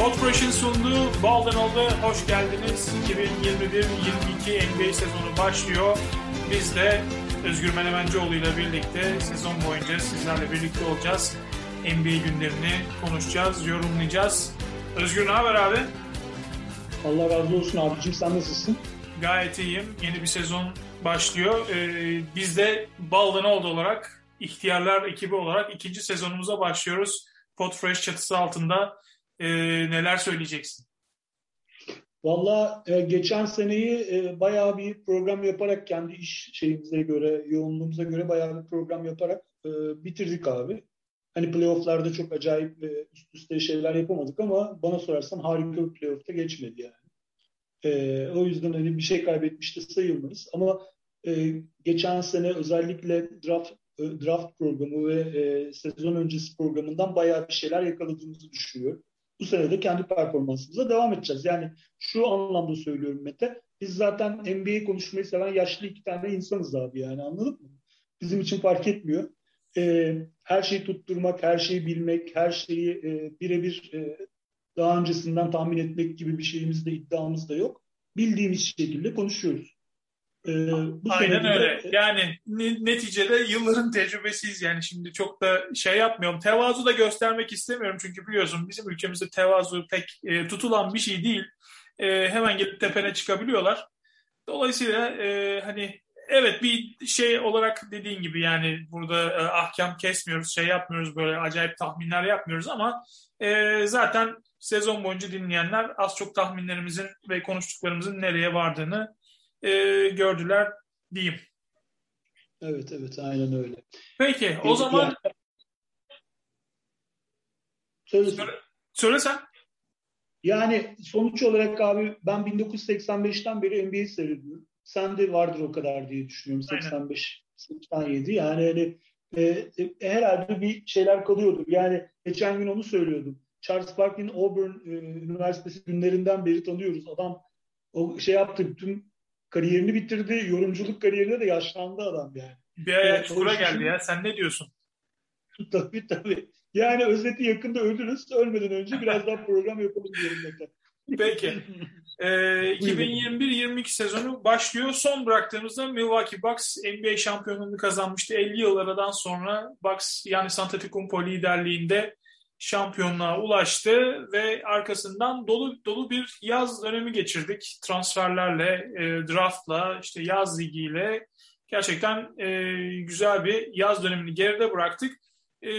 Podfresh'in sunduğu Baldan oldu. Hoş geldiniz. 2021-22 NBA sezonu başlıyor. Biz de Özgür Menemencioğlu ile birlikte sezon boyunca sizlerle birlikte olacağız. NBA günlerini konuşacağız, yorumlayacağız. Özgür ne haber abi? Allah razı olsun abicim sen nasılsın? Gayet iyiyim. Yeni bir sezon başlıyor. Ee, biz de Baldan oldu olarak, ihtiyarlar ekibi olarak ikinci sezonumuza başlıyoruz. Podfresh çatısı altında e, neler söyleyeceksin? Valla e, geçen seneyi e, bayağı bir program yaparak kendi iş şeyimize göre, yoğunluğumuza göre bayağı bir program yaparak e, bitirdik abi. Hani playofflarda çok acayip e, üst üste şeyler yapamadık ama bana sorarsan harika bir playoff'ta geçmedi yani. E, o yüzden hani bir şey kaybetmiş de sayılmayız. Ama e, geçen sene özellikle draft e, draft programı ve e, sezon öncesi programından bayağı bir şeyler yakaladığımızı düşünüyorum bu sene de kendi performansımıza devam edeceğiz. Yani şu anlamda söylüyorum Mete. Biz zaten NBA konuşmayı seven yaşlı iki tane insanız abi yani anladın mı? Bizim için fark etmiyor. Ee, her şeyi tutturmak, her şeyi bilmek, her şeyi e, birebir e, daha öncesinden tahmin etmek gibi bir şeyimiz de iddiamız da yok. Bildiğimiz şekilde konuşuyoruz. Ee, bu Aynen öyle. De... Yani neticede yılların tecrübesiyiz yani şimdi çok da şey yapmıyorum. Tevazu da göstermek istemiyorum çünkü biliyorsun bizim ülkemizde tevazu pek e, tutulan bir şey değil. E, hemen gelip tepene çıkabiliyorlar. Dolayısıyla e, hani evet bir şey olarak dediğin gibi yani burada e, ahkam kesmiyoruz, şey yapmıyoruz böyle acayip tahminler yapmıyoruz ama e, zaten sezon boyunca dinleyenler az çok tahminlerimizin ve konuştuklarımızın nereye vardığını e, gördüler diyeyim. Evet evet aynen öyle. Peki o zaman söyle, söyle, söyle sen. Yani sonuç olarak abi ben 1985'ten beri NBA seyrediyorum. Sen de vardır o kadar diye düşünüyorum. 85, 87 yani hani e, e, herhalde bir şeyler kalıyordu. Yani geçen gün onu söylüyordum. Charles Barkley'in Auburn e, Üniversitesi günlerinden beri tanıyoruz. Adam o şey yaptı, tüm kariyerini bitirdi. Yorumculuk kariyerinde de yaşlandı adam yani. Bir ayağı çukura geldi ya. Sen ne diyorsun? tabii tabii. Yani özeti yakında ölürüz. Ölmeden önce biraz daha program yapalım diyorum zaten. Peki. Ee, 2021-22 sezonu başlıyor. Son bıraktığımızda Milwaukee Bucks NBA şampiyonluğunu kazanmıştı. 50 yıl aradan sonra Bucks yani Antetokounmpo liderliğinde şampiyonluğa ulaştı ve arkasından dolu dolu bir yaz dönemi geçirdik. Transferlerle, e, draftla, işte yaz ligiyle gerçekten e, güzel bir yaz dönemini geride bıraktık. E,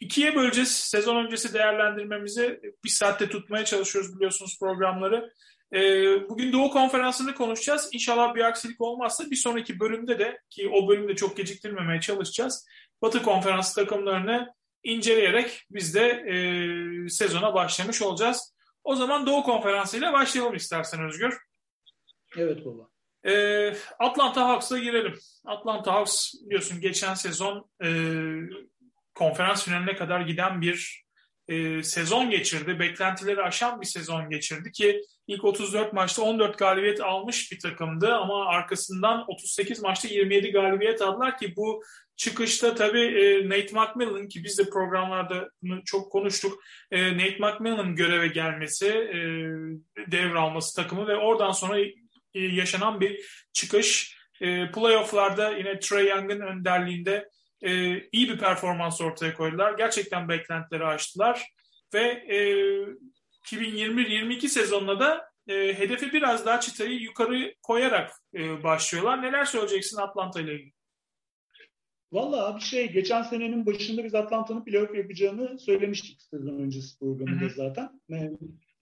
ikiye böleceğiz. Sezon öncesi değerlendirmemizi bir saatte tutmaya çalışıyoruz biliyorsunuz programları. E, bugün Doğu Konferansı'nı konuşacağız. İnşallah bir aksilik olmazsa bir sonraki bölümde de ki o bölümde çok geciktirmemeye çalışacağız. Batı Konferansı takımlarını inceleyerek biz de e, sezona başlamış olacağız. O zaman Doğu Konferansı ile başlayalım istersen Özgür. Evet baba. E, Atlanta Hawks'a girelim. Atlanta Hawks biliyorsun geçen sezon e, konferans finaline kadar giden bir e, sezon geçirdi. Beklentileri aşan bir sezon geçirdi ki ilk 34 maçta 14 galibiyet almış bir takımdı ama arkasından 38 maçta 27 galibiyet aldılar ki bu çıkışta tabii e, Nate McMillan ki biz de programlarda çok konuştuk. E, Nate McMillan'ın göreve gelmesi, e, devralması takımı ve oradan sonra yaşanan bir çıkış. Playoff'larda yine Trey Young'ın önderliğinde iyi bir performans ortaya koydular. Gerçekten beklentileri aştılar ve 2021-22 sezonunda da e, hedefi biraz daha çıtayı yukarı koyarak e, başlıyorlar. Neler söyleyeceksin Atlanta ile ilgili? Valla abi şey geçen senenin başında biz Atlanta'nın playoff yapacağını söylemiştik sezon öncesi programında zaten.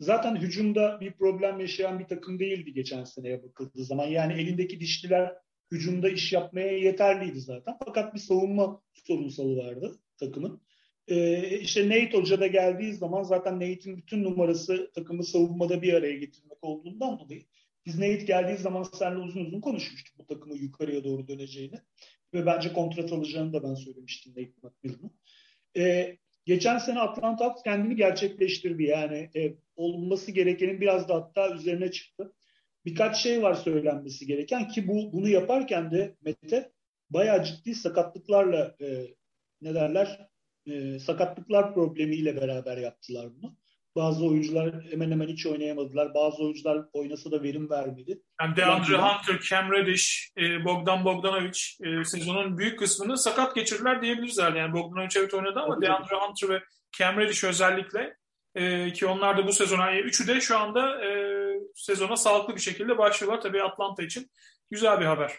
Zaten hücumda bir problem yaşayan bir takım değildi geçen seneye bakıldığı zaman. Yani elindeki dişliler hücumda iş yapmaya yeterliydi zaten. Fakat bir savunma sorunsalı vardı takımın. Ee, işte Nate Hoca da geldiği zaman zaten Nate'in bütün numarası takımı savunmada bir araya getirmek olduğundan dolayı biz Nate geldiği zaman seninle uzun uzun konuşmuştuk bu takımı yukarıya doğru döneceğini. Ve bence kontrat alacağını da ben söylemiştim Nate McMillan'ın. Ee, geçen sene Atlanta Hawks kendini gerçekleştirdi. Yani e, olması gerekenin biraz da hatta üzerine çıktı. Birkaç şey var söylenmesi gereken ki bu bunu yaparken de Mete bayağı ciddi sakatlıklarla e, ne derler e, sakatlıklar problemiyle beraber yaptılar bunu. Bazı oyuncular hemen hemen hiç oynayamadılar. Bazı oyuncular oynasa da verim vermedi. Yani DeAndre Hunter, Cam Reddish, e, Bogdan Bogdanovic e, sezonun büyük kısmını sakat geçirdiler diyebiliriz herhalde. Yani Bogdanovic evet oynadı ama Tabii DeAndre Hunter ve Cam Reddish özellikle e, ki onlar da bu sezona, yani üçü de şu anda e, sezona sağlıklı bir şekilde başlıyorlar. Tabii Atlanta için güzel bir haber.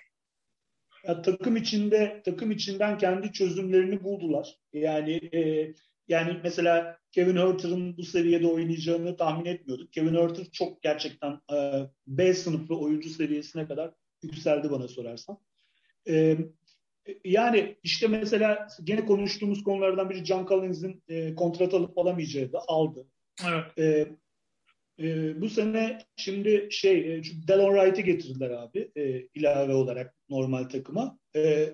Ya, takım içinde takım içinden kendi çözümlerini buldular. Yani e, yani mesela Kevin Herter'ın bu seviyede oynayacağını tahmin etmiyorduk. Kevin Herter çok gerçekten e, B sınıfı oyuncu seviyesine kadar yükseldi bana sorarsan. E, yani işte mesela gene konuştuğumuz konulardan biri John Collins'in e, kontrat alıp alamayacağı da aldı. Evet. E, e, bu sene şimdi şey e, Delon Wright'i getirdiler abi e, ilave olarak normal takıma. E,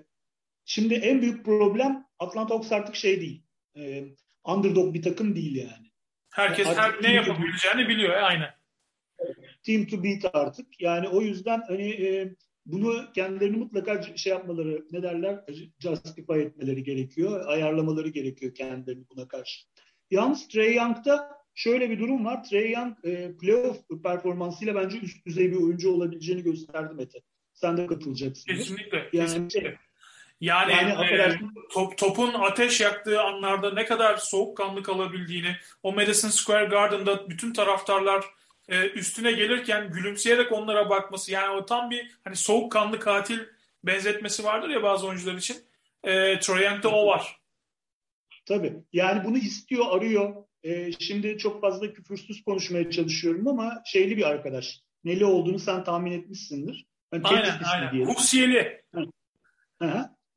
şimdi en büyük problem Atlanta Hawks artık şey değil. E, underdog bir takım değil yani. Herkes her, ne yapabileceğini biliyor aynen. Team to beat artık. Yani o yüzden hani e, bunu kendilerini mutlaka şey yapmaları, ne derler, justify etmeleri gerekiyor. Ayarlamaları gerekiyor kendilerini buna karşı. Yalnız Trey Young'da şöyle bir durum var. Trey Young e, playoff performansıyla bence üst düzey bir oyuncu olabileceğini gösterdi Mete. Sen de katılacaksın. Kesinlikle. Yani, kesinlikle. Yani, yani e, top, topun ateş yaktığı anlarda ne kadar soğukkanlı kalabildiğini, o Madison Square Garden'da bütün taraftarlar e, üstüne gelirken gülümseyerek onlara bakması, yani o tam bir hani soğukkanlı katil benzetmesi vardır ya bazı oyuncular için. E, Troy Young'da o var. Tabii. Yani bunu istiyor, arıyor. E, şimdi çok fazla küfürsüz konuşmaya çalışıyorum ama şeyli bir arkadaş. Neli olduğunu sen tahmin etmişsindir. Yani aynen, aynen. Husiyeli.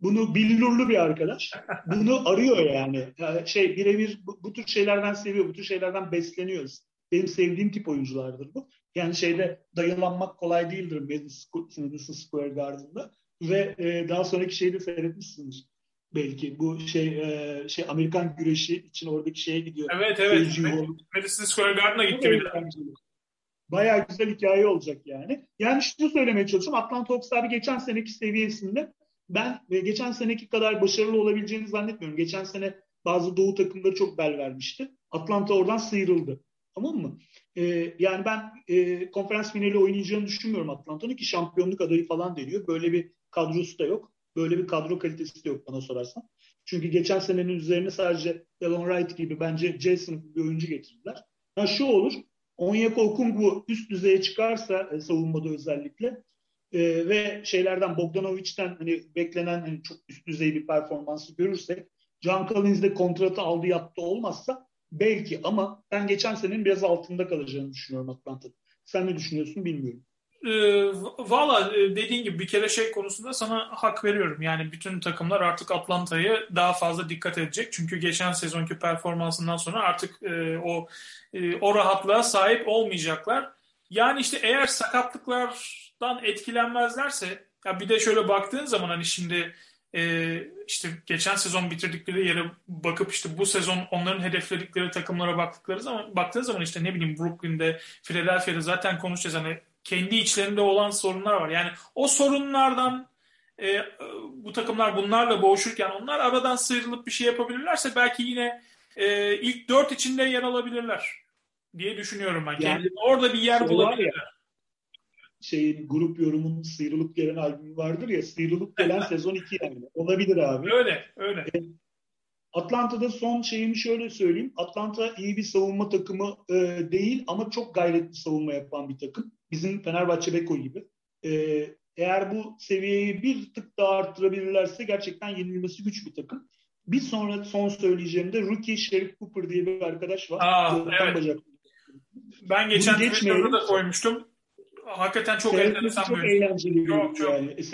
Bunu billurlu bir arkadaş. Bunu arıyor yani. yani şey birebir bu, bu tür şeylerden seviyor. Bu tür şeylerden besleniyoruz. Benim sevdiğim tip oyunculardır bu. Yani şeyde dayılanmak kolay değildir Madison Square Garden'da. Ve e, daha sonraki şeyi de seyretmişsindir belki. Bu şey e, şey Amerikan güreşi için oradaki şeye gidiyor. Evet evet. Madison Square Garden'a gitti bir de. Bayağı güzel hikaye olacak yani. Yani şunu söylemeye çalışıyorum. Atlanta Hawks abi geçen seneki seviyesinde ben e, geçen seneki kadar başarılı olabileceğini zannetmiyorum. Geçen sene bazı doğu takımları çok bel vermişti. Atlanta oradan sıyrıldı. Tamam mı? Ee, yani ben e, konferans finali oynayacağını düşünmüyorum Atlanta'nın ki şampiyonluk adayı falan deniyor. Böyle bir kadrosu da yok. Böyle bir kadro kalitesi de yok bana sorarsan. Çünkü geçen senenin üzerine sadece Delon Wright gibi bence Jason bir oyuncu getirdiler. Ha şu olur. Onyeka Okungwu üst düzeye çıkarsa e, savunmada özellikle e, ve şeylerden Bogdanovic'ten hani beklenen hani çok üst düzey bir performansı görürsek John Collins de kontratı aldı yaptı olmazsa belki ama ben geçen senenin biraz altında kalacağını düşünüyorum Atlanta'da. Sen ne düşünüyorsun bilmiyorum. E, Valla dediğin gibi bir kere şey konusunda sana hak veriyorum. Yani bütün takımlar artık Atlanta'yı daha fazla dikkat edecek. Çünkü geçen sezonki performansından sonra artık e, o e, o rahatlığa sahip olmayacaklar. Yani işte eğer sakatlıklardan etkilenmezlerse ya bir de şöyle baktığın zaman hani şimdi e, işte geçen sezon bitirdikleri yere bakıp işte bu sezon onların hedefledikleri takımlara baktıkları zaman baktığın zaman işte ne bileyim Brooklyn'de, Philadelphia'da zaten konuşacağız hani kendi içlerinde olan sorunlar var. Yani o sorunlardan e, bu takımlar bunlarla boğuşurken onlar aradan sıyrılıp bir şey yapabilirlerse belki yine e, ilk dört içinde yer alabilirler diye düşünüyorum ben. Yani, orada bir yer şey bulabilirler. şeyin grup yorumun sıyrılıp gelen albümü vardır ya sıyrılıp gelen sezon 2 yani. Olabilir abi. Öyle öyle. Atlanta'da son şeyimi şöyle söyleyeyim. Atlanta iyi bir savunma takımı e, değil ama çok gayretli savunma yapan bir takım. Bizim Fenerbahçe Beko gibi. E, eğer bu seviyeyi bir tık daha arttırabilirlerse gerçekten yenilmesi güç bir takım. Bir sonra son söyleyeceğim de rookie Sheriff Cooper diye bir arkadaş var. Aa, evet. Bacak. Ben geçen Twitter'da da koymuştum hakikaten çok enteresan çok eğlenceli. Çok, çok. Yani.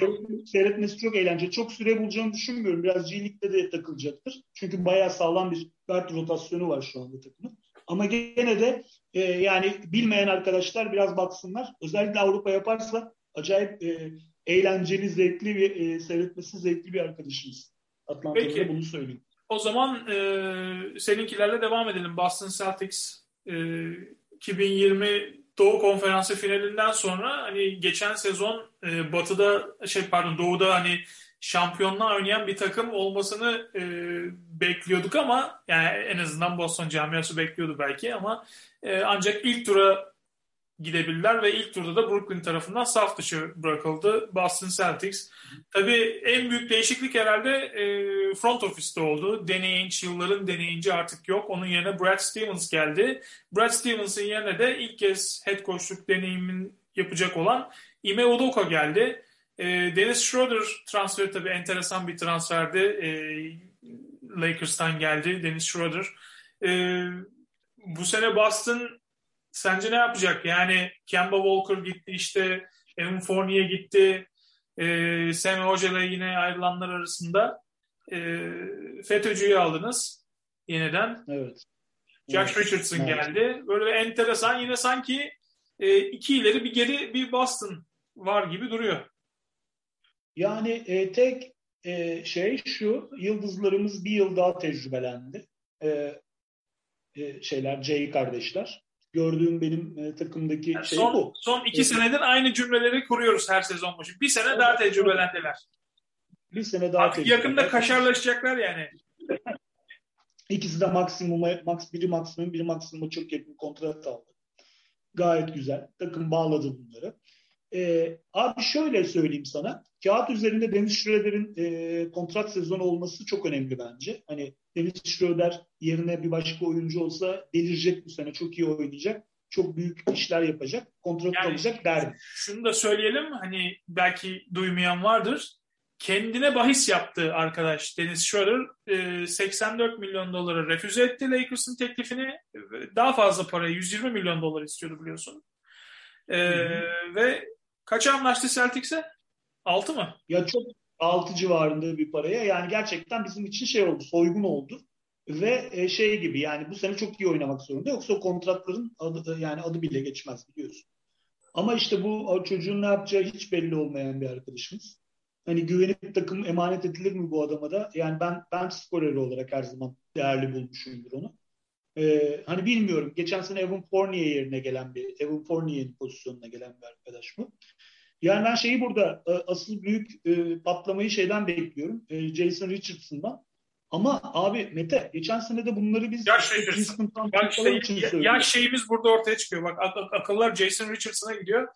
Seyretmesi çok eğlenceli. Çok süre bulacağını düşünmüyorum. Biraz G-League'de de takılacaktır. Çünkü bayağı sağlam bir guard rotasyonu var şu anda takımın. Ama gene de e, yani bilmeyen arkadaşlar biraz baksınlar. Özellikle Avrupa yaparsa acayip e, eğlenceli, zevkli bir e, seyretmesi zevkli bir arkadaşımız. Atlanta'da bunu söyleyeyim. O zaman e, seninkilerle devam edelim. Boston Celtics e, 2020 Doğu Konferansı finalinden sonra hani geçen sezon e, Batı'da şey pardon Doğu'da hani şampiyonluğa oynayan bir takım olmasını e, bekliyorduk ama yani en azından Boston camiası bekliyordu belki ama e, ancak ilk tura gidebilirler ve ilk turda da Brooklyn tarafından saf dışı bırakıldı Boston Celtics. Tabii en büyük değişiklik herhalde e, front office'te oldu. Danny Ainge yılların deneyinci artık yok. Onun yerine Brad Stevens geldi. Brad Stevens'ın yerine de ilk kez head coachluk deneyimin yapacak olan Ime Udoka geldi. E, Dennis Schroeder transferi tabii enteresan bir transferdi. E, Lakers'tan geldi Dennis Schroeder. Bu sene Boston sence ne yapacak? Yani Kemba Walker gitti işte Evan Fournier gitti. E, Sam Hoca'la yine ayrılanlar arasında e, FETÖ'cüyü aldınız yeniden. Evet. Josh evet. Richardson evet. geldi. Böyle enteresan yine sanki e, iki ileri bir geri bir Boston var gibi duruyor. Yani e, tek e, şey şu, yıldızlarımız bir yıl daha tecrübelendi. E, e, şeyler, Jay kardeşler. Gördüğüm benim e, takımdaki yani şey son, bu. Son iki e, senedir aynı cümleleri kuruyoruz her sezon başı. Bir sene evet, daha tecrübelendiler. Bir sene daha Artık yakında kaşarlaşacaklar yani. İkisi de maksimuma, max, biri maksimum, biri maksimuma çok yakın kontrat aldı. Gayet güzel. Takım bağladı bunları. Ee, abi şöyle söyleyeyim sana. Kağıt üzerinde Deniz Schroeder'in e, kontrat sezonu olması çok önemli bence. Hani Deniz Schroeder yerine bir başka oyuncu olsa delirecek bu sene. Çok iyi oynayacak. Çok büyük işler yapacak. Kontrat yani, alacak derdim. Şunu da söyleyelim. Hani belki duymayan vardır. Kendine bahis yaptı arkadaş Deniz Schroeder. E, 84 milyon doları refüze etti Lakers'ın teklifini. Daha fazla parayı 120 milyon dolar istiyordu biliyorsun. E, ve Kaç anlaştı Celtics'e? 6 mı? Ya çok 6 civarında bir paraya. Yani gerçekten bizim için şey oldu, soygun oldu. Ve e, şey gibi yani bu sene çok iyi oynamak zorunda. Yoksa o kontratların adı, yani adı bile geçmez biliyorsun. Ama işte bu çocuğun ne yapacağı hiç belli olmayan bir arkadaşımız. Hani güvenip takım emanet edilir mi bu adama da? Yani ben ben skoreri olarak her zaman değerli bulmuşumdur onu. Ee, hani bilmiyorum. Geçen sene Evan Fournier yerine gelen bir, Evan Fournier'in pozisyonuna gelen bir arkadaş mı? Yani ben şeyi burada e, asıl büyük e, patlamayı şeyden bekliyorum. E, Jason Richardson'dan. Ama abi Mete geçen sene de bunları biz yaş, Richardson. Bak işte, yaş şeyimiz burada ortaya çıkıyor. Bak ak- akıllar Jason Richardson'a gidiyor.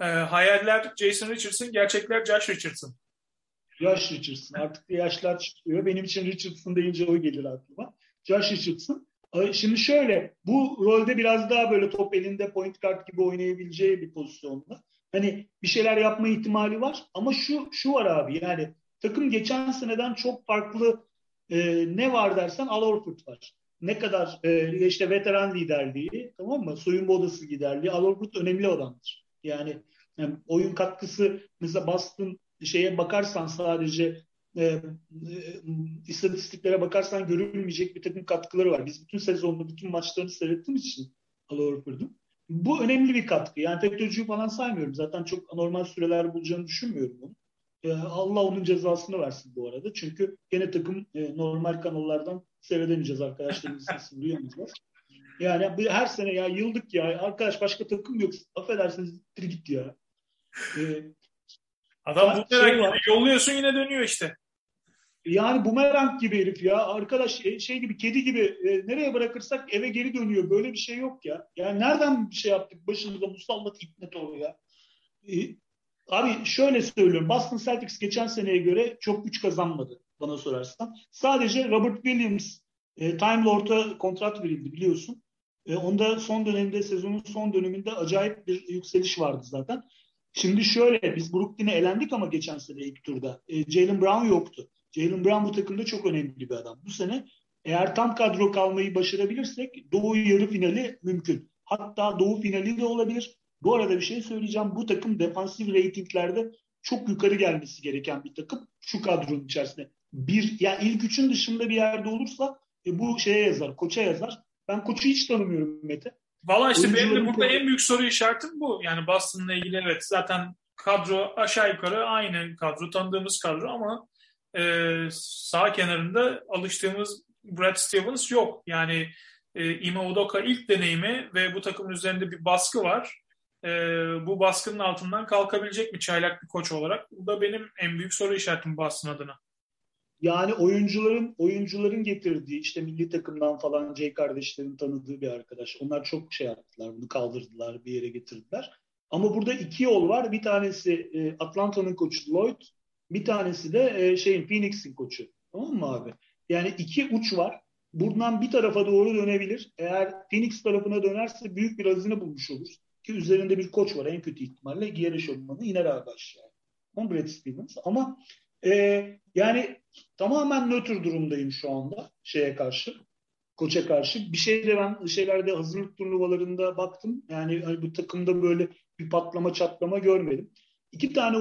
E, hayaller Jason Richardson, gerçekler Josh Richardson. Josh Richardson. Artık yaşlar çıkıyor. Benim için Richardson deyince o gelir aklıma. Josh Richardson. Şimdi şöyle bu rolde biraz daha böyle top elinde point guard gibi oynayabileceği bir pozisyonda. Hani bir şeyler yapma ihtimali var ama şu şu var abi yani takım geçen seneden çok farklı e, ne var dersen Al Horford var. Ne kadar e, işte veteran liderliği tamam mı? Soyunma odası liderliği. Al Horford önemli adamdır. Yani, yani oyun katkısı mesela Boston şeye bakarsan sadece e, e, istatistiklere bakarsan görülmeyecek bir takım katkıları var. Biz bütün sezonda bütün maçlarını seyrettiğimiz için Al Horford'un. Bu önemli bir katkı. Yani FETÖ'cüyü falan saymıyorum. Zaten çok anormal süreler bulacağını düşünmüyorum onu. Ee, Allah onun cezasını versin bu arada. Çünkü gene takım e, normal kanallardan seyredemeyeceğiz arkadaşlarımız sesini duyamayacağız. Yani her sene ya yıldık ya arkadaş başka takım yok. Affedersiniz git ya. Ee, Adam bu şey yolluyorsun yine dönüyor işte. Yani bumerang gibi herif ya. Arkadaş e, şey gibi kedi gibi e, nereye bırakırsak eve geri dönüyor. Böyle bir şey yok ya. Yani nereden bir şey yaptık? Başımıza musallat ipnet oluyor ya. E, abi şöyle söylüyorum. Boston Celtics geçen seneye göre çok güç kazanmadı bana sorarsan. Sadece Robert Williams e, Time Lord'a kontrat verildi biliyorsun. E, onda son dönemde sezonun son döneminde acayip bir yükseliş vardı zaten. Şimdi şöyle biz Brooklyn'e elendik ama geçen sene ilk turda. E, Jalen Brown yoktu. Jalen Brown bu takımda çok önemli bir adam. Bu sene eğer tam kadro kalmayı başarabilirsek Doğu yarı finali mümkün. Hatta Doğu finali de olabilir. Bu arada bir şey söyleyeceğim. Bu takım defansif reytinglerde çok yukarı gelmesi gereken bir takım. Şu kadronun içerisinde. Bir, ya ilk üçün dışında bir yerde olursa e, bu şeye yazar, koça yazar. Ben koçu hiç tanımıyorum Mete. Valla işte benim de burada en büyük soru işaretim bu. Yani Boston'la ilgili evet zaten kadro aşağı yukarı aynı kadro, tanıdığımız kadro ama e, sağ kenarında alıştığımız Brad Stevens yok. Yani e, Ime Udoka ilk deneyimi ve bu takımın üzerinde bir baskı var. e, bu baskının altından kalkabilecek mi çaylak bir koç olarak? Bu da benim en büyük soru işaretim Boston adına. Yani oyuncuların oyuncuların getirdiği işte milli takımdan falan Jay kardeşlerin tanıdığı bir arkadaş. Onlar çok şey yaptılar, bunu kaldırdılar, bir yere getirdiler. Ama burada iki yol var. Bir tanesi e, Atlanta'nın koçu Lloyd, bir tanesi de e, şeyin Phoenix'in koçu. Tamam mı abi? Yani iki uç var. Buradan bir tarafa doğru dönebilir. Eğer Phoenix tarafına dönerse büyük bir hazine bulmuş olur. Ki üzerinde bir koç var en kötü ihtimalle. Giyer eşofmanı iner abi aşağıya. Ama Brad Stevens. Ama e, yani tamamen nötr durumdayım şu anda şeye karşı. Koça karşı. Bir şeyde ben şeylerde hazırlık turnuvalarında baktım. Yani hani bu takımda böyle bir patlama çatlama görmedim. İki tane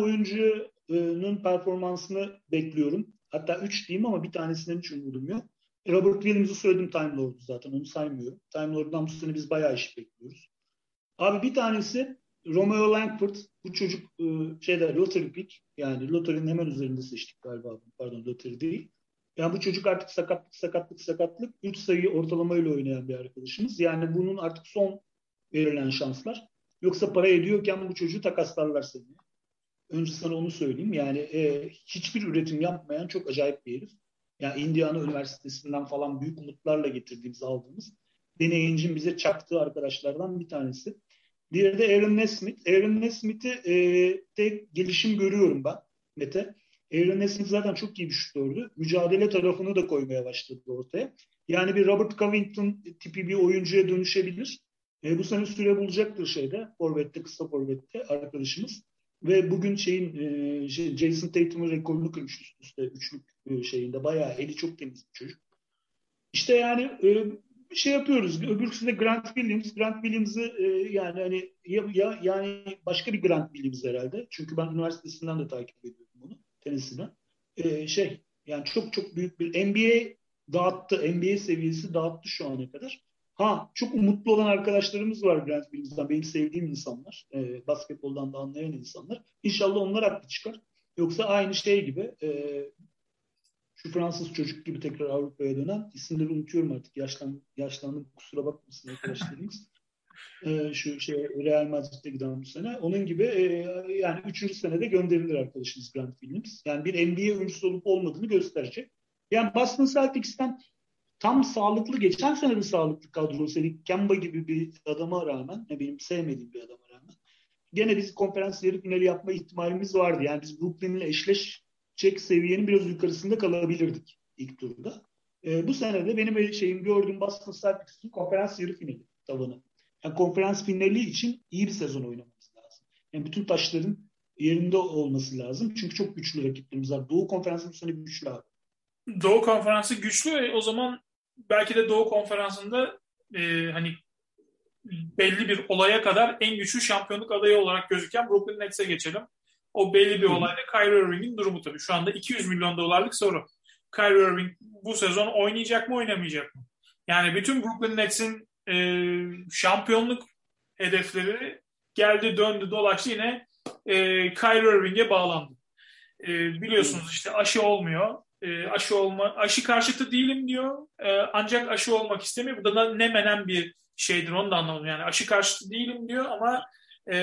oyuncunun performansını bekliyorum. Hatta üç diyeyim ama bir tanesinden hiç umudum yok. Robert Williams'ı söyledim Time Lord'u zaten onu saymıyorum. Time Lord'dan bu sene biz bayağı iş bekliyoruz. Abi bir tanesi Romeo Langford. Bu çocuk şeyde lottery pick. Yani lotterinin hemen üzerinde seçtik galiba. Pardon lottery değil. Yani bu çocuk artık sakatlık sakatlık sakatlık 3 sayı ortalamayla oynayan bir arkadaşımız. Yani bunun artık son verilen şanslar. Yoksa para ediyorken bu çocuğu takaslarlar seni. Önce sana onu söyleyeyim. Yani e, hiçbir üretim yapmayan çok acayip bir herif. Yani Indiana Üniversitesi'nden falan büyük umutlarla getirdiğimiz aldığımız deneyincin bize çaktığı arkadaşlardan bir tanesi. Diğeri de Aaron Nesmith. Aaron Nesmith'i e, de gelişim görüyorum ben Mete. Aaron Nesmith zaten çok iyi bir şutördü. Mücadele tarafını da koymaya başladı ortaya. Yani bir Robert Covington tipi bir oyuncuya dönüşebilir. E, bu sene süre bulacaktır şeyde. Forvet'te, kısa forvette arkadaşımız. Ve bugün şeyin e, şey, Jason Tatum'un rekorunu kırmış üst üste üçlük e, şeyinde. Bayağı eli çok temiz bir çocuk. İşte yani e, şey yapıyoruz. Öbürküsü de Grant Williams. Grant Williams'ı e, yani hani ya, ya, yani başka bir Grant Williams herhalde. Çünkü ben üniversitesinden de takip ediyorum bunu. Tenisinden. E, şey yani çok çok büyük bir NBA dağıttı. NBA seviyesi dağıttı şu ana kadar. Ha çok umutlu olan arkadaşlarımız var Grant Williams'dan. Benim sevdiğim insanlar. E, basketboldan da anlayan insanlar. İnşallah onlar haklı çıkar. Yoksa aynı şey gibi e, şu Fransız çocuk gibi tekrar Avrupa'ya dönen isimleri unutuyorum artık. Yaşlan, yaşlandım kusura bakmasın arkadaşlarımız. ee, şu şey Real Madrid'de giden bu sene. Onun gibi e, yani üçüncü senede gönderilir arkadaşımız Grant Williams. Yani bir NBA oyuncusu olup olmadığını gösterecek. Yani Boston Celtics'ten tam sağlıklı, geçen sene de sağlıklı kadrosu. Kemba gibi bir adama rağmen, benim sevmediğim bir adama rağmen gene biz konferans yarı finali yapma ihtimalimiz vardı. Yani biz Brooklyn'le eşleş çek seviyenin biraz yukarısında kalabilirdik ilk turda. E, bu sene de benim şeyim gördüğüm Boston Celtics'in konferans yarı finali tavanı. Yani konferans finali için iyi bir sezon oynamamız lazım. Yani bütün taşların yerinde olması lazım. Çünkü çok güçlü rakiplerimiz var. Doğu konferansı bu sene güçlü abi. Doğu konferansı güçlü ve o zaman belki de Doğu konferansında e, hani belli bir olaya kadar en güçlü şampiyonluk adayı olarak gözüken Brooklyn Nets'e geçelim. O belli bir olayda Kyrie Irving'in durumu tabii. Şu anda 200 milyon dolarlık soru. Kyrie Irving bu sezon oynayacak mı oynamayacak mı? Yani bütün Brooklyn Nets'in e, şampiyonluk hedefleri geldi döndü dolaştı yine e, Kyrie Irving'e bağlandı. E, biliyorsunuz işte aşı olmuyor. E, aşı olma aşı karşıtı değilim diyor. E, ancak aşı olmak istemiyor. Bu da ne menen bir şeydir onu da anlamadım. Yani aşı karşıtı değilim diyor ama e,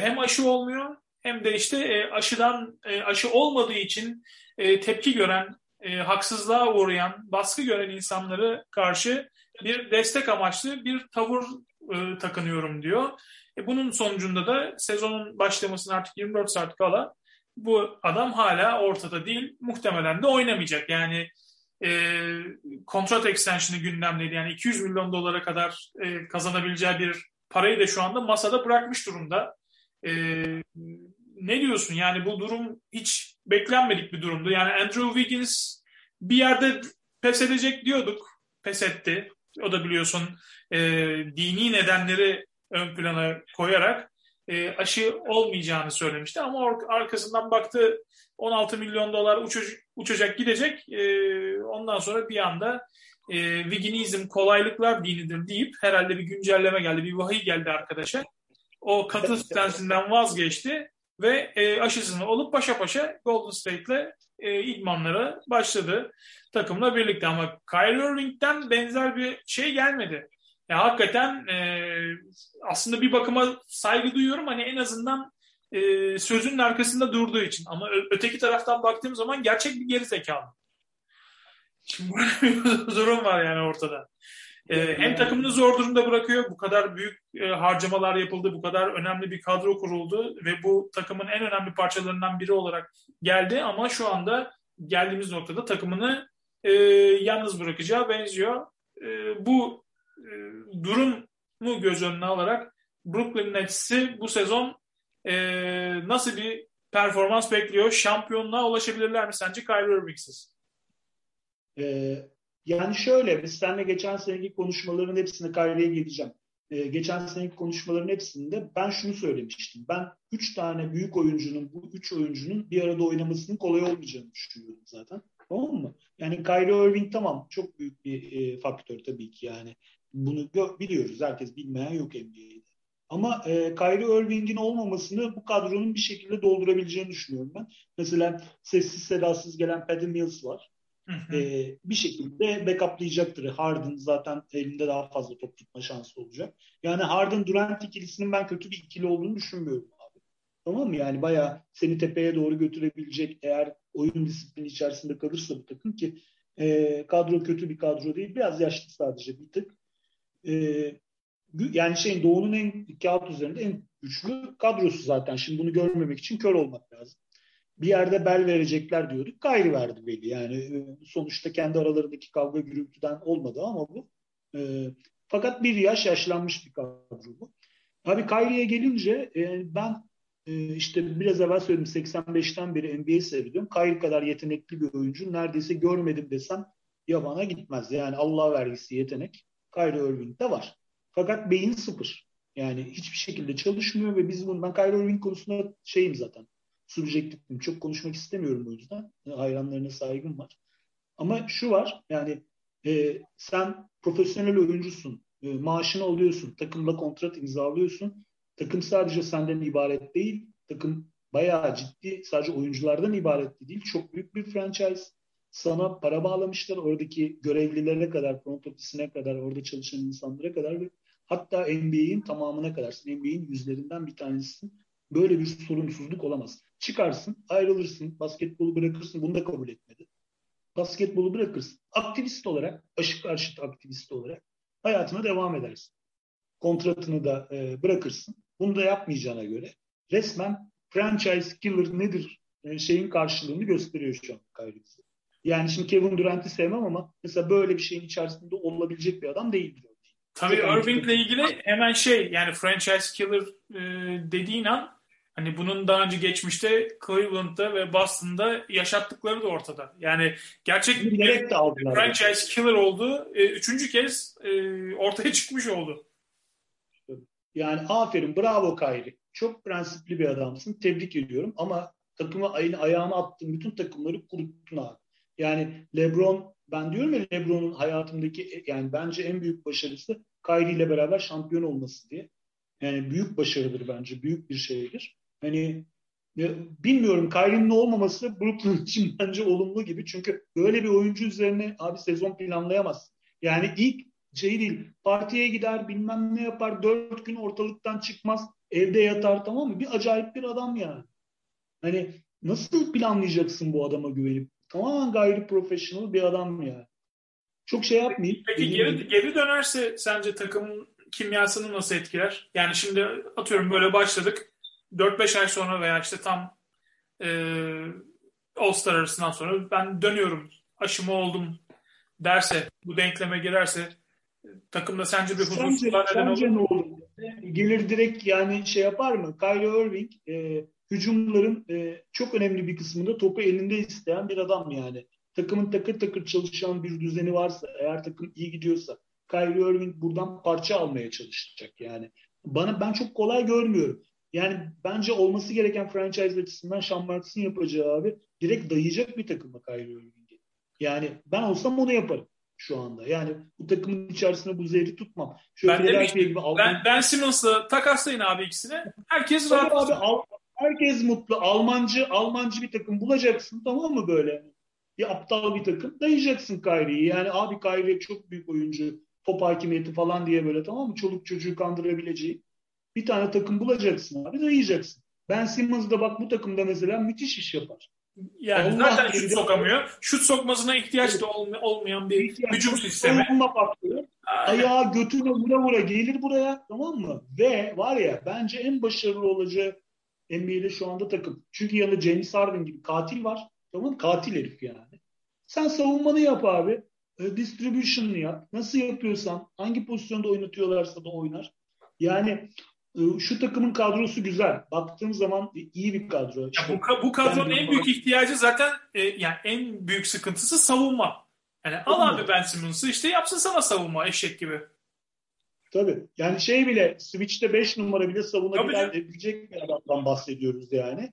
hem aşı olmuyor hem de işte e, aşıdan e, aşı olmadığı için e, tepki gören, e, haksızlığa uğrayan, baskı gören insanları karşı bir destek amaçlı bir tavır e, takınıyorum diyor. E, bunun sonucunda da sezonun başlamasına artık 24 saat kala bu adam hala ortada değil. Muhtemelen de oynamayacak. Yani e, kontrat extension'ı gündemdeydi. Yani 200 milyon dolara kadar e, kazanabileceği bir parayı da şu anda masada bırakmış durumda. E, ne diyorsun? Yani bu durum hiç beklenmedik bir durumdu. Yani Andrew Wiggins bir yerde pes edecek diyorduk. Pes etti. O da biliyorsun e, dini nedenleri ön plana koyarak e, aşı olmayacağını söylemişti. Ama arkasından baktı 16 milyon dolar uçacak, uçacak gidecek. E, ondan sonra bir anda e, Wigginizm kolaylıklar dinidir deyip herhalde bir güncelleme geldi, bir vahiy geldi arkadaşa. O katı stensinden vazgeçti ve e, aşısını olup paşa paşa Golden State'le e, idmanlara başladı takımla birlikte. Ama Kyrie Irving'den benzer bir şey gelmedi. Ya hakikaten e, aslında bir bakıma saygı duyuyorum. Hani en azından e, sözünün arkasında durduğu için. Ama öteki taraftan baktığım zaman gerçek bir geri zekalı. Şimdi böyle bir durum var yani ortada. E, hem takımını zor durumda bırakıyor. Bu kadar büyük e, harcamalar yapıldı. Bu kadar önemli bir kadro kuruldu. Ve bu takımın en önemli parçalarından biri olarak geldi. Ama şu anda geldiğimiz noktada takımını e, yalnız bırakacağı benziyor. E, bu e, durumu göz önüne alarak Brooklyn Nets'i bu sezon e, nasıl bir performans bekliyor? Şampiyonluğa ulaşabilirler mi sence Kyrie Irving'siz? Ee, yani şöyle, biz seninle geçen seneki konuşmaların hepsine Kyrie'ye geleceğim. Ee, geçen seneki konuşmaların hepsinde ben şunu söylemiştim. Ben üç tane büyük oyuncunun, bu üç oyuncunun bir arada oynamasının kolay olmayacağını düşünüyorum zaten. Tamam mı? Yani Kyrie Irving tamam çok büyük bir e, faktör tabii ki yani. Bunu biliyoruz. Herkes bilmeyen yok NBA'de. Ama e, Kyrie Irving'in olmamasını bu kadronun bir şekilde doldurabileceğini düşünüyorum ben. Mesela sessiz sedasız gelen Patty Mills var. Hı E, bir şekilde backuplayacaktır. Harden zaten elinde daha fazla top tutma şansı olacak. Yani Harden Durant ikilisinin ben kötü bir ikili olduğunu düşünmüyorum abi. Tamam mı? Yani bayağı seni tepeye doğru götürebilecek eğer oyun disiplini içerisinde kalırsa bu takım ki e, kadro kötü bir kadro değil. Biraz yaşlı sadece bir tık. E, yani şeyin Doğu'nun en kağıt üzerinde en güçlü kadrosu zaten. Şimdi bunu görmemek için kör olmak lazım. Bir yerde bel verecekler diyorduk. Gayrı verdi belli. Yani e, sonuçta kendi aralarındaki kavga gürültüden olmadı ama bu. E, fakat bir yaş yaşlanmış bir kadro bu. Abi Kyrie'ye gelince e, ben e, işte biraz evvel söyledim 85'ten beri NBA seyrediyorum. Kyrie kadar yetenekli bir oyuncu neredeyse görmedim desem yabana gitmez. Yani Allah vergisi yetenek Kyrie Irving'de var. Fakat beyin sıfır. Yani hiçbir şekilde çalışmıyor ve biz bunu ben Kyrie Irving konusunda şeyim zaten. Subjektifim. Çok konuşmak istemiyorum o yüzden. Hayranlarına saygım var. Ama şu var yani e, sen profesyonel oyuncusun. E, maaşını alıyorsun. Takımla kontrat imzalıyorsun. Takım sadece senden ibaret değil. Takım bayağı ciddi sadece oyunculardan ibaret değil. Çok büyük bir franchise. Sana para bağlamışlar. Oradaki görevlilere kadar, front ofisine kadar, orada çalışan insanlara kadar ve Hatta NBA'in tamamına kadar, NBA'in yüzlerinden bir tanesi böyle bir sorunsuzluk olamaz. Çıkarsın, ayrılırsın, basketbolu bırakırsın. Bunu da kabul etmedi. Basketbolu bırakırsın. Aktivist olarak, aşık karşıt aktivist olarak hayatına devam edersin. Kontratını da e, bırakırsın. Bunu da yapmayacağına göre resmen franchise killer nedir e, şeyin karşılığını gösteriyor şu an Kyrie Yani şimdi Kevin Durant'i sevmem ama mesela böyle bir şeyin içerisinde olabilecek bir adam değil. Tabii Irving'le ilgili hemen şey yani franchise killer e, dediğin an hani bunun daha önce geçmişte Cleveland'da ve Boston'da yaşattıkları da ortada. Yani gerçek bir franchise killer oldu. E, üçüncü kez e, ortaya çıkmış oldu. Yani aferin bravo Kyrie. Çok prensipli bir adamsın. Tebrik ediyorum ama takıma ayını ayağına attığın bütün takımları kuruttun abi. Yani LeBron ben diyorum ya LeBron'un hayatımdaki yani bence en büyük başarısı Kyrie ile beraber şampiyon olması diye. Yani büyük başarıdır bence. Büyük bir şeydir. Hani ya, bilmiyorum Kyrie'nin olmaması Brooklyn için bence olumlu gibi. Çünkü böyle bir oyuncu üzerine abi sezon planlayamaz. Yani ilk şey değil partiye gider bilmem ne yapar dört gün ortalıktan çıkmaz evde yatar tamam mı? Bir acayip bir adam yani. Hani nasıl planlayacaksın bu adama güvenip? Tamamen gayri profesyonel bir adam ya. Çok şey yapmayayım. Peki geri, geri dönerse sence takımın kimyasını nasıl etkiler? Yani şimdi atıyorum böyle başladık. 4-5 ay sonra veya işte tam e, All-Star arasından sonra ben dönüyorum, aşımı oldum derse, bu denkleme girerse takımda sence bir huzursuzluğa neden olur mu? olur? Gelir direkt yani şey yapar mı? Kyrie Irving e, hücumların e, çok önemli bir kısmında topu elinde isteyen bir adam yani. Takımın takır takır çalışan bir düzeni varsa, eğer takım iyi gidiyorsa Kyrie Irving buradan parça almaya çalışacak yani. Bana ben çok kolay görmüyorum. Yani bence olması gereken franchise açısından Sean Marks'ın yapacağı abi direkt dayayacak bir takıma Kyrie Irving'i. Yani ben olsam onu yaparım şu anda. Yani bu takımın içerisinde bu zehri tutmam. Şöyle ben demiştim. Gibi ben, ben Simmons'la takaslayın abi ikisini. Herkes rahat. Abi, al, Herkes mutlu. Almancı Almancı bir takım bulacaksın tamam mı böyle? Bir aptal bir takım dayayacaksın Kyrie'yi. Yani abi Kyrie çok büyük oyuncu. top hakimiyeti falan diye böyle tamam mı? Çoluk çocuğu kandırabileceği bir tane takım bulacaksın abi dayayacaksın. Ben Simmons da bak bu takımda mesela müthiş iş yapar. Yani Allah zaten şut sokamıyor. Şut sokmasına ihtiyaç da olmayan bir ihtiyaç hücum sistemi. Savunma faktörü. Ayağı götüne vura vura gelir buraya tamam mı? Ve var ya bence en başarılı olacağı NBA'de şu anda takım. Çünkü yanında James Harden gibi katil var. Tamam? Katil herif yani. Sen savunmanı yap abi. E, distribution'ını yap. Nasıl yapıyorsan, hangi pozisyonda oynatıyorlarsa da oynar. Yani e, şu takımın kadrosu güzel. Baktığım zaman iyi bir kadro. Ya bu, bu kadronun en büyük ihtiyacı zaten e, yani en büyük sıkıntısı savunma. Yani al abi Ben Simmons'ı işte yapsın sana savunma eşek gibi. Tabii. Yani şey bile Switch'te 5 numara bile savunabilecek bir adamdan bahsediyoruz yani.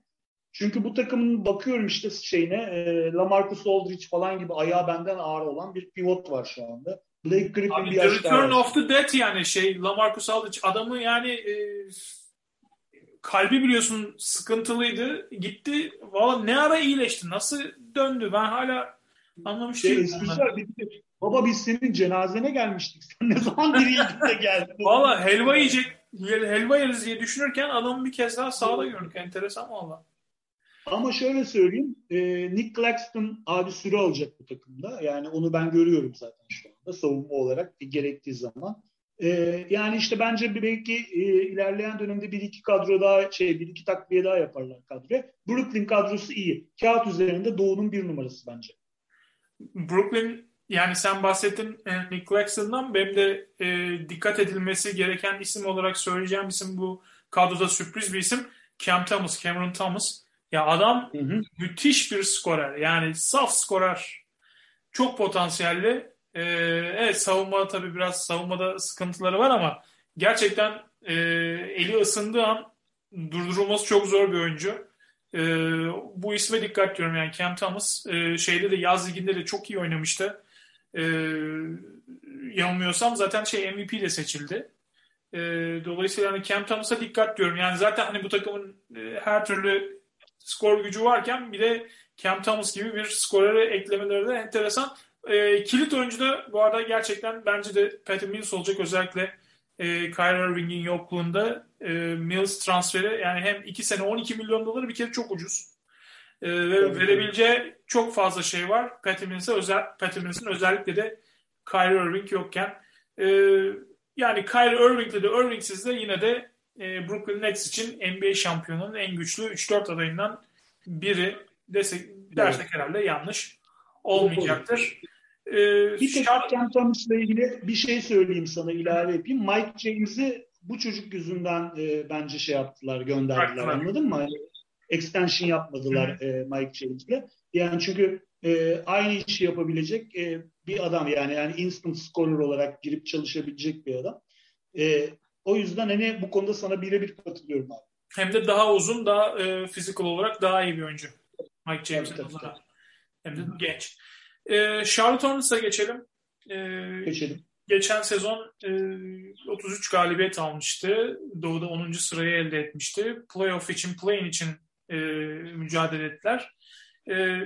Çünkü bu takımın bakıyorum işte şeyine e, Lamarcus Aldridge falan gibi ayağı benden ağır olan bir pivot var şu anda. Blake Griffin Abi, bir yaş Return var. of the Dead yani şey Lamarcus Aldridge adamı yani e, kalbi biliyorsun sıkıntılıydı. Gitti valla ne ara iyileşti? Nasıl döndü? Ben hala anlamış şey, değilim. Baba biz senin cenazene gelmiştik. Sen ne zaman bir de geldin? valla helva yiyecek helva yeriz diye düşünürken adamı bir kez daha sağda gördük. Enteresan valla. Ama şöyle söyleyeyim, e, Nick Claxton abi süre alacak bu takımda. Yani onu ben görüyorum zaten şu anda savunma olarak gerektiği zaman. E, yani işte bence belki e, ilerleyen dönemde bir iki kadro daha şey bir iki takviye daha yaparlar kadroya. Brooklyn kadrosu iyi. Kağıt üzerinde Doğu'nun bir numarası bence. Brooklyn yani sen bahsettin e, Nick Claxton'dan benim de e, dikkat edilmesi gereken isim olarak söyleyeceğim isim bu kadroda sürpriz bir isim. Cam Thomas, Cameron Thomas. Ya adam hı hı. müthiş bir skorer. Yani saf skorer. Çok potansiyelli. Ee, evet savunma tabii biraz savunmada sıkıntıları var ama gerçekten e, eli ısındığı an durdurulması çok zor bir oyuncu. E, bu isme dikkat diyorum yani Cam Thomas e, şeyde de yaz liginde de çok iyi oynamıştı. E, yanılmıyorsam zaten şey MVP ile seçildi. E, dolayısıyla hani Cam Thomas'a dikkat diyorum. Yani zaten hani bu takımın e, her türlü skor gücü varken bir de Cam Thomas gibi bir skorere eklemeleri de enteresan. E, kilit oyuncu da bu arada gerçekten bence de Patty Mills olacak özellikle e, Kyrie Irving'in yokluğunda e, Mills transferi yani hem 2 sene 12 milyon doları bir kere çok ucuz. E, ve verebileceği çok fazla şey var. Mills'e özel, Patty Mills'in özellikle de Kyrie Irving yokken. E, yani Kyrie Irving'le de Irving'siz de yine de e, Brooklyn Nets için NBA şampiyonunun en güçlü 3-4 adayından biri desek, dersek evet. herhalde yanlış olmayacaktır. Ee, bir tek Şart... Cam Thomas'la ilgili bir şey söyleyeyim sana ilave yapayım. Mike James'i bu çocuk yüzünden e, bence şey yaptılar, gönderdiler. Bıraktılar. Anladın mı? Extension yapmadılar e, Mike James'le. Yani çünkü e, aynı işi yapabilecek e, bir adam yani yani instant scorer olarak girip çalışabilecek bir adam. E, o yüzden hani bu konuda sana birebir katılıyorum abi. Hem de daha uzun, daha e, physical olarak daha iyi bir oyuncu. Mike James'in tabii, Hem de Hı-hı. genç. E, Charlotte Hornets'a geçelim. E, geçelim. Geçen sezon e, 33 galibiyet almıştı. Doğu'da 10. sırayı elde etmişti. Playoff için, play-in için e, mücadele ettiler. E,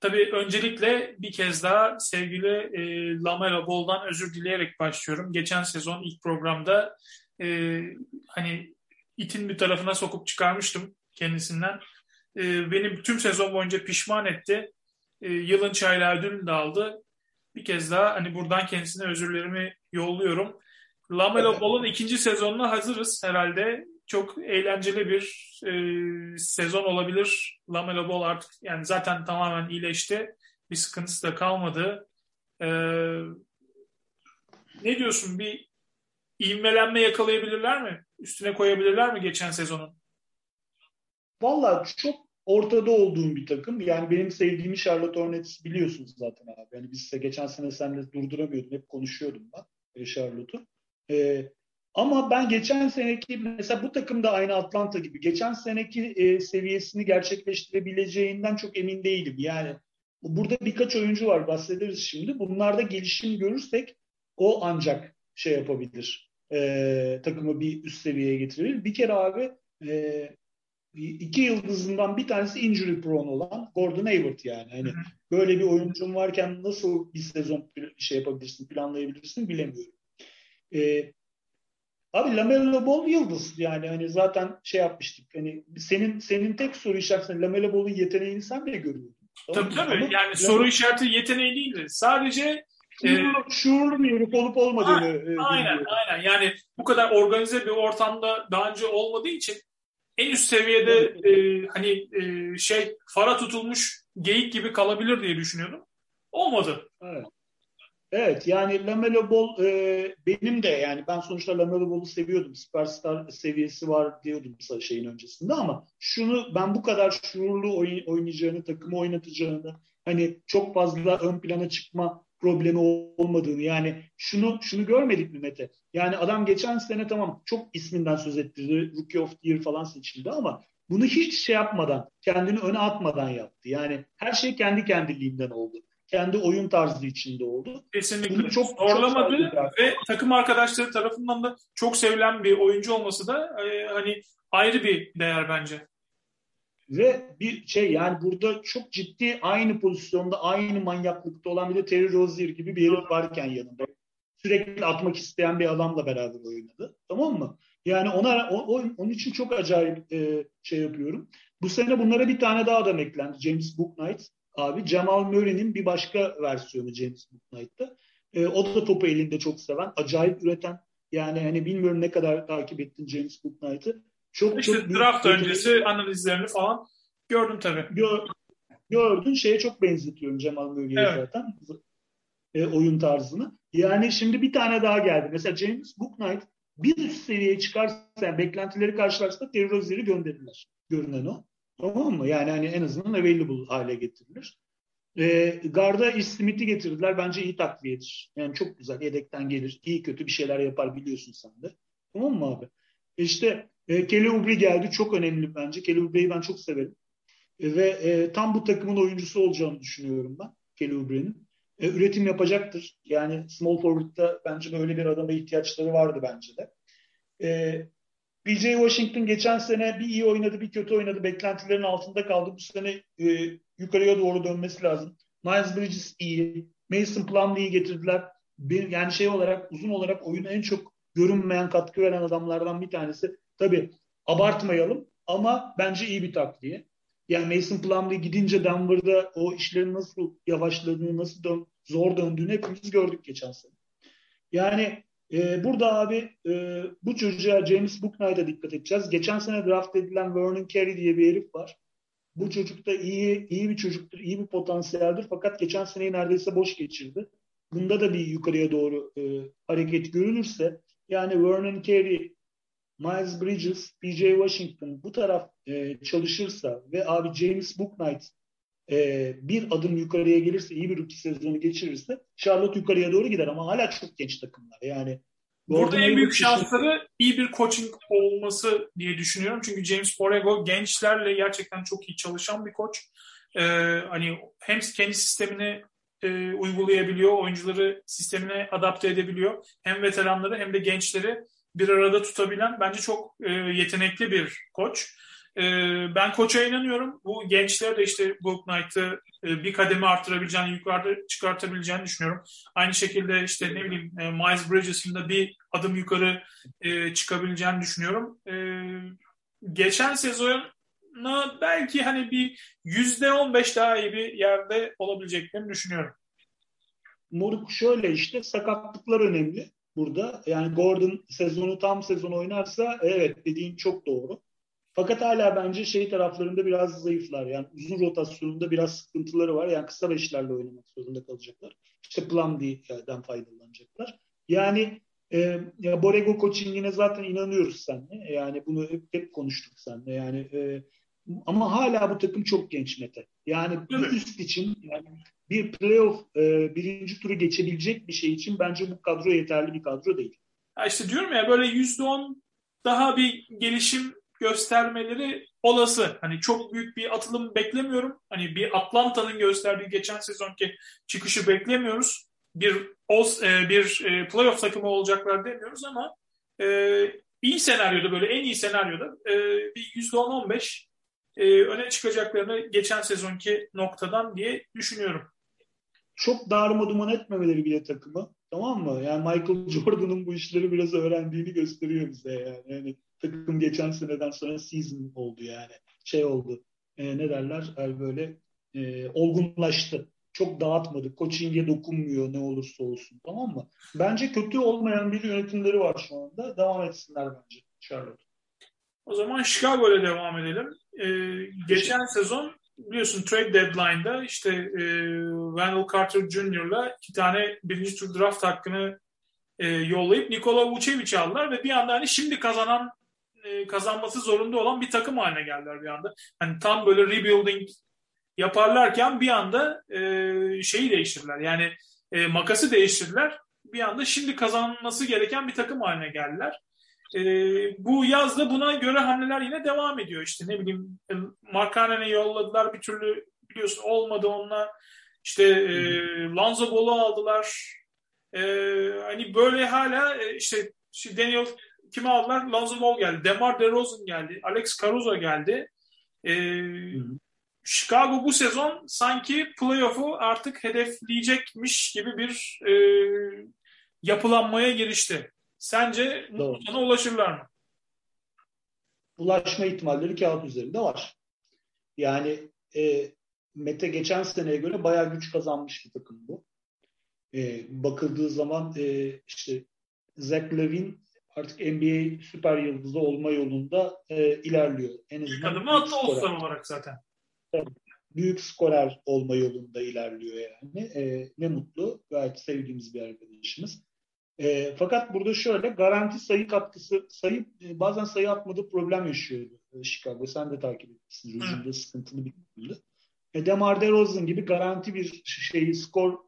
tabii öncelikle bir kez daha sevgili e, Lamelo Ball'dan özür dileyerek başlıyorum. Geçen sezon ilk programda e, hani itin bir tarafına sokup çıkarmıştım kendisinden. E, beni tüm sezon boyunca pişman etti. E, yılın çaylağı ödülünü de aldı. Bir kez daha hani buradan kendisine özürlerimi yolluyorum. Lamelo Ball'un ikinci sezonuna hazırız herhalde. Çok eğlenceli bir e, sezon olabilir. Lamelo Ball artık yani zaten tamamen iyileşti. Bir sıkıntısı da kalmadı. E, ne diyorsun? Bir ivmelenme yakalayabilirler mi? Üstüne koyabilirler mi geçen sezonun? Valla çok ortada olduğum bir takım. Yani benim sevdiğim Charlotte Hornets biliyorsunuz zaten abi. Yani biz de geçen sene seninle durduramıyordum. Hep konuşuyordum ben e, Charlotte'u. Ee, ama ben geçen seneki mesela bu takım da aynı Atlanta gibi. Geçen seneki e, seviyesini gerçekleştirebileceğinden çok emin değilim. Yani burada birkaç oyuncu var bahsederiz şimdi. Bunlarda gelişim görürsek o ancak şey yapabilir e, takımı bir üst seviyeye getirir. Bir kere abi e, iki yıldızından bir tanesi injury prone olan Gordon Hayward yani. Hani böyle bir oyuncun varken nasıl bir sezon şey yapabilirsin, planlayabilirsin bilemiyorum. E, abi Lamelo Ball yıldız yani hani zaten şey yapmıştık hani senin senin tek soru işaretin Lamelo Ball'un yeteneğini sen de görüyordun. Tabii tabii. Ama yani soru işareti yeteneği değildi. Sadece şuurlu bir herif olup olmadığını. E, aynen, aynen. Yani bu kadar organize bir ortamda daha önce olmadığı için en üst seviyede e, hani e, şey fara tutulmuş geyik gibi kalabilir diye düşünüyordum. Olmadı. Evet. Evet yani Lamelo Ball e, benim de yani ben sonuçta Lamelo Ball'u seviyordum. Superstar seviyesi var diyordum şeyin öncesinde ama şunu ben bu kadar şuurlu oynayacağını, takımı oynatacağını, hani çok fazla ön plana çıkma problemi olmadığını yani şunu şunu görmedik mi Mete? Yani adam geçen sene tamam çok isminden söz ettirdi. Rookie of the Year falan seçildi ama bunu hiç şey yapmadan, kendini öne atmadan yaptı. Yani her şey kendi kendiliğinden oldu. Kendi oyun tarzı içinde oldu. Kesinlikle. Bunu çok zorlamadı çok ve takım arkadaşları tarafından da çok sevilen bir oyuncu olması da e, hani ayrı bir değer bence. Ve bir şey yani burada çok ciddi aynı pozisyonda aynı manyaklıkta olan bir de Terry Rozier gibi bir herif varken yanında. Sürekli atmak isteyen bir adamla beraber oynadı. Tamam mı? Yani ona o, onun için çok acayip e, şey yapıyorum. Bu sene bunlara bir tane daha adam eklendi. James Booknight abi. Jamal Murray'nin bir başka versiyonu James Booknight'ta. E, o da topu elinde çok seven, acayip üreten. Yani hani bilmiyorum ne kadar takip ettin James Booknight'ı. Çok işte çok draft öncesi analizlerini falan gördüm tabii. Gör, gördün şeye çok benzetiyorum Cemal Murray'e evet. zaten e, oyun tarzını. Yani şimdi bir tane daha geldi. Mesela James Booknight bir üst seviyeye çıkarsa yani beklentileri karşılarsa Terry Rozier'i gönderirler. Görünen o. Tamam mı? Yani hani en azından available hale getirilir. E, Garda Smith'i getirdiler. Bence iyi takviyedir. Yani çok güzel. Yedekten gelir. iyi kötü bir şeyler yapar biliyorsun sen de. Tamam mı abi? İşte e, Kelly Oubre geldi. Çok önemli bence. Kelly Oubre'yi ben çok severim. E, ve e, tam bu takımın oyuncusu olacağını düşünüyorum ben. Kelly Oubre'nin. E, üretim yapacaktır. Yani small forward'da bence böyle bir adama ihtiyaçları vardı bence de. E, BJ Washington geçen sene bir iyi oynadı, bir kötü oynadı. Beklentilerin altında kaldı. Bu sene e, yukarıya doğru dönmesi lazım. Miles Bridges iyi. Mason Plumlee'yi getirdiler. Bir, yani şey olarak, uzun olarak oyuna en çok görünmeyen katkı veren adamlardan bir tanesi. Tabii abartmayalım ama bence iyi bir takviye. Yani Mason Plumlee gidince Denver'da o işlerin nasıl yavaşladığını, nasıl dön, zor döndüğünü hepimiz gördük geçen sene. Yani e, burada abi e, bu çocuğa James Booknight'a dikkat edeceğiz. Geçen sene draft edilen Vernon Carey diye bir herif var. Bu çocuk da iyi iyi bir çocuktur, iyi bir potansiyeldir. Fakat geçen seneyi neredeyse boş geçirdi. Bunda da bir yukarıya doğru e, hareket görülürse yani Vernon Carey Miles Bridges, PJ Washington bu taraf e, çalışırsa ve abi James Booknight e, bir adım yukarıya gelirse, iyi bir rookie sezonu geçirirse Charlotte yukarıya doğru gider ama hala çok genç takımlar. Yani Burada en büyük şansları iyi bir coaching olması diye düşünüyorum. Çünkü James Borrego gençlerle gerçekten çok iyi çalışan bir koç. Ee, hani hem kendi sistemini e, uygulayabiliyor, oyuncuları sistemine adapte edebiliyor. Hem veteranları hem de gençleri bir arada tutabilen bence çok e, yetenekli bir koç. E, ben koça inanıyorum. Bu gençler de işte Book Knight'ı e, bir kademe arttırabileceğini, yukarıda çıkartabileceğini düşünüyorum. Aynı şekilde işte ne bileyim e, Miles Bridges'in de bir adım yukarı e, çıkabileceğini düşünüyorum. Geçen sezona belki hani bir yüzde on beş daha iyi bir yerde olabileceklerini düşünüyorum. Moruk şöyle işte sakatlıklar önemli burada. Yani Gordon sezonu tam sezon oynarsa evet dediğin çok doğru. Fakat hala bence şey taraflarında biraz zayıflar. Yani uzun rotasyonunda biraz sıkıntıları var. Yani kısa beşlerle oynamak zorunda kalacaklar. İşte Plumlee'den faydalanacaklar. Yani e, ya Borrego coachingine zaten inanıyoruz seninle. Yani bunu hep, hep konuştuk seninle. Yani e, ama hala bu takım çok genç Mete. Yani bir üst için yani bir playoff e, birinci turu geçebilecek bir şey için bence bu kadro yeterli bir kadro değil. Ya işte diyorum ya böyle yüzde on daha bir gelişim göstermeleri olası. Hani çok büyük bir atılım beklemiyorum. Hani bir Atlanta'nın gösterdiği geçen sezonki çıkışı beklemiyoruz. Bir e, bir e, playoff takımı olacaklar demiyoruz ama e, iyi senaryoda böyle en iyi senaryoda bir yüzde on on beş öne çıkacaklarını geçen sezonki noktadan diye düşünüyorum çok darma duman etmemeleri bile takımı. Tamam mı? Yani Michael Jordan'ın bu işleri biraz öğrendiğini gösteriyor bize yani. yani takım geçen seneden sonra season oldu yani. Şey oldu. E, ne derler? Yani böyle e, olgunlaştı. Çok dağıtmadı. Coaching'e dokunmuyor ne olursa olsun. Tamam mı? Bence kötü olmayan bir yönetimleri var şu anda. Devam etsinler bence Charlotte. O zaman Chicago'ya devam edelim. Ee, geçen sezon biliyorsun trade deadline'da işte e, Wendell Carter Jr.'la iki tane birinci tur draft hakkını e, yollayıp Nikola Vucevic'i aldılar ve bir anda hani şimdi kazanan e, kazanması zorunda olan bir takım haline geldiler bir anda. Hani tam böyle rebuilding yaparlarken bir anda e, şeyi değiştirdiler. Yani e, makası değiştirdiler. Bir anda şimdi kazanması gereken bir takım haline geldiler. E, bu yazda buna göre hamleler yine devam ediyor. İşte ne bileyim e, Markkanen'e yolladılar bir türlü biliyorsun olmadı onunla. İşte e, Lonzo Ball'u aldılar. E, hani böyle hala e, işte, işte Daniel kimi aldılar? Lonzo Ball geldi. DeMar DeRozan geldi. Alex Caruso geldi. E, Chicago bu sezon sanki playoff'u artık hedefleyecekmiş gibi bir e, yapılanmaya girişti. Sence buna ulaşırlar mı? Ulaşma ihtimalleri kağıt üzerinde var. Yani e, Mete geçen seneye göre bayağı güç kazanmış bir takım bu. E, bakıldığı zaman e, işte Zach Levine artık NBA süper yıldızı olma yolunda e, ilerliyor. En azından İlk adımı attı All-Star olarak zaten. Büyük skorer olma yolunda ilerliyor yani. E, ne mutlu. Gayet sevdiğimiz bir arkadaşımız. E, fakat burada şöyle garanti sayı katkısı sayı e, bazen sayı atmadığı problem yaşıyor e, Chicago. Sen de takip etmişsin. Hücumda sıkıntılı bir kulübü. E, Demar DeRozan gibi garanti bir şeyi skoru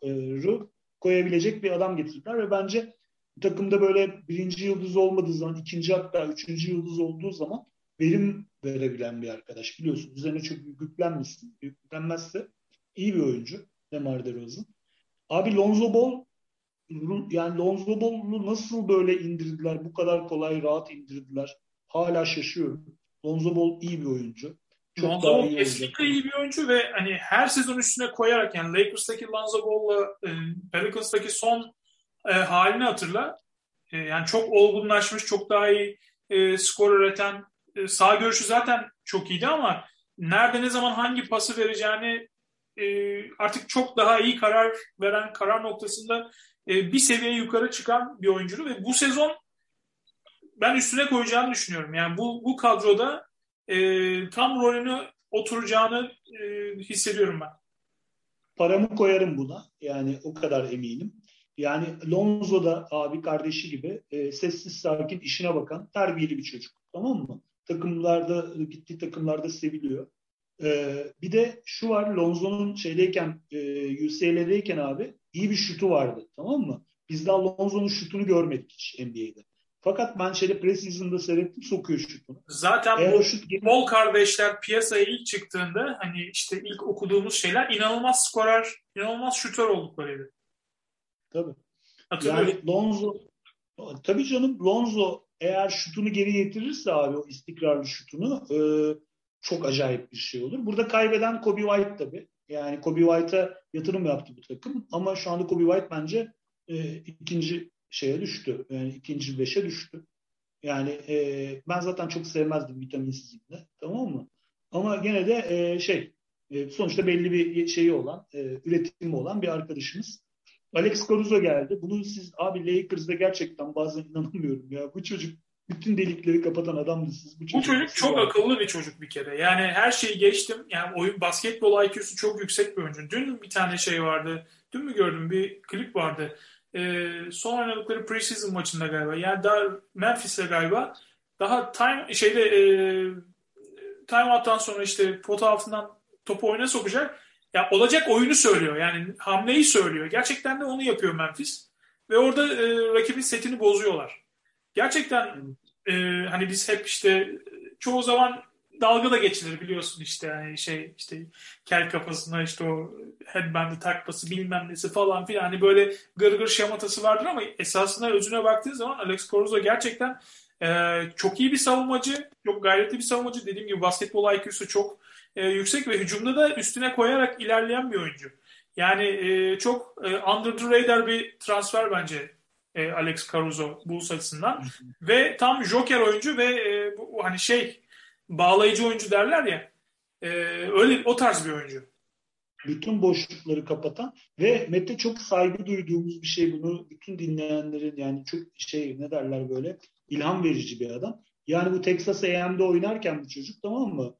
koyabilecek bir adam getirdiler ve bence takımda böyle birinci yıldız olmadığı zaman, ikinci hatta üçüncü yıldız olduğu zaman verim verebilen bir arkadaş. Biliyorsun üzerine çok yüklenmişsin. Yüklenmezse iyi bir oyuncu Demar DeRozan. Abi Lonzo Ball yani Lonzo Ball'u nasıl böyle indirdiler? Bu kadar kolay rahat indirdiler. Hala şaşıyorum. Lonzo Ball iyi bir oyuncu. Çok Lonzo Ball kesinlikle iyi bir oyuncu ve hani her sezon üstüne koyarak yani Lakers'taki Lonzo Ball'la e, Pelicans'taki son e, halini hatırla. E, yani çok olgunlaşmış, çok daha iyi e, skor üreten e, sağ görüşü zaten çok iyiydi ama nerede ne zaman hangi pası vereceğini e, artık çok daha iyi karar veren karar noktasında e, bir seviye yukarı çıkan bir oyuncu ve bu sezon ben üstüne koyacağını düşünüyorum. Yani bu bu kadroda e, tam rolünü oturacağını e, hissediyorum ben. Paramı koyarım buna. Yani o kadar eminim. Yani Lonzo da abi kardeşi gibi e, sessiz sakin işine bakan terbiyeli bir çocuk. Tamam mı? Takımlarda gittiği takımlarda seviliyor. E, bir de şu var Lonzo'nun şeydeyken e, UCLA'deyken abi iyi bir şutu vardı. Tamam mı? Biz daha Lonzo'nun şutunu görmedik hiç NBA'de. Fakat ben şeyde preseason'da seyrettim sokuyor şutunu. Zaten Eğer bu şut Bol kardeşler piyasaya ilk çıktığında hani işte ilk okuduğumuz şeyler inanılmaz skorer, inanılmaz şutör olduklarıydı. Tabii. Yani Lonzo tabii canım Lonzo eğer şutunu geri getirirse abi o istikrarlı şutunu e, çok acayip bir şey olur. Burada kaybeden Kobe White tabii. Yani Kobe White'a yatırım yaptı bu takım ama şu anda Kobe White bence e, ikinci şeye düştü. Yani ikinci beşe düştü. Yani e, ben zaten çok sevmezdim vitaminsiz ibne. Tamam mı? Ama gene de e, şey e, sonuçta belli bir şeyi olan, e, üretimi olan bir arkadaşımız. Alex Caruso geldi. Bunu siz abi Lakers'da gerçekten bazen inanamıyorum ya. Bu çocuk bütün delikleri kapatan adamdı siz. Bu çocuk, bu çocuk çok var. akıllı bir çocuk bir kere. Yani her şeyi geçtim. Yani oyun basketbol IQ'su çok yüksek bir oyuncu. Dün bir tane şey vardı. Dün mü gördüm bir klip vardı. Ee, son oynadıkları preseason maçında galiba. Yani daha Memphis'te galiba. Daha time şeyde e, time out'tan sonra işte pot altından topu oyuna sokacak. Ya olacak oyunu söylüyor. Yani hamleyi söylüyor. Gerçekten de onu yapıyor Memphis. Ve orada e, rakibin setini bozuyorlar. Gerçekten e, hani biz hep işte çoğu zaman dalga da geçilir biliyorsun işte yani şey işte kel kafasına işte o headband'i takması bilmem nesi falan filan hani böyle gır gır şamatası vardır ama esasında özüne baktığın zaman Alex Caruso gerçekten e, çok iyi bir savunmacı, çok gayretli bir savunmacı. Dediğim gibi basketbol IQ'su çok e, yüksek ve hücumda da üstüne koyarak ilerleyen bir oyuncu. Yani e, çok e, under the radar bir transfer bence e, Alex Caruso Bulls açısından. ve tam joker oyuncu ve e, bu, hani şey bağlayıcı oyuncu derler ya e, öyle o tarz bir oyuncu. Bütün boşlukları kapatan ve Mete çok saygı duyduğumuz bir şey bunu bütün dinleyenlerin yani çok şey ne derler böyle ilham verici bir adam. Yani bu Texas A&M'de oynarken bu çocuk tamam mı?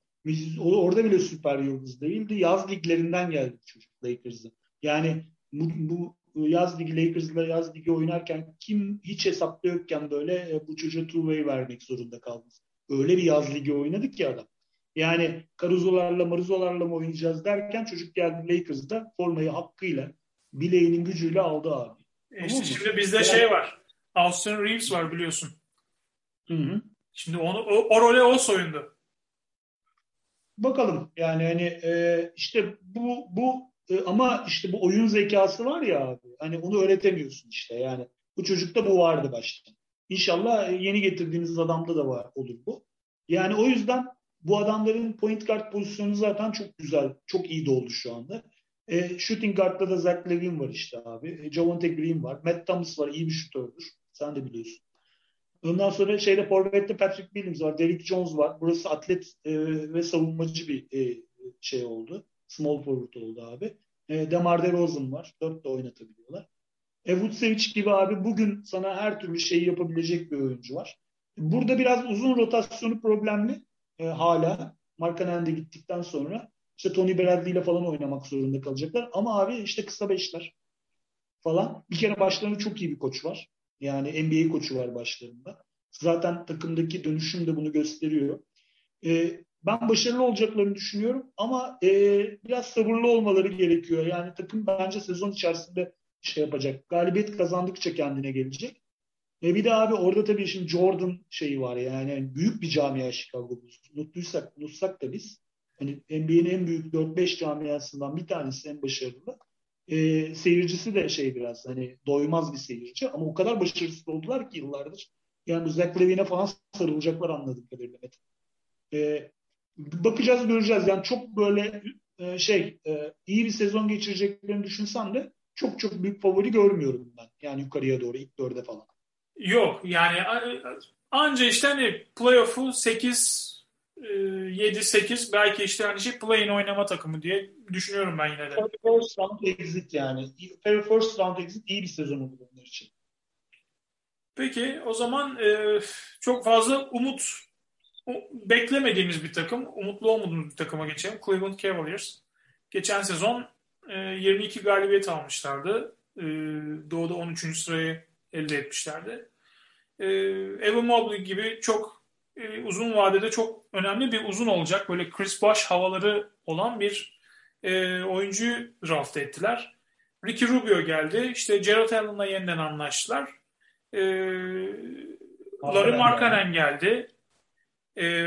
Orada bile süper yıldız değildi. Yaz liglerinden geldi çocuk Lakers'ın. Yani bu, bu yaz ligi Lakers'la yaz ligi oynarken kim hiç hesapta yokken böyle e, bu çocuğa two way vermek zorunda kaldı. Öyle bir yaz ligi oynadık ki adam. Yani Caruso'larla Maruzo'larla mı oynayacağız derken çocuk geldi Lakers'da formayı hakkıyla bileğinin gücüyle aldı abi. E işte şimdi bizde yani, şey var. Austin Reeves var biliyorsun. Hı hı. Şimdi onu o, o role o soyundu. Bakalım yani hani e, işte bu bu e, ama işte bu oyun zekası var ya abi. Hani onu öğretemiyorsun işte yani. Bu çocukta bu vardı başta. İnşallah yeni getirdiğiniz adamda da var olur bu. Yani o yüzden bu adamların point guard pozisyonu zaten çok güzel, çok iyi doldu şu anda. E, shooting guard'da da Zach Levine var işte abi. E, Javonte Green var. Matt Thomas var. iyi bir şutördür. Sen de biliyorsun. Ondan sonra şeyde Forvet'te Patrick Williams var. Derrick Jones var. Burası atlet e, ve savunmacı bir e, şey oldu. Small forward oldu abi. E, Demar DeRozan var. Dört de oynatabiliyorlar. E, Vucevic gibi abi bugün sana her türlü şeyi yapabilecek bir oyuncu var. Burada biraz uzun rotasyonu problemli e, hala. Markanen'de gittikten sonra işte Tony Bradley ile falan oynamak zorunda kalacaklar. Ama abi işte kısa beşler falan. Bir kere başlarında çok iyi bir koç var. Yani NBA koçu var başlarında. Zaten takımdaki dönüşüm de bunu gösteriyor. E, ben başarılı olacaklarını düşünüyorum ama e, biraz sabırlı olmaları gerekiyor. Yani takım bence sezon içerisinde şey yapacak. Galibiyet kazandıkça kendine gelecek. E bir de abi orada tabii şimdi Jordan şeyi var yani büyük bir camia Chicago. Unuttuysak, unutsak da biz hani NBA'nin en büyük 4-5 camiasından bir tanesi en başarılı. E, seyircisi de şey biraz hani doymaz bir seyirci ama o kadar başarısız oldular ki yıllardır. Yani Zach Levine'e falan sarılacaklar anladım kadarıyla. E, bakacağız göreceğiz. Yani çok böyle e, şey e, iyi bir sezon geçireceklerini düşünsem de çok çok büyük favori görmüyorum ben. Yani yukarıya doğru ilk dörde falan. Yok yani anca işte hani playoff'u 8 7-8 e, belki işte hani şey play-in oynama takımı diye düşünüyorum ben yine de. First round exit yani. First round exit iyi bir sezon olur onlar için. Peki o zaman e, çok fazla umut beklemediğimiz bir takım, umutlu olmadığımız bir takıma geçelim. Cleveland Cavaliers. Geçen sezon e, 22 galibiyet almışlardı. E, Doğu'da 13. sırayı elde etmişlerdi. E, Evan Mobley gibi çok e, uzun vadede çok önemli bir uzun olacak. Böyle Chris Bosh havaları olan bir e, oyuncuyu draft ettiler. Ricky Rubio geldi. İşte Gerald Allen'la yeniden anlaştılar. E, Larry Markkanen geldi. E,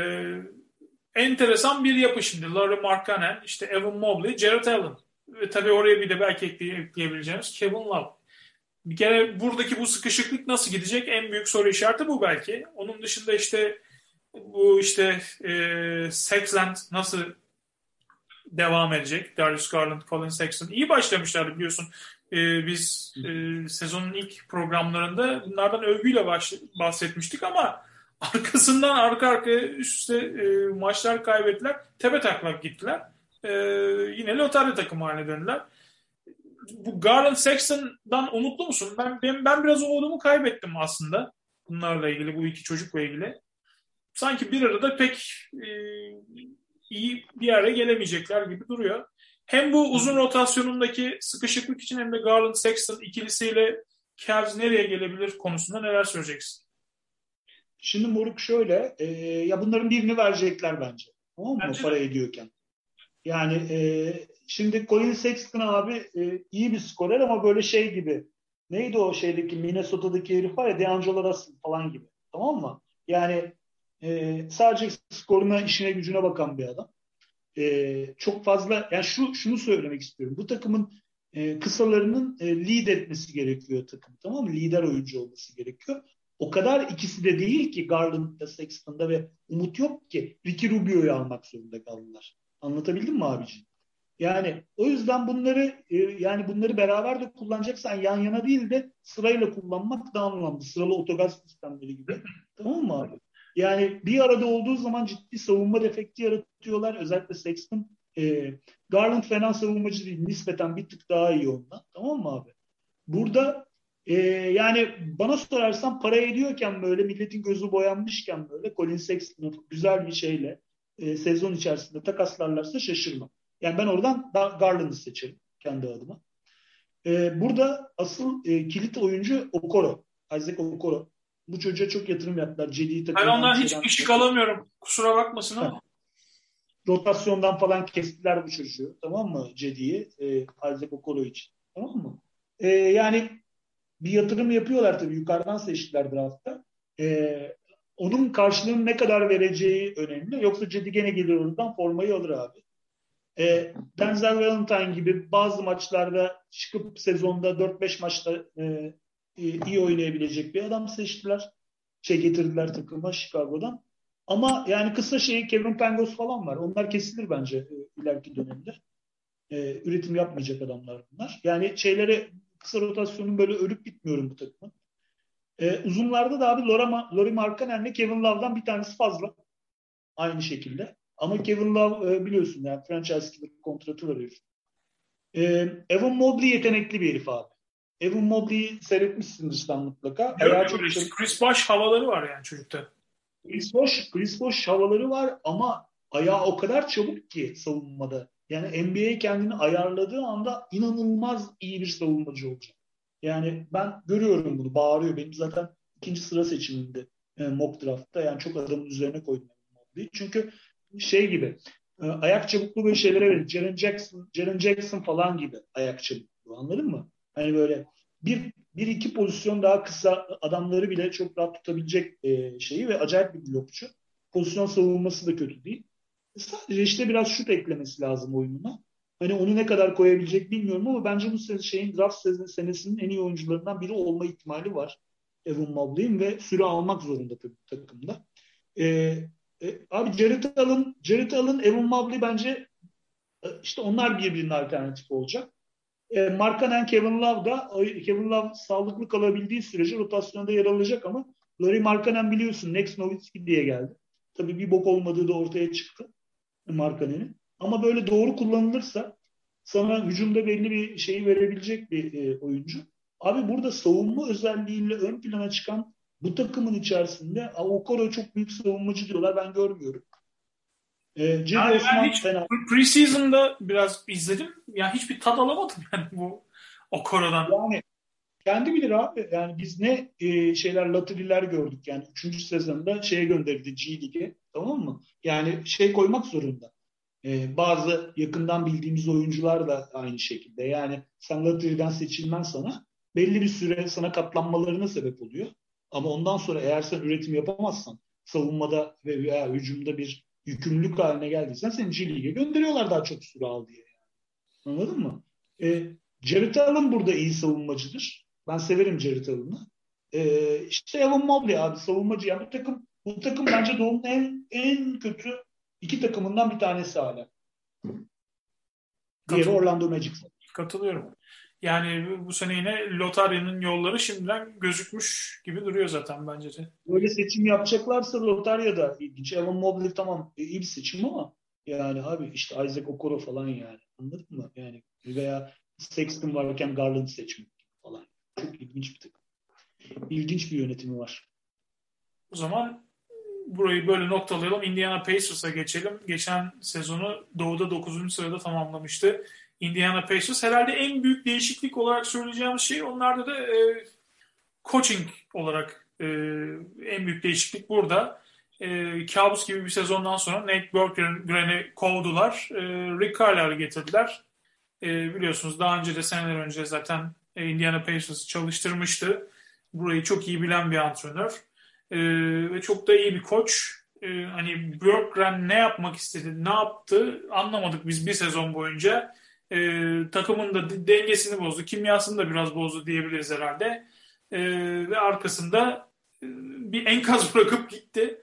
enteresan bir yapı şimdi. Larry Markkanen, işte Evan Mobley, Gerald Allen. Ve tabii oraya bir de belki ekleyebileceğimiz Kevin Love bir kere buradaki bu sıkışıklık nasıl gidecek en büyük soru işareti bu belki. Onun dışında işte bu işte e, Sexland nasıl devam edecek? Darius Garland, Colin Sexton. iyi başlamışlardı biliyorsun. E, biz e, sezonun ilk programlarında bunlardan övgüyle baş, bahsetmiştik ama arkasından arka arkaya üst üste e, maçlar kaybettiler. Tepe taklak gittiler. E, yine lotarya takımı haline döndüler bu Garland Sexton'dan umutlu musun? Ben, ben, ben biraz umudumu kaybettim aslında. Bunlarla ilgili, bu iki çocukla ilgili. Sanki bir arada pek e, iyi bir yere gelemeyecekler gibi duruyor. Hem bu uzun rotasyonundaki sıkışıklık için hem de Garland Sexton ikilisiyle Cavs nereye gelebilir konusunda neler söyleyeceksin? Şimdi Moruk şöyle, e, ya bunların birini verecekler bence. Tamam mı? Bence para ediyorken. Yani e, şimdi Colin Sexton abi e, iyi bir skorer ama böyle şey gibi. Neydi o şeydeki Minnesota'daki herif var ya DeAngelo Russell falan gibi. Tamam mı? Yani e, sadece skoruna, işine, gücüne bakan bir adam. E, çok fazla yani şu şunu söylemek istiyorum. Bu takımın e, kısalarının e, lead etmesi gerekiyor takım. Tamam mı? Lider oyuncu olması gerekiyor. O kadar ikisi de değil ki Garland'da, Sexton'da ve Umut yok ki Ricky Rubio'yu almak zorunda kaldılar. Anlatabildim mi abiciğim? Yani o yüzden bunları e, yani bunları beraber de kullanacaksan yan yana değil de sırayla kullanmak daha anlamlı. Sıralı otogaz sistemleri gibi. tamam mı abi? Yani bir arada olduğu zaman ciddi savunma defekti yaratıyorlar. Özellikle Sexton. E, Garland fena savunmacı değil. Nispeten bir tık daha iyi ondan. Tamam mı abi? Burada e, yani bana sorarsan para ediyorken böyle milletin gözü boyanmışken böyle Colin Sexton'ı güzel bir şeyle e, sezon içerisinde takaslarlarsa şaşırmam. Yani ben oradan Garland'ı seçerim kendi adıma. E, burada asıl e, kilit oyuncu Okoro. Isaac Okoro. Bu çocuğa çok yatırım yaptılar. Cedi'yi Ben ondan hiç ışık alamıyorum. Kusura bakmasın ama. Rotasyondan falan kestiler bu çocuğu. Tamam mı? Cedi'yi. E, Isaac Okoro için. Tamam mı? E, yani bir yatırım yapıyorlar tabii. Yukarıdan seçtiler draftta. E, onun karşılığını ne kadar vereceği önemli. Yoksa Cedi gene gelir oradan formayı alır abi. E, Denzel Valentine gibi bazı maçlarda çıkıp sezonda 4-5 maçta e, iyi oynayabilecek bir adam seçtiler. Şey getirdiler takıma Chicago'dan. Ama yani kısa şey Kevin Pangos falan var. Onlar kesilir bence e, ileriki dönemde. E, üretim yapmayacak adamlar bunlar. Yani şeyleri kısa rotasyonun böyle ölüp gitmiyorum bu takımın. E, uzunlarda da abi Laura, Lori Markkanen'le Kevin Love'dan bir tanesi fazla. Aynı şekilde. Ama Kevin Love e, biliyorsun yani franchise gibi kontratı herif. E, Evan Mobley yetenekli bir herif abi. Evan Mobley'i seyretmişsindir sen mutlaka. Ayağı çok işte. Chris Bosh havaları var yani çocukta. Chris Bosh, Chris Bosh havaları var ama ayağı o kadar çabuk ki savunmada. Yani NBA kendini ayarladığı anda inanılmaz iyi bir savunmacı olacak. Yani ben görüyorum bunu. Bağırıyor. Benim zaten ikinci sıra seçiminde e, mock draft'ta. Yani çok adamın üzerine koydum. Mobley. Çünkü şey gibi e, ayak çabukluğu böyle şeylere verir. Jaren Jackson, Jaren Jackson falan gibi ayak çabukluğu. Anladın mı? Hani böyle bir, bir iki pozisyon daha kısa adamları bile çok rahat tutabilecek e, şeyi ve acayip bir blokçu. Pozisyon savunması da kötü değil. Sadece işte biraz şut eklemesi lazım oyununa. Hani onu ne kadar koyabilecek bilmiyorum ama bence bu şeyin draft senesinin en iyi oyuncularından biri olma ihtimali var. Evan Mobley'in ve süre almak zorunda tabii takımda. Ee, e, abi Jared Allen, Jared Allen, Evan Mobley bence e, işte onlar birbirinin alternatifi olacak. E, Markanen Kevin Love da Kevin Love sağlıklı kalabildiği sürece rotasyonda yer alacak ama Larry Markanen biliyorsun Next Nowitzki diye geldi. Tabii bir bok olmadığı da ortaya çıktı Markanen'in. Ama böyle doğru kullanılırsa sana hücumda belli bir şeyi verebilecek bir e, oyuncu. Abi burada savunma özelliğiyle ön plana çıkan bu takımın içerisinde Okoro çok büyük savunmacı diyorlar. Ben görmüyorum. Ee, yani ben hiç fena. preseason'da biraz izledim. Yani hiçbir tad alamadım yani bu Okoro'dan. Yani kendi bilir abi. Yani biz ne e, şeyler latililer gördük yani. Üçüncü sezonda şeye gönderildi G League'e. Tamam mı? Yani şey koymak zorunda. E, bazı yakından bildiğimiz oyuncular da aynı şekilde. Yani sen Latter'den seçilmen sana belli bir süre sana katlanmalarına sebep oluyor. Ama ondan sonra eğer sen üretim yapamazsan savunmada ve veya hücumda bir yükümlülük haline geldiysen seni G League'e gönderiyorlar daha çok süre al diye. Anladın mı? E, Jared Allen burada iyi savunmacıdır. Ben severim Jared Allen'ı. E, işte Evan Mobley abi savunmacı. Yani bu takım bu takım bence Doğu'nun en, en kötü iki takımından bir tanesi hala. Diğeri Orlando Magic. Katılıyorum. Yani bu sene yine lotaryanın yolları şimdiden gözükmüş gibi duruyor zaten bence de. Böyle seçim yapacaklarsa lotarya da ilginç. Evan Mobley tamam iyi bir seçim ama yani abi işte Isaac Okoro falan yani. Anladın mı? Yani veya Sexton varken Garland seçmek falan. Çok ilginç bir takım. İlginç bir yönetimi var. O zaman burayı böyle noktalayalım. Indiana Pacers'a geçelim. Geçen sezonu Doğu'da 9. sırada tamamlamıştı. Indiana Pacers. Herhalde en büyük değişiklik olarak söyleyeceğimiz şey onlarda da e, coaching olarak e, en büyük değişiklik burada. E, kabus gibi bir sezondan sonra Nate Berggren'i kovdular. E, Rick Carlisle'ı getirdiler. E, biliyorsunuz daha önce de seneler önce zaten e, Indiana Pacers çalıştırmıştı. Burayı çok iyi bilen bir antrenör. E, ve çok da iyi bir koç. E, hani Berggren ne yapmak istedi, ne yaptı anlamadık biz bir sezon boyunca e, takımın da dengesini bozdu. Kimyasını da biraz bozdu diyebiliriz herhalde. E, ve arkasında e, bir enkaz bırakıp gitti.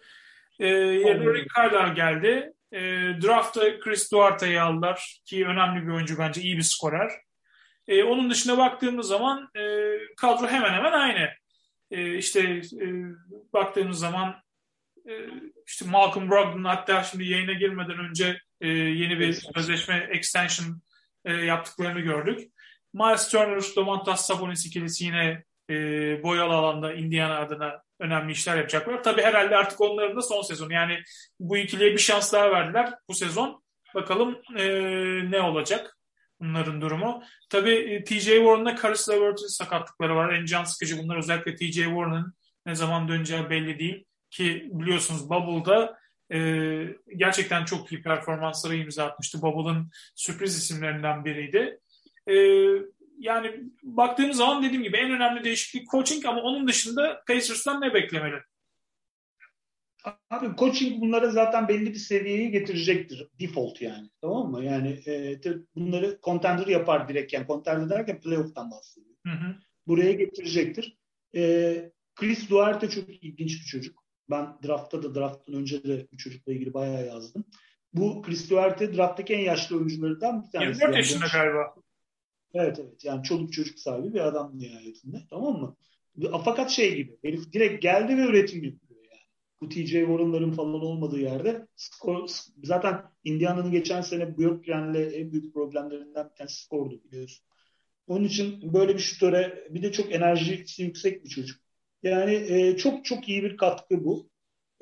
E, yerine Rick Carlisle geldi. E, draftta Chris Duarte'yi aldılar ki önemli bir oyuncu bence iyi bir skorer. E, onun dışında baktığımız zaman e, kadro hemen hemen aynı. E, işte e, baktığımız zaman e, işte Malcolm Brogdon hatta şimdi yayına girmeden önce e, yeni bir sözleşme extension e, yaptıklarını gördük. Miles Turner, Domantas Sabonis ikilisi yine e, boyalı alanda Indiana adına önemli işler yapacaklar. Tabii herhalde artık onların da son sezonu. Yani bu ikiliye bir şans daha verdiler bu sezon. Bakalım e, ne olacak bunların durumu. Tabii e, TJ Warren'da Caris LeVert'in sakatlıkları var. En can sıkıcı bunlar. Özellikle TJ Warren'ın ne zaman döneceği belli değil. Ki biliyorsunuz Bubble'da e, gerçekten çok iyi performansları imza atmıştı. Bubble'ın sürpriz isimlerinden biriydi. E, yani baktığımız zaman dediğim gibi en önemli değişiklik coaching ama onun dışında Pacers'tan ne beklemeli? Abi coaching bunlara zaten belli bir seviyeyi getirecektir. Default yani. Tamam mı? Yani e, bunları contender yapar direkt. Yani contender derken playoff'tan bahsediyor. Hı hı. Buraya getirecektir. E, Chris Duarte çok ilginç bir çocuk. Ben draftta da drafttan önce de bu çocukla ilgili bayağı yazdım. Bu Chris Duarte drafttaki en yaşlı oyuncularından bir tanesi. 24 yaşında galiba. Evet evet yani çoluk çocuk sahibi bir adam nihayetinde tamam mı? Fakat şey gibi herif direkt geldi ve üretim yapıyor yani. Bu TJ Warren'ların falan olmadığı yerde skor, zaten Indiana'nın geçen sene Björkgren'le en büyük problemlerinden bir tanesi skordu biliyorsun. Onun için böyle bir şutöre bir de çok enerjisi yüksek bir çocuk. Yani e, çok çok iyi bir katkı bu.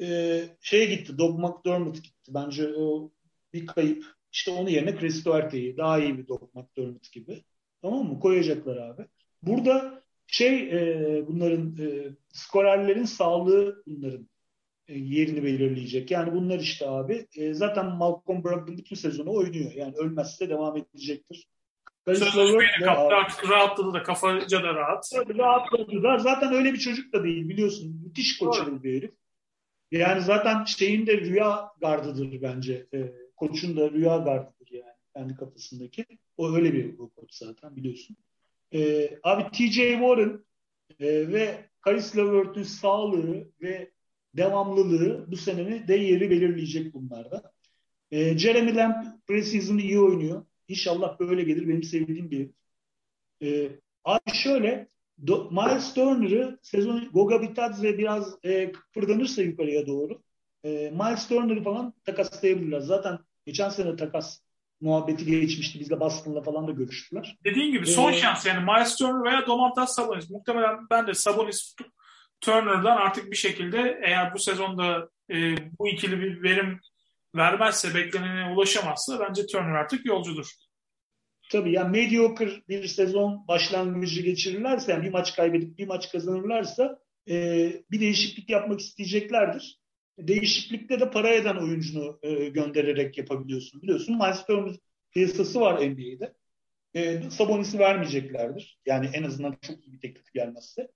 E, şeye gitti, Doug McDermott gitti. Bence o bir kayıp. İşte onun yerine Chris Duarte'yi daha iyi bir Doug McDermott gibi. Tamam mı? Koyacaklar abi. Burada şey e, bunların e, skorerlerin sağlığı bunların e, yerini belirleyecek. Yani bunlar işte abi e, zaten Malcolm Brogdon bütün sezonu oynuyor. Yani ölmezse devam edecektir. Sözleşmeyi kaptı artık rahatladı da kafaca da rahat. Rahatladı da zaten öyle bir çocuk da değil biliyorsun. Müthiş koçalı bir herif. Yani zaten şeyin de rüya gardıdır bence. E, koçun da rüya gardıdır yani kendi kafasındaki. O öyle bir koç zaten biliyorsun. E, abi TJ Warren e, ve Karis LeVert'ün sağlığı ve devamlılığı bu senenin de yeri belirleyecek bunlarda. E, Jeremy Lamb preseason'ı iyi oynuyor. İnşallah böyle gelir. Benim sevdiğim bir e, abi şöyle Do, Miles Turner'ı sezon Goga Bitadze biraz e, kıpırdanırsa yukarıya doğru e, Miles Turner'ı falan takaslayabilirler. Zaten geçen sene takas muhabbeti geçmişti. Bizle Boston'la falan da görüştüler. Dediğin gibi son ee, şans yani Miles Turner veya Domantas Sabonis. Muhtemelen ben de Sabonis Turner'dan artık bir şekilde eğer bu sezonda e, bu ikili bir verim vermezse, beklenene ulaşamazsa bence Turner artık yolcudur. Tabii yani mediocre bir sezon başlangıcı geçirirlerse, yani bir maç kaybedip bir maç kazanırlarsa e, bir değişiklik yapmak isteyeceklerdir. Değişiklikte de para eden oyuncunu e, göndererek yapabiliyorsun. Biliyorsun Miles Turner piyasası var NBA'de. E, Sabonis'i vermeyeceklerdir. Yani en azından çok iyi bir teklif gelmezse.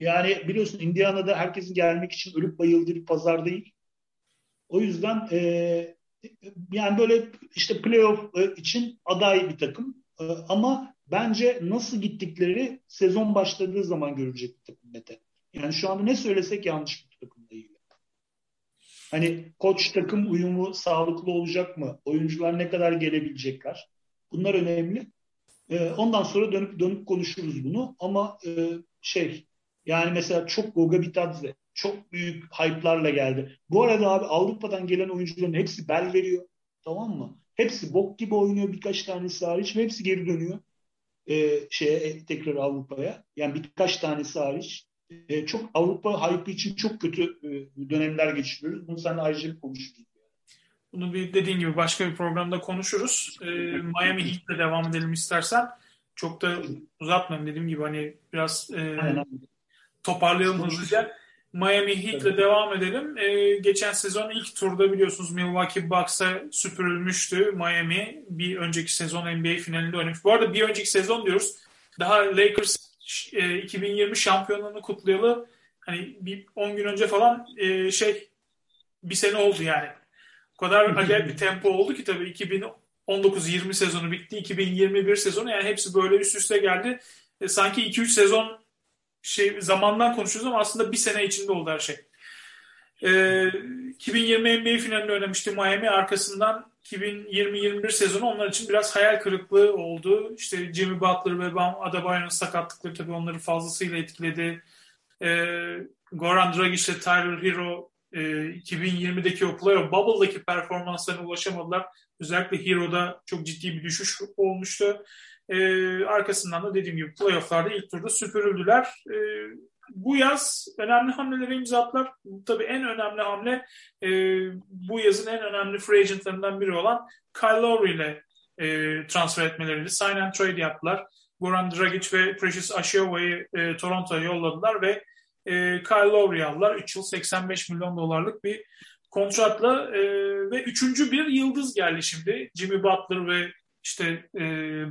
Yani biliyorsun Indiana'da herkesin gelmek için ölüp bayıldığı bir pazar değil. O yüzden e, yani böyle işte playoff e, için aday bir takım. E, ama bence nasıl gittikleri sezon başladığı zaman görecek bir takım Mete. Yani şu anda ne söylesek yanlış bir takım değil. Hani koç takım uyumu sağlıklı olacak mı? Oyuncular ne kadar gelebilecekler? Bunlar önemli. E, ondan sonra dönüp dönüp konuşuruz bunu. Ama e, şey yani mesela çok Goga Bitadze çok büyük hype'larla geldi. Bu arada abi Avrupa'dan gelen oyuncuların hepsi bel veriyor. Tamam mı? Hepsi bok gibi oynuyor birkaç tanesi hariç ve hepsi geri dönüyor. Ee, şeye e, tekrar Avrupa'ya. Yani birkaç tanesi hariç. Ee, çok Avrupa hype için çok kötü e, dönemler geçiriyoruz. Bunu seninle ayrıca konuşuruz. Bunu bir dediğin gibi başka bir programda konuşuruz. Ee, Miami Heat'le devam edelim istersen. Çok da uzatmayayım dediğim gibi hani biraz e, toparlayalım hızlıca. Miami Heat'le devam edelim. Ee, geçen sezon ilk turda biliyorsunuz Milwaukee Bucks'a süpürülmüştü Miami. Bir önceki sezon NBA finalinde oynamış. Bu arada bir önceki sezon diyoruz. Daha Lakers e, 2020 şampiyonluğunu kutlayalı hani bir 10 gün önce falan e, şey bir sene oldu yani. O kadar acayip bir tempo oldu ki tabii 2019-20 sezonu bitti. 2021 sezonu yani hepsi böyle üst üste geldi. E, sanki 2-3 sezon şey zamandan konuşuyoruz ama aslında bir sene içinde oldu her şey. E, 2020 NBA finalinde oynamıştı Miami. Arkasından 2020-21 sezonu onlar için biraz hayal kırıklığı oldu. İşte Jimmy Butler ve Bam Adebayo'nun sakatlıkları tabii onları fazlasıyla etkiledi. E, Goran Dragic ile Tyler Hero e, 2020'deki o playoff bubble'daki performanslarına ulaşamadılar. Özellikle Hero'da çok ciddi bir düşüş olmuştu. E, arkasından da dediğim gibi playofflarda ilk turda süpürüldüler. E, bu yaz önemli hamleleri imza. Tabii en önemli hamle e, bu yazın en önemli free agentlarından biri olan Kyle Lowry ile e, transfer etmeleriydi. Sign and trade yaptılar. Goran Dragic ve Precious Achiova'yı e, Toronto'ya yolladılar ve e, Kyle Lowry aldılar. 3 yıl 85 milyon dolarlık bir kontratla e, ve üçüncü bir yıldız geldi şimdi. Jimmy Butler ve işte e,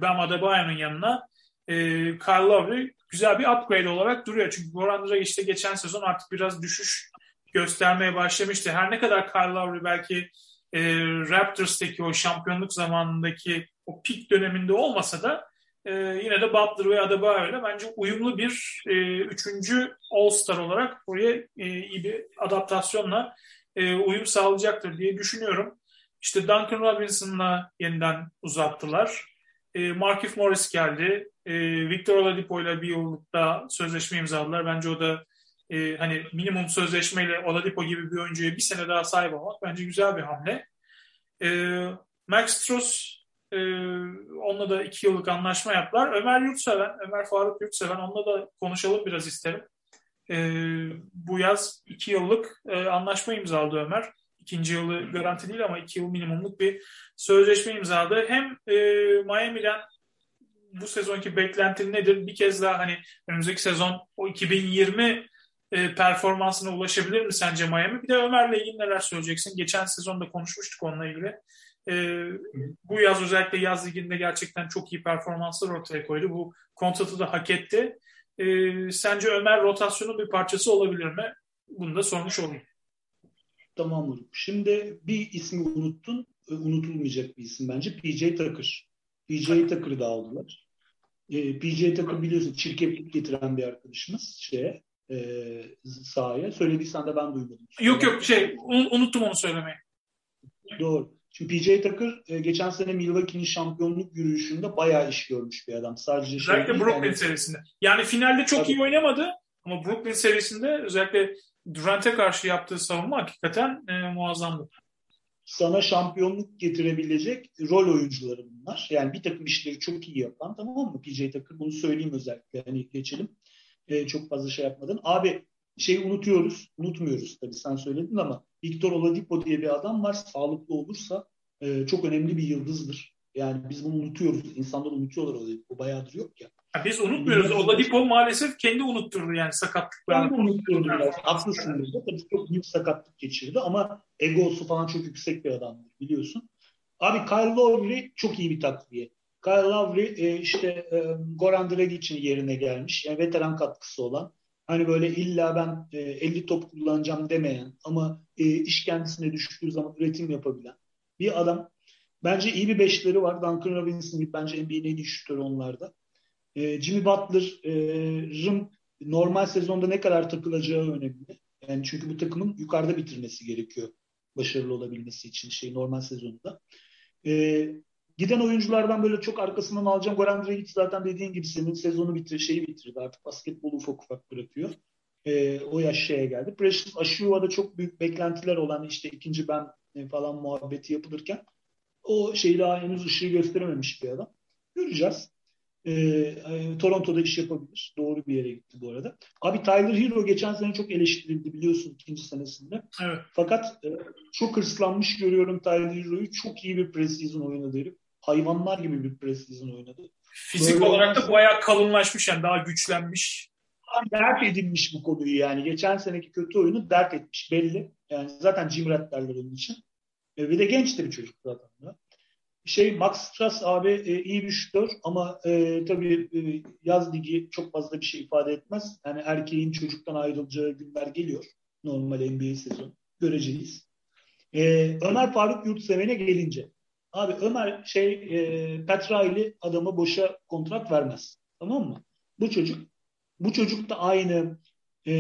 Bam Adebayo'nun yanına e, Kyle Lowry güzel bir upgrade olarak duruyor. Çünkü Goran Dragic geçen sezon artık biraz düşüş göstermeye başlamıştı. Her ne kadar Kyle Lowry belki e, Raptors'taki o şampiyonluk zamanındaki o peak döneminde olmasa da e, yine de Butler ve Adebayo ile bence uyumlu bir e, üçüncü All-Star olarak oraya e, iyi bir adaptasyonla e, uyum sağlayacaktır diye düşünüyorum. İşte Duncan Robinson'la yeniden uzattılar. E, Markif Morris geldi. E, Victor Oladipo ile bir yıllıkta sözleşme imzaladılar. Bence o da e, hani minimum sözleşmeyle Oladipo gibi bir oyuncuya bir sene daha sahip olmak bence güzel bir hamle. E, Max Struz e, onunla da iki yıllık anlaşma yaptılar. Ömer Yurtseven, Ömer Faruk Yurtseven onunla da konuşalım biraz isterim. E, bu yaz iki yıllık e, anlaşma imzaladı Ömer. İkinci yılı garanti değil ama iki yıl minimumluk bir sözleşme imzaladı. Hem e, Miami'den bu sezonki beklentin nedir? Bir kez daha hani önümüzdeki sezon o 2020 e, performansına ulaşabilir mi sence Miami? Bir de Ömer'le ilgili neler söyleyeceksin? Geçen sezonda konuşmuştuk onunla ilgili. E, bu yaz özellikle yaz liginde gerçekten çok iyi performanslar ortaya koydu. Bu kontratı da hak etti. E, sence Ömer rotasyonun bir parçası olabilir mi? Bunu da sormuş olayım. Tamam. Şimdi bir ismi unuttun. E, unutulmayacak bir isim bence. PJ Tucker. PJ Tucker'ı da aldılar. E, PJ Tucker biliyorsun çirkeflik getiren bir arkadaşımız şeye e, sahaya. Söylediysen de ben duymadım. Yok yok şey unuttum onu söylemeyi. Doğru. Şimdi PJ Tucker e, geçen sene Milwaukee'nin şampiyonluk yürüyüşünde bayağı iş görmüş bir adam. Sadece şey özellikle Brooklyn yani... serisinde. Yani finalde çok Tabii. iyi oynamadı ama Brooklyn serisinde özellikle Durant'e karşı yaptığı savunma hakikaten e, muazzamdı. Sana şampiyonluk getirebilecek rol oyuncuları bunlar. Yani bir takım işleri çok iyi yapan tamam mı? PJ Tucker bunu söyleyeyim özellikle. Hani geçelim. E, çok fazla şey yapmadın. Abi şey unutuyoruz. Unutmuyoruz tabii sen söyledin ama Victor Oladipo diye bir adam var. Sağlıklı olursa e, çok önemli bir yıldızdır. Yani biz bunu unutuyoruz. İnsanlar unutuyorlar Oladipo. Bayağıdır yok ya. Biz unutmuyoruz. Oladipo maalesef kendi unutturdu yani sakatlıklarını. Unutturdu biraz. Haklısın burada. Tabii çok büyük sakatlık geçirdi ama egosu falan çok yüksek bir adamdır biliyorsun. Abi Kyle Lowry çok iyi bir takviye. Kyle Lowry e, işte e, Goran Dragic'in yerine gelmiş. Yani veteran katkısı olan Hani böyle illa ben e, 50 top kullanacağım demeyen ama e, iş kendisine düştüğü zaman üretim yapabilen bir adam. Bence iyi bir beşleri var. Duncan Robinson gibi bence NBA'nin en iyi şutörü onlarda. E, Jimmy Butler'ın e, normal sezonda ne kadar takılacağı önemli. Yani çünkü bu takımın yukarıda bitirmesi gerekiyor başarılı olabilmesi için şey normal sezonunda. E, Giden oyunculardan böyle çok arkasından alacağım. Goran Dragic zaten dediğin gibi senin sezonu bitir, şeyi bitirdi. Artık basketbolu ufak ufak bırakıyor. O yaş şeye geldi. Precious Aşua'da çok büyük beklentiler olan işte ikinci ben falan muhabbeti yapılırken o şeyi daha henüz ışığı gösterememiş bir adam. Göreceğiz. E, Toronto'da iş yapabilir. Doğru bir yere gitti bu arada. Abi Tyler Hero geçen sene çok eleştirildi biliyorsun ikinci senesinde. Evet. Fakat e, çok hırslanmış görüyorum Tyler Hero'yu. Çok iyi bir preseason oynadı herif hayvanlar gibi bir preseason oynadı. Fizik Böyle olarak da bayağı kalınlaşmış yani daha güçlenmiş. Dert edinmiş bu konuyu yani. Geçen seneki kötü oyunu dert etmiş belli. Yani zaten Jim Rat derler onun için. E, bir de genç de bir çocuk zaten. Da. Şey Max Strass abi e, iyi bir şutör ama e, tabii e, yaz ligi çok fazla bir şey ifade etmez. Yani erkeğin çocuktan ayrılacağı günler geliyor. Normal NBA sezonu. Göreceğiz. E, Ömer Faruk Yurtseven'e gelince Abi Ömer şey e, Petraili adamı boşa kontrat vermez. Tamam mı? Bu çocuk bu çocuk da aynı e,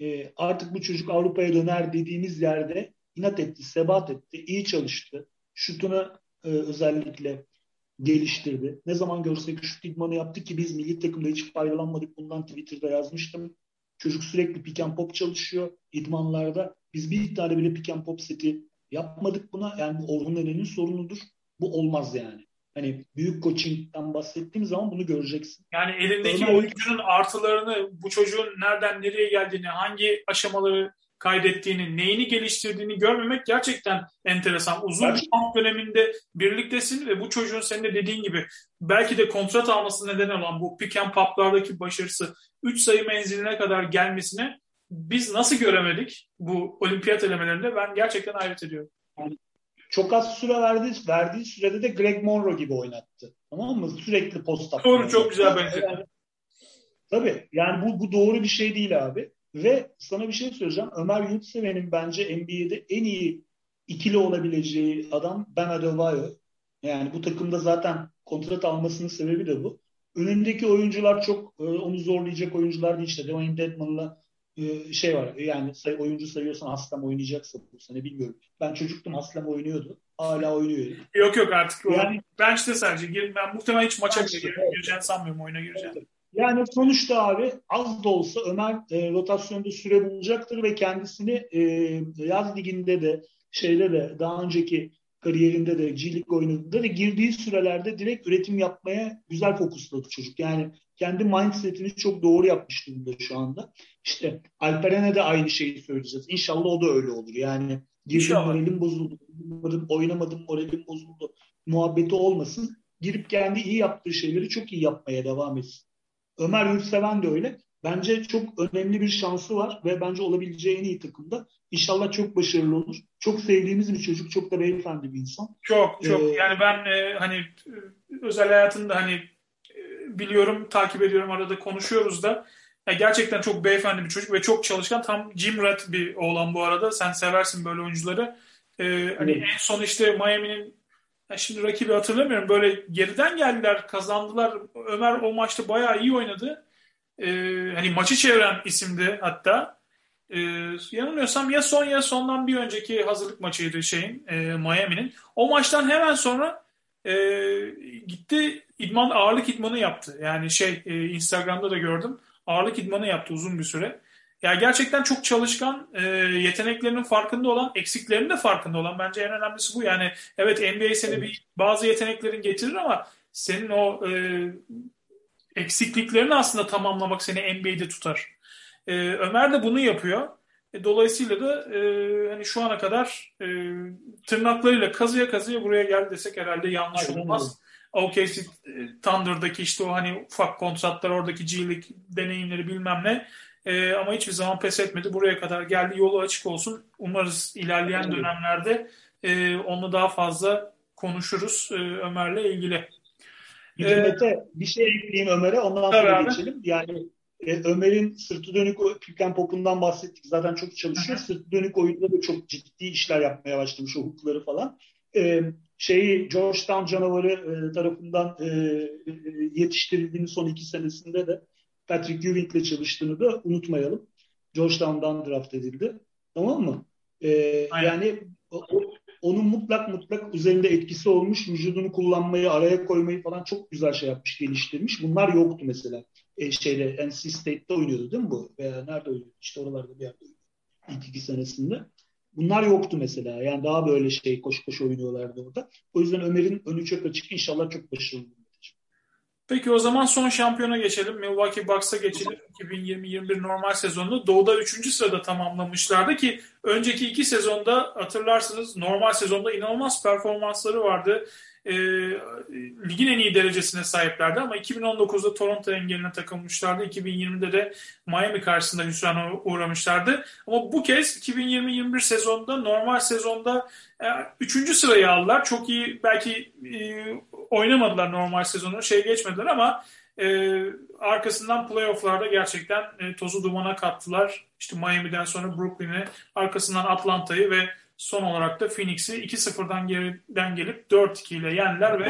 e, artık bu çocuk Avrupa'ya döner dediğimiz yerde inat etti, sebat etti, iyi çalıştı. Şutunu e, özellikle geliştirdi. Ne zaman görsek şut idmanı yaptı ki biz milli takımda hiç faydalanmadık. Bundan Twitter'da yazmıştım. Çocuk sürekli pick and pop çalışıyor idmanlarda. Biz bir tane bile pick and pop seti yapmadık buna. Yani bu Orhun Eren'in sorunudur. Bu olmaz yani. Hani büyük coaching'den bahsettiğim zaman bunu göreceksin. Yani elindeki oyuncunun artılarını, bu çocuğun nereden nereye geldiğini, hangi aşamaları kaydettiğini, neyini geliştirdiğini görmemek gerçekten enteresan. Uzun bir kamp döneminde birliktesin ve bu çocuğun senin de dediğin gibi belki de kontrat alması neden olan bu pick and pop'lardaki başarısı 3 sayı menziline kadar gelmesine biz nasıl göremedik bu olimpiyat elemelerinde ben gerçekten hayret ediyorum. Yani çok az süre verdi, verdiği sürede de Greg Monroe gibi oynattı. Tamam mı? Sürekli post Doğru çok güzel bence. Yani, tabii yani bu, bu doğru bir şey değil abi. Ve sana bir şey söyleyeceğim. Ömer Yurtseven'in bence NBA'de en iyi ikili olabileceği adam Ben Adebayo. Yani bu takımda zaten kontrat almasının sebebi de bu. Önündeki oyuncular çok e, onu zorlayacak oyuncular değil işte. Dwayne Dedman'la e, şey var yani say, oyuncu sayıyorsan Haslem oynayacaksa bu sene bilmiyorum. Ben çocuktum Haslem oynuyordu. Hala oynuyor. Yok yok artık. Yani, bench'te sadece. Ben muhtemelen hiç maça gireceğini sanmıyorum oyuna gireceğini. Evet. Yani sonuçta abi az da olsa Ömer e, rotasyonda süre bulacaktır ve kendisini e, yaz liginde de şeyde de daha önceki kariyerinde de G League oynadığında da girdiği sürelerde direkt üretim yapmaya güzel fokusladı çocuk. Yani kendi mindsetini çok doğru yapmış durumda şu anda. İşte Alperen'e de aynı şeyi söyleyeceğiz. İnşallah o da öyle olur. Yani girdim moralim bozuldu, oynamadım moralim bozuldu muhabbeti olmasın. Girip kendi iyi yaptığı şeyleri çok iyi yapmaya devam etsin. Ömer Yurtseven de öyle. Bence çok önemli bir şansı var ve bence olabileceği en iyi takımda. İnşallah çok başarılı olur. Çok sevdiğimiz bir çocuk, çok da beyefendi bir insan. Çok çok. Ee, yani ben e, hani e, özel hayatında hani e, biliyorum, takip ediyorum, arada konuşuyoruz da. Yani gerçekten çok beyefendi bir çocuk ve çok çalışkan. Tam Jim Rat bir oğlan bu arada. Sen seversin böyle oyuncuları. Ee, hani evet. en son işte Miami'nin şimdi rakibi hatırlamıyorum. Böyle geriden geldiler, kazandılar. Ömer o maçta bayağı iyi oynadı. Ee, hani maçı çeviren isimdi hatta. Ee, yanılmıyorsam ya son ya sondan bir önceki hazırlık maçıydı şeyin e, Miami'nin. O maçtan hemen sonra e, gitti idman ağırlık idmanı yaptı. Yani şey e, Instagram'da da gördüm. Ağırlık idmanı yaptı uzun bir süre. Ya gerçekten çok çalışkan, e, yeteneklerinin farkında olan, eksiklerinin de farkında olan bence en önemlisi bu. Yani evet NBA seni bir bazı yeteneklerin getirir ama senin o e, eksikliklerini aslında tamamlamak seni NBA'de tutar. E, Ömer de bunu yapıyor. E, dolayısıyla da e, hani şu ana kadar e, tırnaklarıyla kazıya kazıya buraya geldi desek herhalde yanlış Aynen olmaz. OKC e, Thunder'daki işte o hani ufak kontratlar, oradaki G League deneyimleri bilmem ne e, ama hiçbir zaman pes etmedi. Buraya kadar geldi. Yolu açık olsun. Umarız ilerleyen dönemlerde e, onu daha fazla konuşuruz e, Ömer'le ilgili. Bir, ee, bir şey ekleyeyim Ömer'e ondan sonra abi. geçelim. Yani e, Ömer'in sırtı dönük pick and pop'undan bahsettik. Zaten çok çalışıyor. Hı-hı. Sırtı dönük oyunda da çok ciddi işler yapmaya başlamış o hukukları falan. E, şeyi Georgetown canavarı e, tarafından e, e yetiştirildiğini son iki senesinde de Patrick Ewing'le çalıştığını da unutmayalım. Georgetown'dan draft edildi. Tamam mı? Ee, yani o, onun mutlak mutlak üzerinde etkisi olmuş. Vücudunu kullanmayı, araya koymayı falan çok güzel şey yapmış, geliştirmiş. Bunlar yoktu mesela. E, şeyde NC State'de oynuyordu değil mi bu? Veya nerede oynuyordu? İşte oralarda bir yerde oynuyordu. İlk iki senesinde. Bunlar yoktu mesela. Yani daha böyle şey koş koş oynuyorlardı orada. O yüzden Ömer'in önü çok açık. İnşallah çok başarılı. Peki o zaman son şampiyona geçelim. Milwaukee Bucks'a geçelim. 2020-21 normal sezonunda Doğu'da 3. sırada tamamlamışlardı ki önceki iki sezonda hatırlarsınız normal sezonda inanılmaz performansları vardı. E, ligin en iyi derecesine sahiplerdi ama 2019'da Toronto engeline takılmışlardı. 2020'de de Miami karşısında hüsrana uğramışlardı. Ama bu kez 2020-21 sezonda normal sezonda 3. E, sırayı aldılar. Çok iyi belki e, oynamadılar normal sezonu. Şey geçmediler ama e, arkasından playofflarda gerçekten e, tozu dumana kattılar. İşte Miami'den sonra Brooklyn'i, arkasından Atlanta'yı ve son olarak da Phoenix'i 2-0'dan geriden gelip 4-2 ile yendiler ve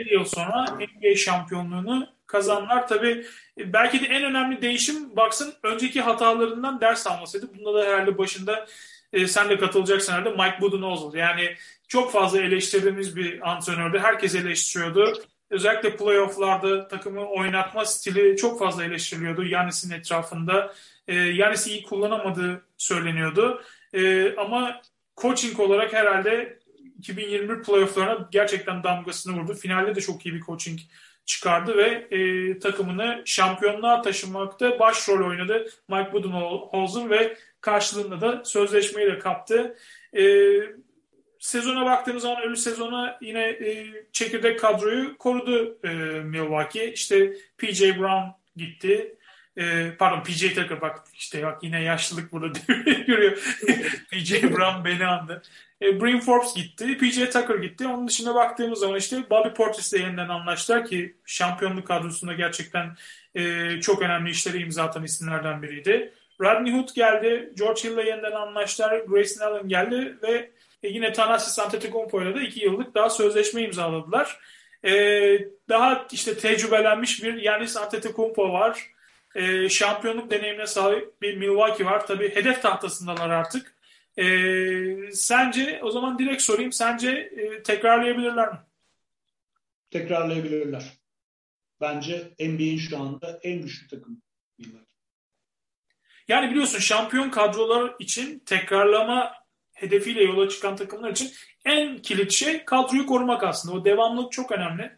7 yıl sonra NBA şampiyonluğunu kazanlar. Tabii e, belki de en önemli değişim Bucks'ın önceki hatalarından ders almasıydı. Bunda da herhalde başında e, sen de katılacaksın herhalde Mike Budenholzer. Yani çok fazla eleştirdiğimiz bir antrenördü. Herkes eleştiriyordu. Özellikle playofflarda takımı oynatma stili çok fazla eleştiriliyordu Yanis'in etrafında. E, Yanis'i iyi kullanamadığı söyleniyordu. E, ama coaching olarak herhalde 2021 playofflarına gerçekten damgasını vurdu. Finalde de çok iyi bir coaching çıkardı ve e, takımını şampiyonluğa taşımakta başrol oynadı Mike Budenholzer ve karşılığında da sözleşmeyi de kaptı. E, sezona baktığımız zaman ölü sezona yine e, çekirdek kadroyu korudu e, Milwaukee. İşte PJ Brown gitti. E, pardon PJ Tucker bak işte bak yine yaşlılık burada görüyor. PJ Brown beni andı. E, Bryn Forbes gitti. PJ Tucker gitti. Onun dışında baktığımız zaman işte Bobby Portis ile yeniden anlaştılar ki şampiyonluk kadrosunda gerçekten e, çok önemli işleri imza atan isimlerden biriydi. Rodney Hood geldi. George Hill ile yeniden anlaştılar. Grayson Allen geldi ve e, yine Tanasi Antetokounmpo ile de iki yıllık daha sözleşme imzaladılar. E, daha işte tecrübelenmiş bir Yanis Antetokounmpo var. E, şampiyonluk deneyimine sahip bir Milwaukee var. Tabii hedef tahtasındalar artık. E, sence o zaman direkt sorayım. Sence e, tekrarlayabilirler mi? Tekrarlayabilirler. Bence NBA'in şu anda en güçlü takım. Yani biliyorsun şampiyon kadrolar için tekrarlama hedefiyle yola çıkan takımlar için en kilit şey kadroyu korumak aslında. O devamlılık çok önemli.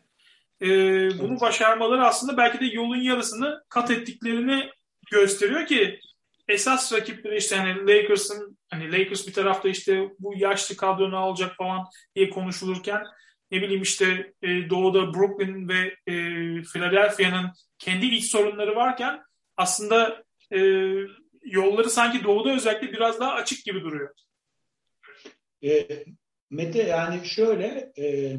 Ee, bunu başarmaları aslında belki de yolun yarısını kat ettiklerini gösteriyor ki esas rakipleri işte hani Lakers'ın hani Lakers bir tarafta işte bu yaşlı kadro ne alacak falan diye konuşulurken ne bileyim işte e, doğuda Brooklyn ve e, Philadelphia'nın kendi iç sorunları varken aslında e, yolları sanki doğuda özellikle biraz daha açık gibi duruyor. E, Mete yani şöyle e,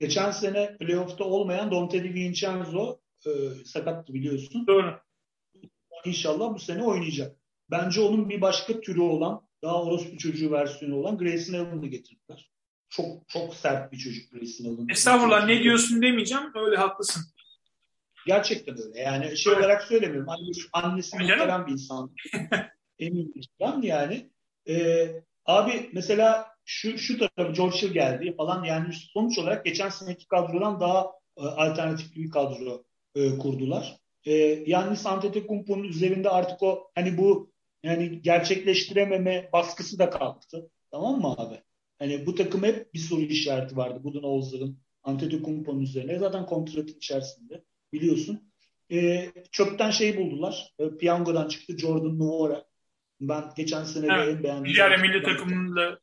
geçen sene playoff'ta olmayan Dante DiVincenzo e, sakattı biliyorsun. Doğru. İnşallah bu sene oynayacak. Bence onun bir başka türü olan daha orospu çocuğu versiyonu olan Grayson Allen'ı getirdiler. Çok çok sert bir çocuk Grayson Allen. Estağfurullah ne diyorsun demeyeceğim. Öyle haklısın. Gerçekten öyle. Yani şey olarak söylemiyorum. Annesi, annesi muhterem bir insan. Eminim. Yani e, abi mesela şu şu tarafı George Hill geldi falan yani sonuç olarak geçen seneki kadrodan daha e, alternatif bir kadro e, kurdular. E, yani Antetokounmpo'nun üzerinde artık o hani bu yani gerçekleştirememe baskısı da kalktı. Tamam mı abi? Hani bu takım hep bir soru işareti vardı. Budenholzer'ın Antetokounmpo'nun üzerine. Zaten kontratın içerisinde biliyorsun. E, çöpten şey buldular. E, piyangodan çıktı Jordan Noora. Ben geçen sene evet. en beğendiğim. Nijerya milli takımında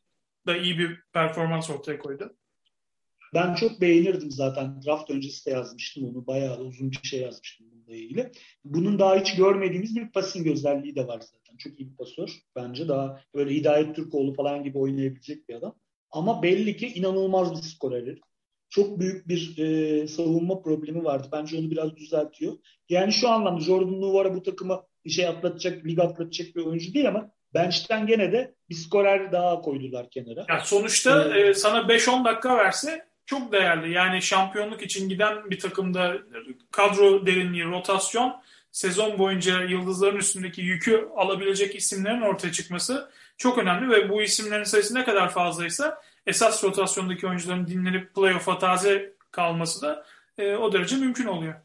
da iyi bir performans ortaya koydu. Ben çok beğenirdim zaten. Draft öncesi de yazmıştım onu. Bayağı uzun bir şey yazmıştım bununla ilgili. Bunun daha hiç görmediğimiz bir passing özelliği de var zaten. Çok iyi bir pasör. Bence daha böyle Hidayet Türkoğlu falan gibi oynayabilecek bir adam. Ama belli ki inanılmaz bir skorer. Çok büyük bir e, savunma problemi vardı. Bence onu biraz düzeltiyor. Yani şu anlamda Jordan Nuvara bu takıma bir şey atlatacak, lig atlatacak bir oyuncu değil ama bench'ten gene de bir skorer daha koydular kenara. Ya sonuçta ee, e, sana 5-10 dakika verse çok değerli. Yani şampiyonluk için giden bir takımda kadro derinliği, rotasyon sezon boyunca yıldızların üstündeki yükü alabilecek isimlerin ortaya çıkması çok önemli ve bu isimlerin sayısı ne kadar fazlaysa esas rotasyondaki oyuncuların dinlenip playoff'a taze kalması da e, o derece mümkün oluyor.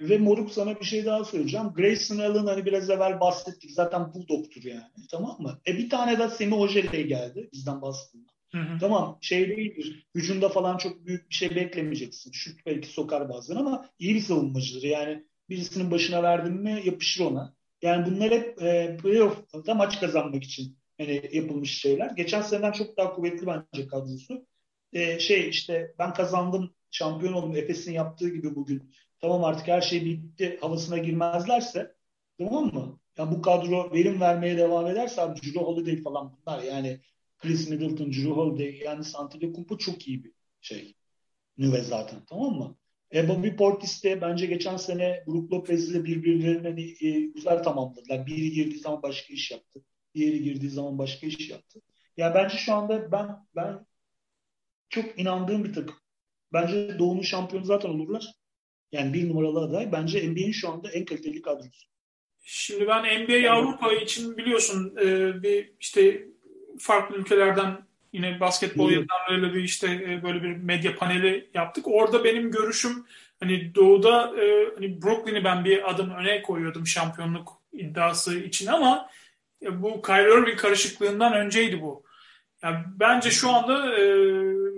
Ve Moruk sana bir şey daha söyleyeceğim. Grayson Allen hani biraz evvel bahsettik. Zaten Bulldog'tur yani. Tamam mı? E bir tane de Semi Ojeley geldi. Bizden bahsettiğinde. Tamam şey değildir. Hücumda falan çok büyük bir şey beklemeyeceksin. Şut belki sokar bazen ama iyi bir savunmacıdır. Yani birisinin başına verdin mi yapışır ona. Yani bunlar hep e, playoff'ta maç kazanmak için yani yapılmış şeyler. Geçen seneden çok daha kuvvetli bence kadrosu. E, şey işte ben kazandım şampiyon oldum Efes'in yaptığı gibi bugün tamam artık her şey bitti havasına girmezlerse tamam mı? Ya bu kadro verim vermeye devam ederse abi Drew Holiday falan bunlar yani Chris Middleton, Drew Holiday yani Antetokounmpo çok iyi bir şey. Nüve zaten tamam mı? E, Bobby Portis de bence geçen sene Brook Lopez ile birbirlerini hani, e, güzel tamamladılar. Biri girdiği zaman başka iş yaptı. Diğeri girdiği zaman başka iş yaptı. Ya bence şu anda ben ben çok inandığım bir takım. Bence Doğu'nun şampiyonu zaten olurlar. Yani bir numaralı aday bence NBA'in şu anda en kaliteli kadrosu. Şimdi ben NBA Avrupa için biliyorsun e, bir işte farklı ülkelerden yine basketbol yazarlarıyla bir işte e, böyle bir medya paneli yaptık. Orada benim görüşüm hani doğuda e, hani Brooklyn'i ben bir adım öne koyuyordum şampiyonluk iddiası için ama bu Kyrie Irving karışıklığından önceydi bu. Yani bence şu anda e,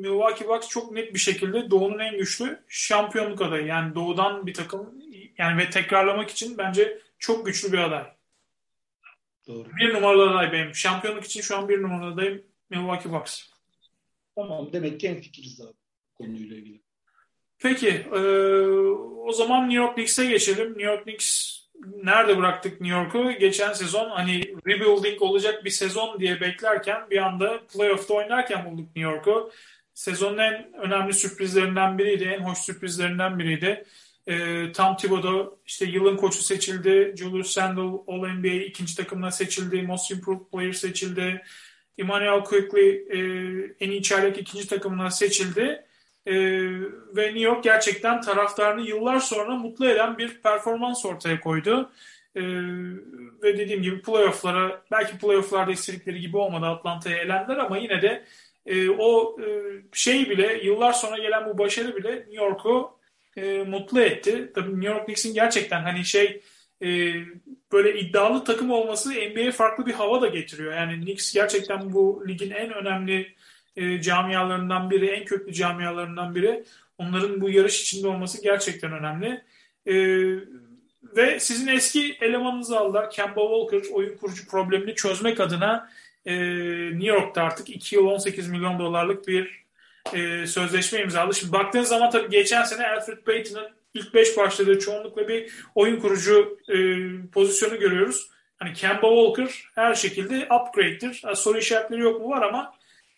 Milwaukee Bucks çok net bir şekilde Doğu'nun en güçlü şampiyonluk adayı. Yani Doğu'dan bir takım yani ve tekrarlamak için bence çok güçlü bir aday. Doğru. Bir numaralı aday benim. Şampiyonluk için şu an bir numaralı adayım Milwaukee Bucks. Tamam demek ki en fikiriz abi konuyla ilgili. Peki e, o zaman New York Knicks'e geçelim. New York Knicks nerede bıraktık New York'u? Geçen sezon hani rebuilding olacak bir sezon diye beklerken bir anda playoff'ta oynarken bulduk New York'u. Sezonun en önemli sürprizlerinden biriydi, en hoş sürprizlerinden biriydi. E, Tom Thibodeau işte yılın koçu seçildi. Julius Randle All-NBA ikinci takımına seçildi. Most Improved Player seçildi. Emmanuel Quickly e, en iyi çaylak ikinci takımına seçildi. E, ve New York gerçekten taraftarını yıllar sonra mutlu eden bir performans ortaya koydu. E, ve dediğim gibi playofflara belki playofflarda istedikleri gibi olmadı Atlanta'ya elendiler ama yine de e, o e, şey bile yıllar sonra gelen bu başarı bile New York'u e, mutlu etti. Tabii New York Knicks'in gerçekten hani şey e, böyle iddialı takım olması NBA'ye farklı bir hava da getiriyor. Yani Knicks gerçekten bu ligin en önemli e, camialarından biri, en köklü camialarından biri. Onların bu yarış içinde olması gerçekten önemli. E, ve sizin eski elemanınızı aldılar. Kemba Walker oyun kurucu problemini çözmek adına e, New York'ta artık 2 yıl 18 milyon dolarlık bir e, sözleşme imzaladı. Şimdi baktığınız zaman tabii geçen sene Alfred Payton'ın ilk 5 başladığı çoğunlukla bir oyun kurucu e, pozisyonu görüyoruz. Hani Kemba Walker her şekilde upgrade'dir. Soru işaretleri yok mu var ama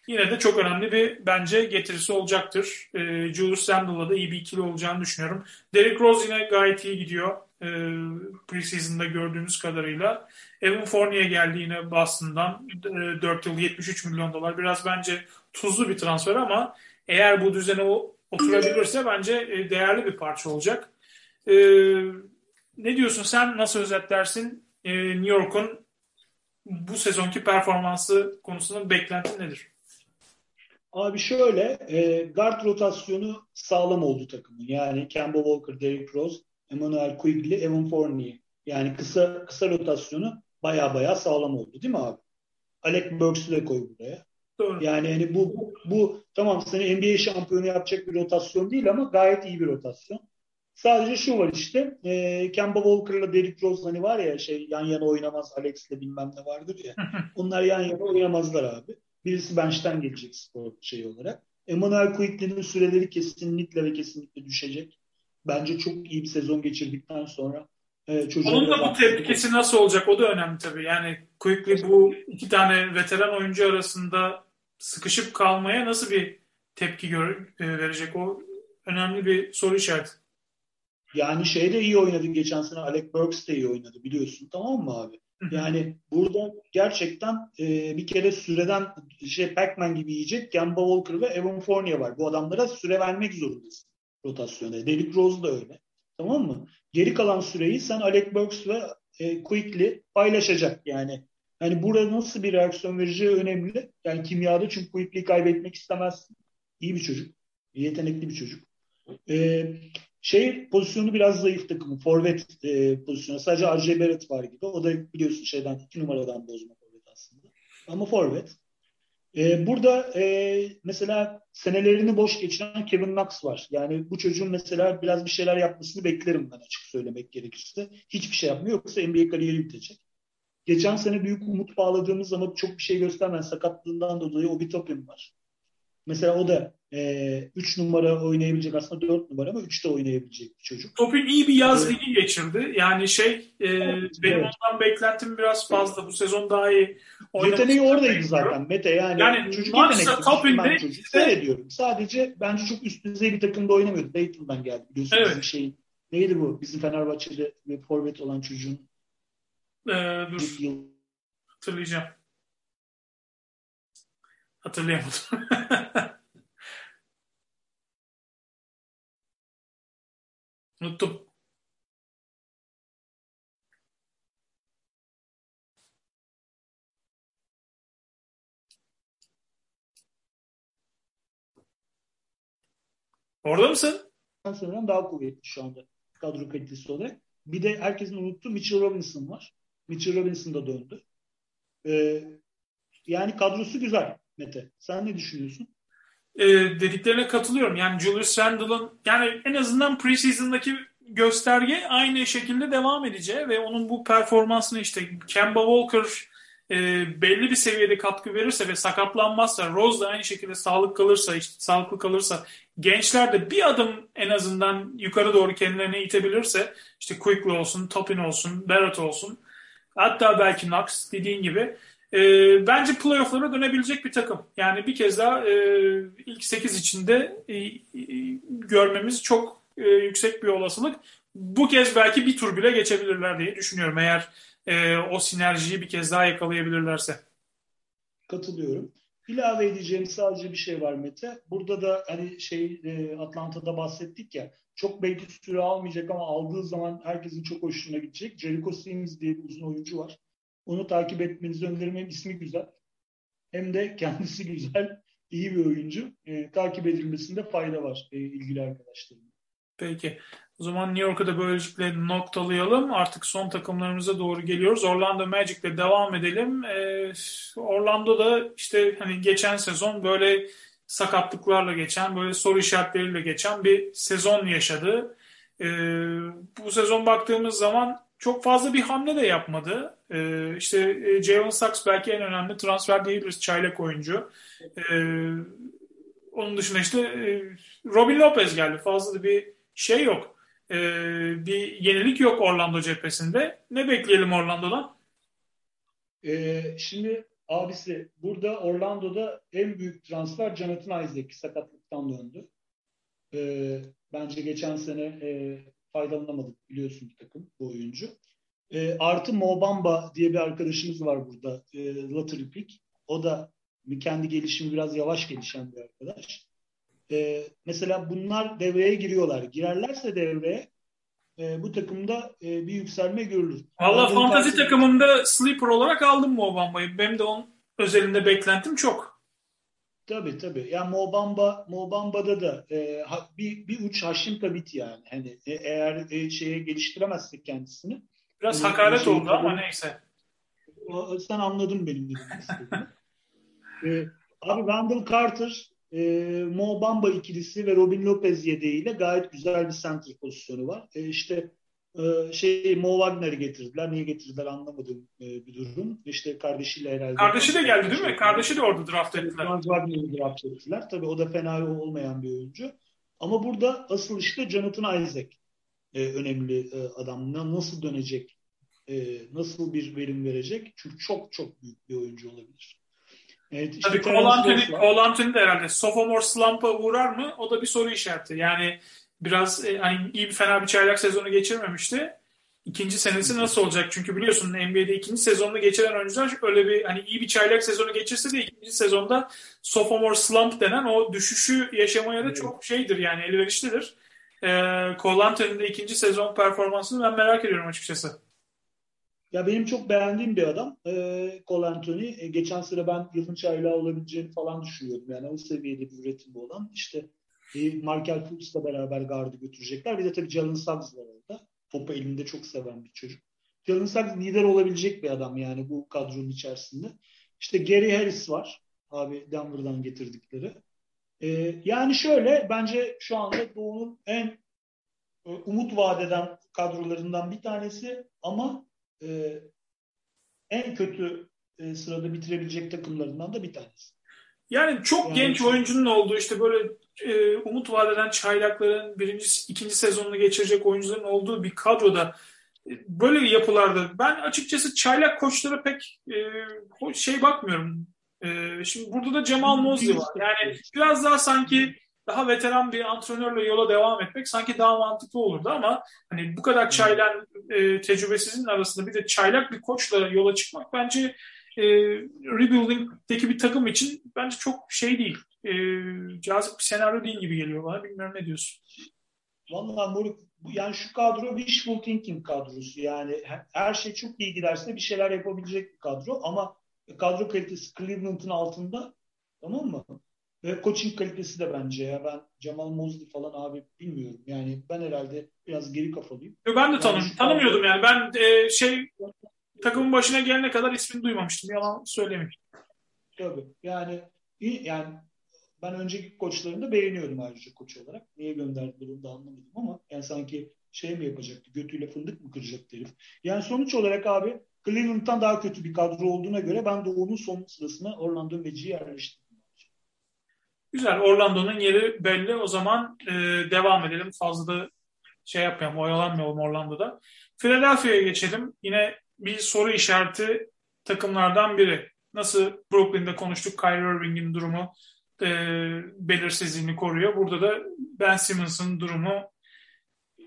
yine de çok önemli bir bence getirisi olacaktır. E, Julius Randle'la da iyi bir ikili olacağını düşünüyorum. Derrick Rose yine gayet iyi gidiyor. E, preseason'da gördüğümüz kadarıyla. Evan Fournier geldi yine Boston'dan. E, 4 yıl 73 milyon dolar. Biraz bence tuzlu bir transfer ama eğer bu düzene oturabilirse bence e, değerli bir parça olacak. E, ne diyorsun sen? Nasıl özetlersin? E, New York'un bu sezonki performansı konusunda beklentin nedir? Abi şöyle, e, guard rotasyonu sağlam oldu takımın. Yani Kemba Walker, Derrick Rose, Emmanuel Quigley, Evan Fournier. Yani kısa kısa rotasyonu baya baya sağlam oldu değil mi abi? Alec Burks'u da koy buraya. Doğru. Yani hani bu, bu, bu tamam seni NBA şampiyonu yapacak bir rotasyon değil ama gayet iyi bir rotasyon. Sadece şu var işte e, Kemba Walker'la Derrick Rose hani var ya şey yan yana oynamaz Alex'le bilmem ne vardır ya. onlar yan yana oynamazlar abi. Birisi bench'ten gelecek spor şey olarak. Emmanuel Quickly'nin süreleri kesinlikle ve kesinlikle düşecek. Bence çok iyi bir sezon geçirdikten sonra e, Onun da bu tepkisi nasıl olacak o da önemli tabii. Yani Quickly bu iki tane veteran oyuncu arasında sıkışıp kalmaya nasıl bir tepki gör, e, verecek o önemli bir soru işareti. Yani şey de iyi oynadı geçen sene Alec Burks de iyi oynadı biliyorsun tamam mı abi? Yani burada gerçekten e, bir kere süreden şey Pac-Man gibi yiyecek Kemba Walker ve Evan Fournier var. Bu adamlara süre vermek zorundasın rotasyona. Derrick Rose da öyle. Tamam mı? Geri kalan süreyi sen Alec Burks ve e, Quickly paylaşacak yani. Yani burada nasıl bir reaksiyon vereceği önemli. Yani kimyada çünkü Quickly'i kaybetmek istemezsin. İyi bir çocuk. Yetenekli bir çocuk. Ee, şey pozisyonu biraz zayıf takımı. Forvet e, pozisyonu. Sadece R.J. Barrett var gibi. O da biliyorsun şeyden iki numaradan bozma forvet aslında. Ama forvet. Ee, burada e, mesela senelerini boş geçiren Kevin Knox var. Yani bu çocuğun mesela biraz bir şeyler yapmasını beklerim ben açık söylemek gerekirse. Hiçbir şey yapmıyor yoksa NBA kariyeri bitecek. Geçen sene büyük umut bağladığımız ama çok bir şey göstermeyen sakatlığından dolayı o bir Topin var. Mesela o da 3 e, numara oynayabilecek aslında 4 numara ama 3 de oynayabilecek bir çocuk. Topin iyi bir yaz evet. ligi geçirdi. Yani şey e, evet, benim evet. ondan beklentim biraz fazla. Bu sezon daha iyi Yeteneği oradaydı zaten Mete yani. Yani çocuk yetenekli. Topin'de çocuk. Işte, diyorum. Sadece bence çok üst düzey bir takımda oynamıyordu. Dayton'dan geldi biliyorsun evet. bizim şey. Neydi bu? Bizim Fenerbahçe'de bir forvet olan çocuğun ee, dur. Yıl. Hatırlayacağım. Hatırlayamadım. Unuttum. Orada mısın? Sanırım daha kuvvetli şu anda kadro kalitesi olarak. Bir de herkesin unuttuğu Mitchell Robinson var. Mitchell Robinson da döndü. Ee, yani kadrosu güzel Mete. Sen ne düşünüyorsun? Ee, dediklerine katılıyorum. Yani Julius Randle'ın yani en azından preseason'daki gösterge aynı şekilde devam edeceği ve onun bu performansını işte Kemba Walker e, belli bir seviyede katkı verirse ve sakatlanmazsa, Rose da aynı şekilde sağlık kalırsa, işte sağlıklı kalırsa, gençler de bir adım en azından yukarı doğru kendilerine itebilirse, işte Quickly olsun, Topin olsun, Barrett olsun, hatta belki Knox dediğin gibi e, bence playoff'lara dönebilecek bir takım. Yani bir kez daha e, ilk 8 içinde e, e, görmemiz çok e, yüksek bir olasılık. Bu kez belki bir tur bile geçebilirler diye düşünüyorum eğer e, o sinerjiyi bir kez daha yakalayabilirlerse. Katılıyorum. İlave edeceğim sadece bir şey var Mete. Burada da hani şey e, Atlanta'da bahsettik ya çok belki süre almayacak ama aldığı zaman herkesin çok hoşuna gidecek. Jericho Sims diye bir uzun oyuncu var. Onu takip etmenizi öneririm. Hem ismi güzel hem de kendisi güzel, iyi bir oyuncu. E, takip edilmesinde fayda var e, ilgili arkadaşlarım. Peki. O zaman New York'u da böylelikle noktalayalım. Artık son takımlarımıza doğru geliyoruz. Orlando Magic'le devam edelim. Ee, Orlando'da işte hani geçen sezon böyle sakatlıklarla geçen, böyle soru işaretleriyle geçen bir sezon yaşadı. Ee, bu sezon baktığımız zaman çok fazla bir hamle de yapmadı. Ee, işte e, Jalen Sachs belki en önemli transfer diyebiliriz çaylak oyuncu. Ee, onun dışında işte e, Robin Lopez geldi. Fazla da bir şey yok. Ee, bir yenilik yok Orlando cephesinde. Ne bekleyelim Orlando'dan? Ee, şimdi abisi burada Orlando'da en büyük transfer Jonathan Isaac sakatlıktan döndü. Ee, bence geçen sene e, faydalanamadık biliyorsun bir takım bu oyuncu. E, artı Mobamba diye bir arkadaşımız var burada. E, lottery pick. O da kendi gelişimi biraz yavaş gelişen bir arkadaş. E, mesela bunlar devreye giriyorlar. Girerlerse devreye e, bu takımda e, bir yükselme görülür. Valla fantazi takımında sleeper olarak aldım Mobamba'yı. Benim de onun özelinde beklentim çok. Tabii tabii. Yani Mobamba Mobamba'da da e, bir, bir uç Haşim Tabit yani. Hani e, eğer e, şeye geliştiremezsek kendisini. Biraz hani, hakaret şey, oldu ama neyse. Sen anladın benim demek istediğimi. e, abi Randall Carter, e, Mo Bamba ikilisi ve Robin Lopez yedeğiyle gayet güzel bir center pozisyonu var. E, işte e, şey Mo Wagner'i getirdiler. Niye getirdiler anlamadım e, bir durum. İşte kardeşiyle herhalde. Kardeşi de geldi değil mi? Kardeşi de orada draft ettiler. Franz Wagner'i draft ettiler. Tabii o da fena olmayan bir oyuncu. Ama burada asıl işte Jonathan Isaac e, önemli e, adam. Nasıl dönecek? E, nasıl bir verim verecek? Çünkü çok çok büyük bir oyuncu olabilir. Evet, işte Tabii Cole Anthony, Cole Anthony de herhalde sophomore slump'a uğrar mı? O da bir soru işareti. Yani biraz e, hani iyi bir fena bir çaylak sezonu geçirmemişti. İkinci senesi nasıl olacak? Çünkü biliyorsun NBA'de ikinci sezonunu geçiren oyuncular öyle bir hani iyi bir çaylak sezonu geçirse de ikinci sezonda sophomore slump denen o düşüşü yaşamaya da çok şeydir yani elverişlidir. Ee, Cole Anthony'nin de ikinci sezon performansını ben merak ediyorum açıkçası. Ya benim çok beğendiğim bir adam e, Cole Anthony. E, geçen sene ben yılın çaylağı olabileceğini falan düşünüyordum. Yani o seviyede bir üretim olan. İşte Markel Fultz'la beraber gardı götürecekler. Bir de tabii Jalen Suggs var orada. Topu elinde çok seven bir çocuk. Jalen Suggs lider olabilecek bir adam yani bu kadronun içerisinde. İşte Gary Harris var. Abi Denver'dan getirdikleri. E, yani şöyle bence şu anda Doğu'nun en e, umut vadeden kadrolarından bir tanesi ama e, en kötü e, sırada bitirebilecek takımlarından da bir tanesi. Yani çok yani genç oyuncunun olduğu işte böyle e, umut vadeden çaylakların birinci, ikinci sezonunu geçirecek oyuncuların olduğu bir kadroda e, böyle yapılarda ben açıkçası çaylak koçlara pek e, şey bakmıyorum. E, şimdi burada da Cemal Mosley var. Yani biraz daha sanki daha veteran bir antrenörle yola devam etmek sanki daha mantıklı olurdu ama hani bu kadar çaylan e, tecrübesizin arasında bir de çaylak bir koçla yola çıkmak bence e, rebuilding'deki bir takım için bence çok şey değil. E, cazip bir senaryo değil gibi geliyor bana. Bilmiyorum ne diyorsun? Vallahi Moruk yani şu kadro wishful thinking kadrosu. Yani her şey çok iyi giderse bir şeyler yapabilecek bir kadro ama kadro kalitesi Cleveland'ın altında tamam mı? Ve coaching kalitesi de bence ya. Ben Jamal Mosley falan abi bilmiyorum. Yani ben herhalde biraz geri kafalıyım. Ben de tanım, yani tanımıyordum yani. Ben e, şey takımın başına gelene kadar ismini duymamıştım. Yalan söylemeyeyim. Tabii. Yani yani ben önceki koçlarını da beğeniyorum ayrıca koç olarak. Niye gönderdiler onu da anlamadım ama yani sanki şey mi yapacaktı? Götüyle fındık mı kıracaktı herif? Yani sonuç olarak abi Cleveland'dan daha kötü bir kadro olduğuna göre ben de onun son sırasına Orlando Magic'i yerleştirdim. Güzel. Orlando'nun yeri belli. O zaman e, devam edelim. Fazla da şey yapmayalım, oyalanmayalım Orlando'da. Philadelphia'ya geçelim. Yine bir soru işareti takımlardan biri. Nasıl Brooklyn'de konuştuk Kyrie Irving'in durumu e, belirsizliğini koruyor. Burada da Ben Simmons'ın durumu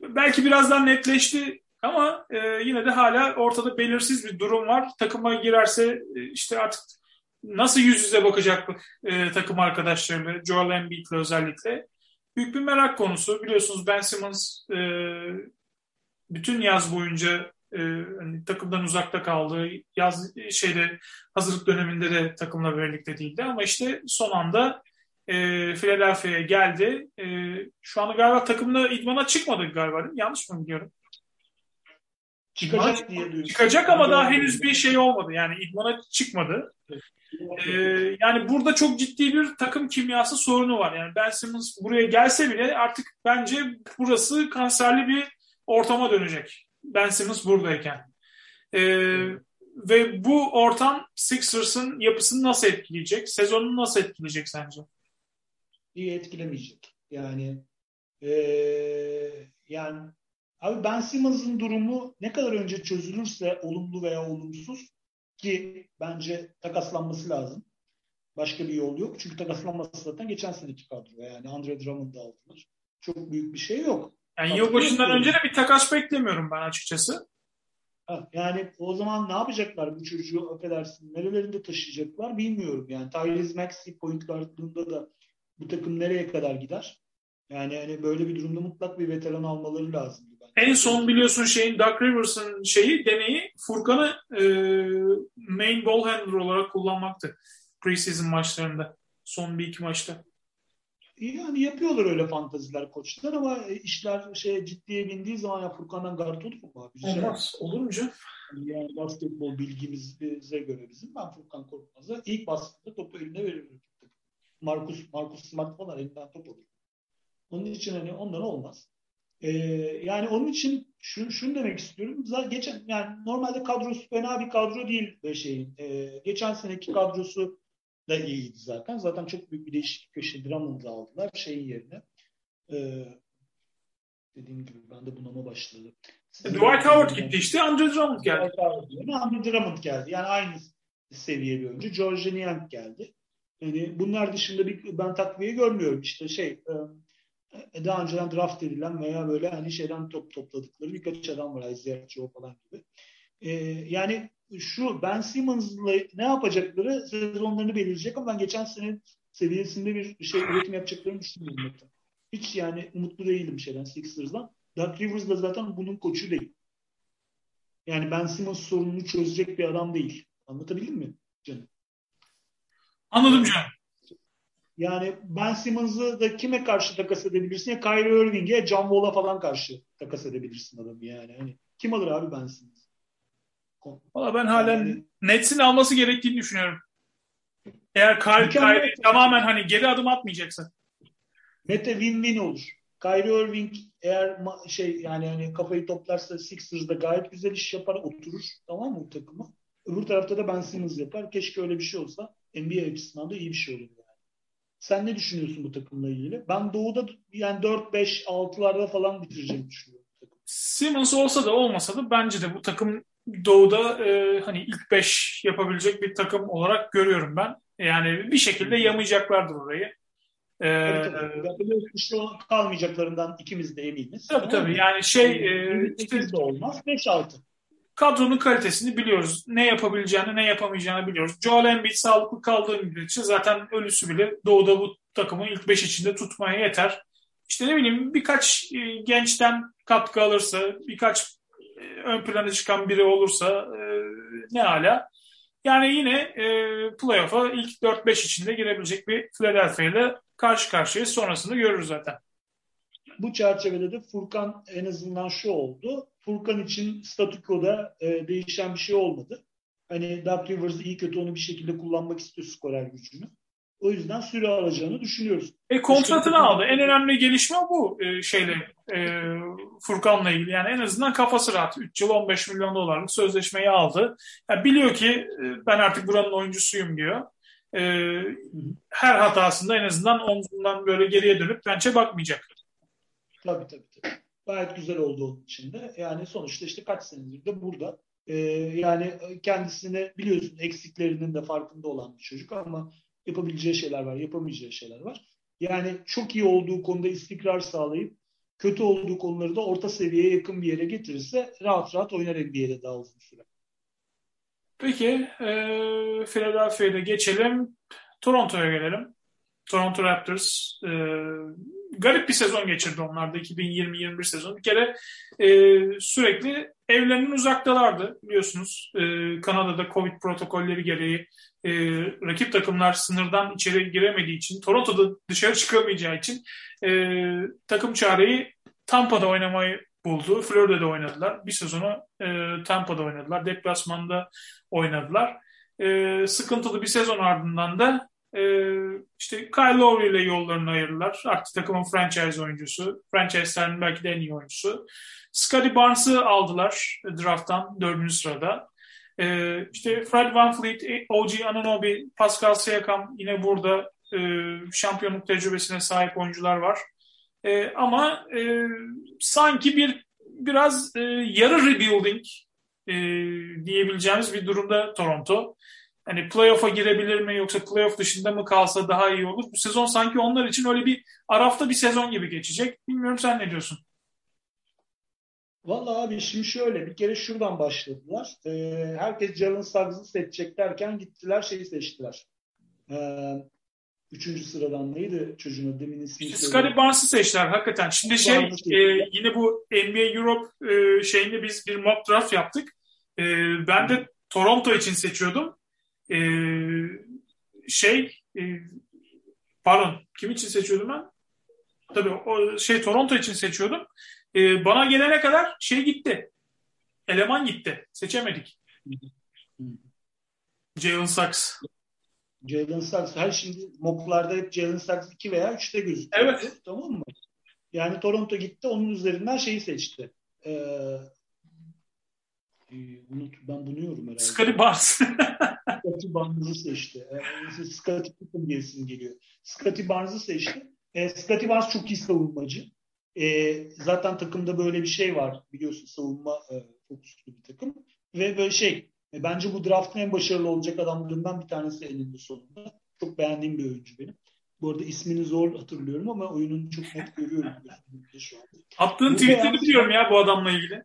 belki birazdan netleşti ama e, yine de hala ortada belirsiz bir durum var. Takıma girerse e, işte artık nasıl yüz yüze bakacak e, takım arkadaşlarıyla, Joel Embiid'le özellikle. Büyük bir merak konusu. Biliyorsunuz Ben Simmons e, bütün yaz boyunca e, hani takımdan uzakta kaldı. Yaz şeyde hazırlık döneminde de takımla birlikte değildi ama işte son anda e, Philadelphia'ya geldi. E, şu anda galiba takımda idmana çıkmadı galiba? Yanlış mı biliyorum? Çıkacak diye. Çıkacak ama daha henüz bir şey olmadı. Yani idmana çıkmadı. Ee, yani burada çok ciddi bir takım kimyası sorunu var. Yani Ben Simmons buraya gelse bile artık bence burası kanserli bir ortama dönecek. Ben Simmons buradayken. Ee, ve bu ortam Sixers'ın yapısını nasıl etkileyecek? Sezonunu nasıl etkileyecek sence? İyi etkilemeyecek. Yani ee, yani abi Ben Simmons'ın durumu ne kadar önce çözülürse olumlu veya olumsuz ki bence takaslanması lazım. Başka bir yol yok. Çünkü takaslanması zaten geçen seneki kadro. Yani Andre Drummond'ı aldılar. Çok büyük bir şey yok. Yani yıl başından önce de bir takas beklemiyorum ben açıkçası. yani o zaman ne yapacaklar bu çocuğu affedersin nerelerinde taşıyacaklar bilmiyorum. Yani Tyrese Maxey point guardlığında da bu takım nereye kadar gider? Yani hani böyle bir durumda mutlak bir veteran almaları lazım. En son biliyorsun şeyin Doug Rivers'ın şeyi deneyi Furkan'ı e, main ball handler olarak kullanmaktı. Preseason maçlarında. Son bir iki maçta. Yani yapıyorlar öyle fantaziler koçlar ama işler şey ciddiye bindiği zaman ya Furkan'dan guard olur mu abi? Olmaz. Olur mu canım? Yani basketbol bilgimize göre bizim ben Furkan Korkmaz'a ilk baskette topu eline veririm. Markus, Markus Smart falan elinden top alır. Onun için hani ondan olmaz. Ee, yani onun için şunu, şunu demek istiyorum. Zaten geçen yani normalde kadrosu fena bir kadro değil şeyin. Ee, geçen seneki kadrosu da iyiydi zaten. Zaten çok büyük bir değişiklik köşe Drummond'ı aldılar şeyin yerine. Ee, dediğim gibi ben de bunama başladı. Dwight Howard gitti işte. Andre Drummond geldi. Dwight Howard yerine Andre Drummond geldi. Yani aynı seviye bir oyuncu. George Niang geldi. Yani bunlar dışında bir ben takviye görmüyorum. İşte şey e, daha önceden draft edilen veya böyle hani şeyden top topladıkları birkaç adam var. Isaiah Joe falan gibi. Ee, yani şu Ben Simmons'la ne yapacakları sezonlarını belirleyecek ama ben geçen sene seviyesinde bir şey üretim yapacaklarını düşünmüyorum. Hiç yani umutlu değilim şeyden Sixers'dan. Doug Rivers da zaten bunun koçu değil. Yani Ben Simmons sorununu çözecek bir adam değil. Anlatabildim mi canım? Anladım canım. Yani Ben Simmons'ı da kime karşı takas edebilirsin? Ya Kyrie Irving'e, John Wall'a falan karşı takas edebilirsin adamı yani. Hani kim alır abi Ben Simmons? Valla ben halen yani, Nets'in alması gerektiğini düşünüyorum. Eğer Kyrie, Kyrie tamamen hani geri adım atmayacaksa. Nete win-win olur. Kyrie Irving eğer şey yani hani kafayı toplarsa Sixers'da gayet güzel iş yapar, oturur. Tamam mı bu takıma? Öbür tarafta da Ben Simmons yapar. Keşke öyle bir şey olsa. NBA açısından da iyi bir şey olur. Sen ne düşünüyorsun bu takımla ilgili? Ben Doğu'da yani 4-5-6'larda falan bitireceğini düşünüyorum. Simmons olsa da olmasa da bence de bu takım Doğu'da e, hani ilk 5 yapabilecek bir takım olarak görüyorum ben. Yani bir şekilde yamayacaklardır orayı. Ee, tabii, tabii. kalmayacaklarından ikimiz de eminiz. Tabii tabii. Yani şey e, işte, de olmaz. 5-6 kadronun kalitesini biliyoruz. Ne yapabileceğini, ne yapamayacağını biliyoruz. Joel Embiid sağlıklı kaldığı müddetçe zaten ölüsü bile doğuda bu takımı ilk 5 içinde tutmaya yeter. işte ne bileyim birkaç e, gençten katkı alırsa, birkaç e, ön plana çıkan biri olursa e, ne hala. Yani yine e, playoff'a ilk 4-5 içinde girebilecek bir Philadelphia ile karşı karşıya sonrasında görürüz zaten. Bu çerçevede de Furkan en azından şu oldu. Furkan için statükoda e, değişen bir şey olmadı. Hani Doug Rivers iyi kötü onu bir şekilde kullanmak istiyor skorer gücünü. O yüzden süre alacağını düşünüyoruz. E kontratını aldı. En önemli gelişme bu e, şeyle e, Furkan'la ilgili. Yani en azından kafası rahat. 3 yıl 15 milyon dolarlık sözleşmeyi aldı. Yani biliyor ki e, ben artık buranın oyuncusuyum diyor. E, her hatasında en azından omzundan böyle geriye dönüp bençe bakmayacak. Tabii tabii. tabii. Gayet güzel oldu onun için de. Yani sonuçta işte kaç senedir de burada. Ee, yani kendisine biliyorsun eksiklerinin de farkında olan bir çocuk ama yapabileceği şeyler var, yapamayacağı şeyler var. Yani çok iyi olduğu konuda istikrar sağlayıp kötü olduğu konuları da orta seviyeye yakın bir yere getirirse rahat rahat oynar NBA'de daha uzun süre. Peki e, Philadelphia'da geçelim. Toronto'ya gelelim. Toronto Raptors e, garip bir sezon geçirdi onlar da 2020-21 sezonu. Bir kere e, sürekli evlerinin uzaktalardı biliyorsunuz. E, Kanada'da Covid protokolleri gereği e, rakip takımlar sınırdan içeri giremediği için, Toronto'da dışarı çıkamayacağı için e, takım çareyi Tampa'da oynamayı buldu. Florida'da oynadılar. Bir sezonu e, Tampa'da oynadılar. Deplasmanda oynadılar. E, sıkıntılı bir sezon ardından da e, işte Kyle Lowry ile yollarını ayırdılar. Artık takımın franchise oyuncusu. Franchise'lerin belki de en iyi oyuncusu. Scotty Barnes'ı aldılar draft'tan dördüncü sırada. Ee, işte Fred Van Fleet, OG Anunoby, Pascal Siakam yine burada e, şampiyonluk tecrübesine sahip oyuncular var. E, ama e, sanki bir biraz e, yarı rebuilding e, diyebileceğimiz bir durumda Toronto. Hani playoff'a girebilir mi yoksa playoff dışında mı kalsa daha iyi olur. Bu sezon sanki onlar için öyle bir arafta bir sezon gibi geçecek. Bilmiyorum sen ne diyorsun? Vallahi abi şimdi şöyle bir kere şuradan başladılar. Ee, herkes Jalen Suggs'ı seçecek derken gittiler şeyi seçtiler. Ee, üçüncü sıradan neydi çocuğun demin ismi? İşte Scottie Barnes'ı seçtiler hakikaten. Şimdi şey e, yine bu NBA Europe e, şeyinde biz bir mock draft yaptık. E, ben de Toronto için seçiyordum. E, şey e, pardon kim için seçiyordum ben? Tabii o şey Toronto için seçiyordum e, bana gelene kadar şey gitti. Eleman gitti. Seçemedik. Jalen Sachs. Jalen Sachs. Her şimdi mocklarda hep Jalen Sachs 2 veya 3'te gözüküyor. Evet. Tamam mı? Yani Toronto gitti. Onun üzerinden şeyi seçti. Ee, unut, ben bunuyorum herhalde. Scottie Barnes. Scottie Barnes'ı seçti. Ee, Scottie Pippen diye geliyor. Scottie Barnes'ı seçti. Ee, Scottie Barnes çok iyi savunmacı. E, zaten takımda böyle bir şey var biliyorsun savunma e, fokuslu bir takım. Ve böyle şey e, bence bu draftın en başarılı olacak adamlarından bir tanesi elinde sonunda. Çok beğendiğim bir oyuncu benim. Bu arada ismini zor hatırlıyorum ama oyununu çok net görüyorum şu anda. Attığın tweetleri biliyorum ya bu adamla ilgili.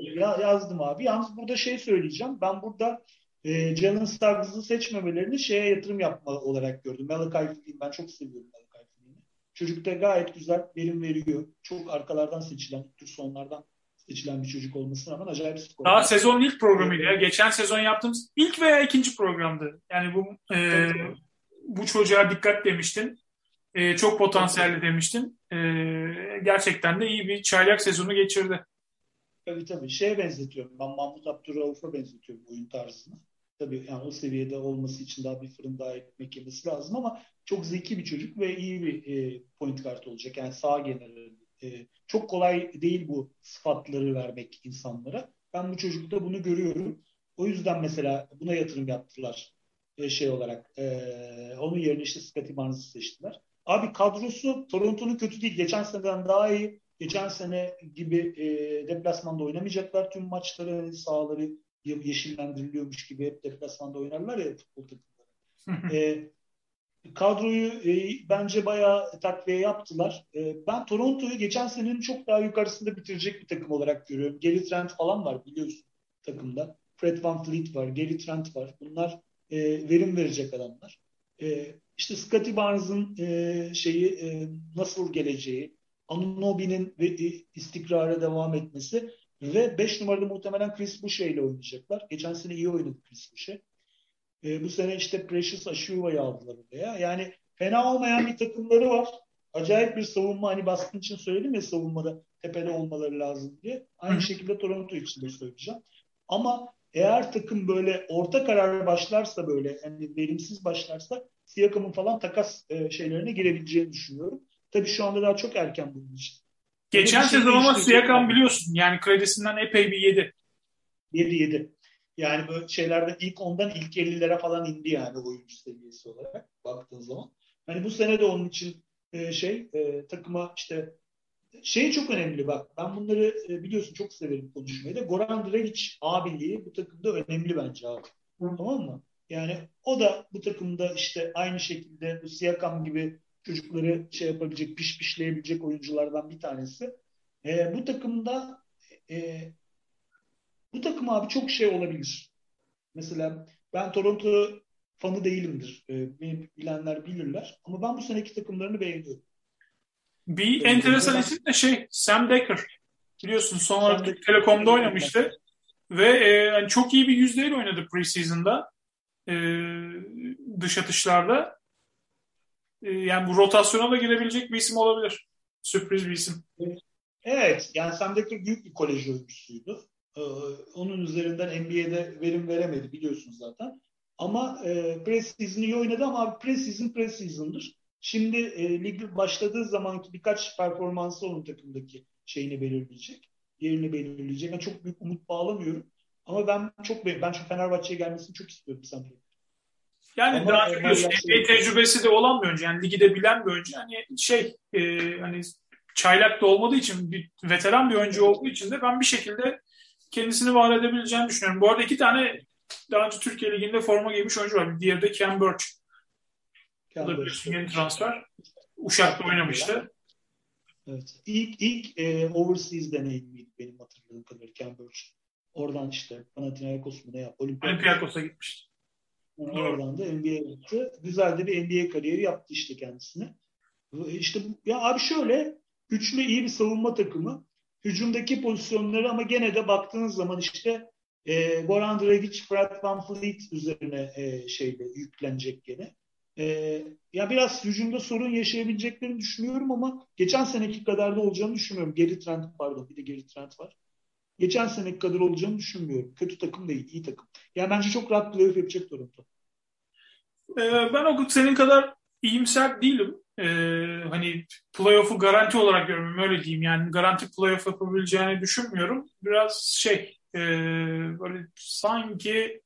Ya, yazdım abi. Yalnız burada şey söyleyeceğim. Ben burada e, Jalen Starks'ı seçmemelerini şeye yatırım yapma olarak gördüm. Malachi Flynn ben çok seviyorum Çocuk da gayet güzel verim veriyor. Çok arkalardan seçilen, tür sonlardan seçilen bir çocuk olmasına rağmen acayip skor. Daha sezonun ilk programıydı ya. Geçen sezon yaptığımız ilk veya ikinci programdı. Yani bu e, bu çocuğa dikkat demiştin. E, çok potansiyelli demiştin. E, gerçekten de iyi bir çaylak sezonu geçirdi. Tabii tabii. Şeye benzetiyorum. Ben Mahmut Abdurrauf'a benzetiyorum oyun tarzını. Tabii yani o seviyede olması için daha bir fırın daha ekmek yemesi lazım ama çok zeki bir çocuk ve iyi bir e, point guard olacak. Yani sağ generali. E, çok kolay değil bu sıfatları vermek insanlara. Ben bu çocukta bunu görüyorum. O yüzden mesela buna yatırım yaptılar e, şey olarak. E, onun yerine işte Scottie Barnes'ı seçtiler. Abi kadrosu Toronto'nun kötü değil. Geçen seneden daha iyi. Geçen sene gibi e, deplasmanda oynamayacaklar tüm maçları. Sahaları yeşillendiriliyormuş gibi hep deplasmanda oynarlar ya futbol takımları. e, kadroyu e, bence bayağı takviye yaptılar. E, ben Toronto'yu geçen senenin çok daha yukarısında bitirecek bir takım olarak görüyorum. Gary Trent falan var biliyorsun takımda. Fred Van Fleet var, Gary Trent var. Bunlar e, verim verecek adamlar. E, işte Scottie Barnes'ın e, şeyi e, nasıl geleceği, Anunobi'nin istikrara devam etmesi ve 5 numarada muhtemelen Chris Boucher ile oynayacaklar. Geçen sene iyi oynadı Chris Boucher. E, bu sene işte Precious Aşuva'yı aldılar oraya. Yani fena olmayan bir takımları var. Acayip bir savunma hani baskın için söyledim ya savunmada tepede olmaları lazım diye. Aynı şekilde Toronto için de söyleyeceğim. Ama eğer takım böyle orta karar başlarsa böyle yani verimsiz başlarsa Siakam'ın falan takas e, şeylerine girebileceğini düşünüyorum. Tabii şu anda daha çok erken bunun için. Geçen şey sezon ama Siakam biliyorsun yani kredisinden epey bir yedi. Yedi yedi. Yani böyle şeylerde ilk ondan ilk 50'lere falan indi yani oyuncu seviyesi olarak baktığın zaman. Hani bu sene de onun için e, şey e, takıma işte şey çok önemli bak. Ben bunları e, biliyorsun çok severim konuşmayı da. Goran Dragic abiliği bu takımda önemli bence abi. Hı. Tamam mı? Yani o da bu takımda işte aynı şekilde bu Siakam gibi çocukları şey yapabilecek, piş pişleyebilecek oyunculardan bir tanesi. E, bu takımda e, bu takım abi çok şey olabilir. Mesela ben Toronto fanı değilimdir. E, beni bilenler bilirler. Ama ben bu seneki takımlarını beğeniyorum. Bir ee, enteresan isim de şey Sam Decker. Biliyorsun son olarak Telekom'da oynamıştı. Ve e, yani çok iyi bir yüzdeyle oynadı preseason'da. E, dış atışlarda. E, yani bu rotasyona da girebilecek bir isim olabilir. Sürpriz bir isim. Evet. Yani Sam Decker büyük bir kolej oyuncusuydu. Ee, onun üzerinden NBA'de verim veremedi biliyorsunuz zaten. Ama e, preseason iyi oynadı ama preseason preseason'dır. Şimdi e, lig başladığı zamanki birkaç performansı onun takımdaki şeyini belirleyecek. Yerini belirleyecek. Ben çok büyük umut bağlamıyorum. Ama ben çok ben çok Fenerbahçe'ye gelmesini çok istiyorum sanki. Yani Ama daha önce şey, tecrübesi de olan bir oyuncu. Yani ligi de bilen bir oyuncu. Hani şey e, hani çaylak da olmadığı için bir veteran bir oyuncu olduğu için de ben bir şekilde kendisini var edebileceğini düşünüyorum. Bu arada iki tane daha önce Türkiye Ligi'nde forma giymiş oyuncu var. Diğeri de Ken Birch. O da bir yeni transfer. Uşak'ta oynamıştı. Evet. İlk, ilk e, overseas deneyimiydi benim hatırladığım kadarıyla Ken Birch. Oradan işte Panathinaikos mu ne yap? Olympiakos'a gitmişti. Yani oradan da NBA'ye gitti. Güzel de bir NBA kariyeri yaptı işte kendisine. İşte ya abi şöyle üçlü iyi bir savunma takımı. Hücumdaki pozisyonları ama gene de baktığınız zaman işte e, Goran Dragic, Fred Van Fleet üzerine e, şeyde yüklenecek gene. E, ya biraz hücumda sorun yaşayabileceklerini düşünüyorum ama geçen seneki kadar da olacağını düşünmüyorum. Geri Trent pardon bir de Geri Trent var. Geçen seneki kadar olacağını düşünmüyorum. Kötü takım değil, iyi takım. Yani bence çok rahat playoff yapacak Toronto. Ee, ben o senin kadar iyimser değilim. Ee, hani playoff'u garanti olarak görüyorum öyle diyeyim. Yani garanti playoff yapabileceğini düşünmüyorum. Biraz şey e, böyle sanki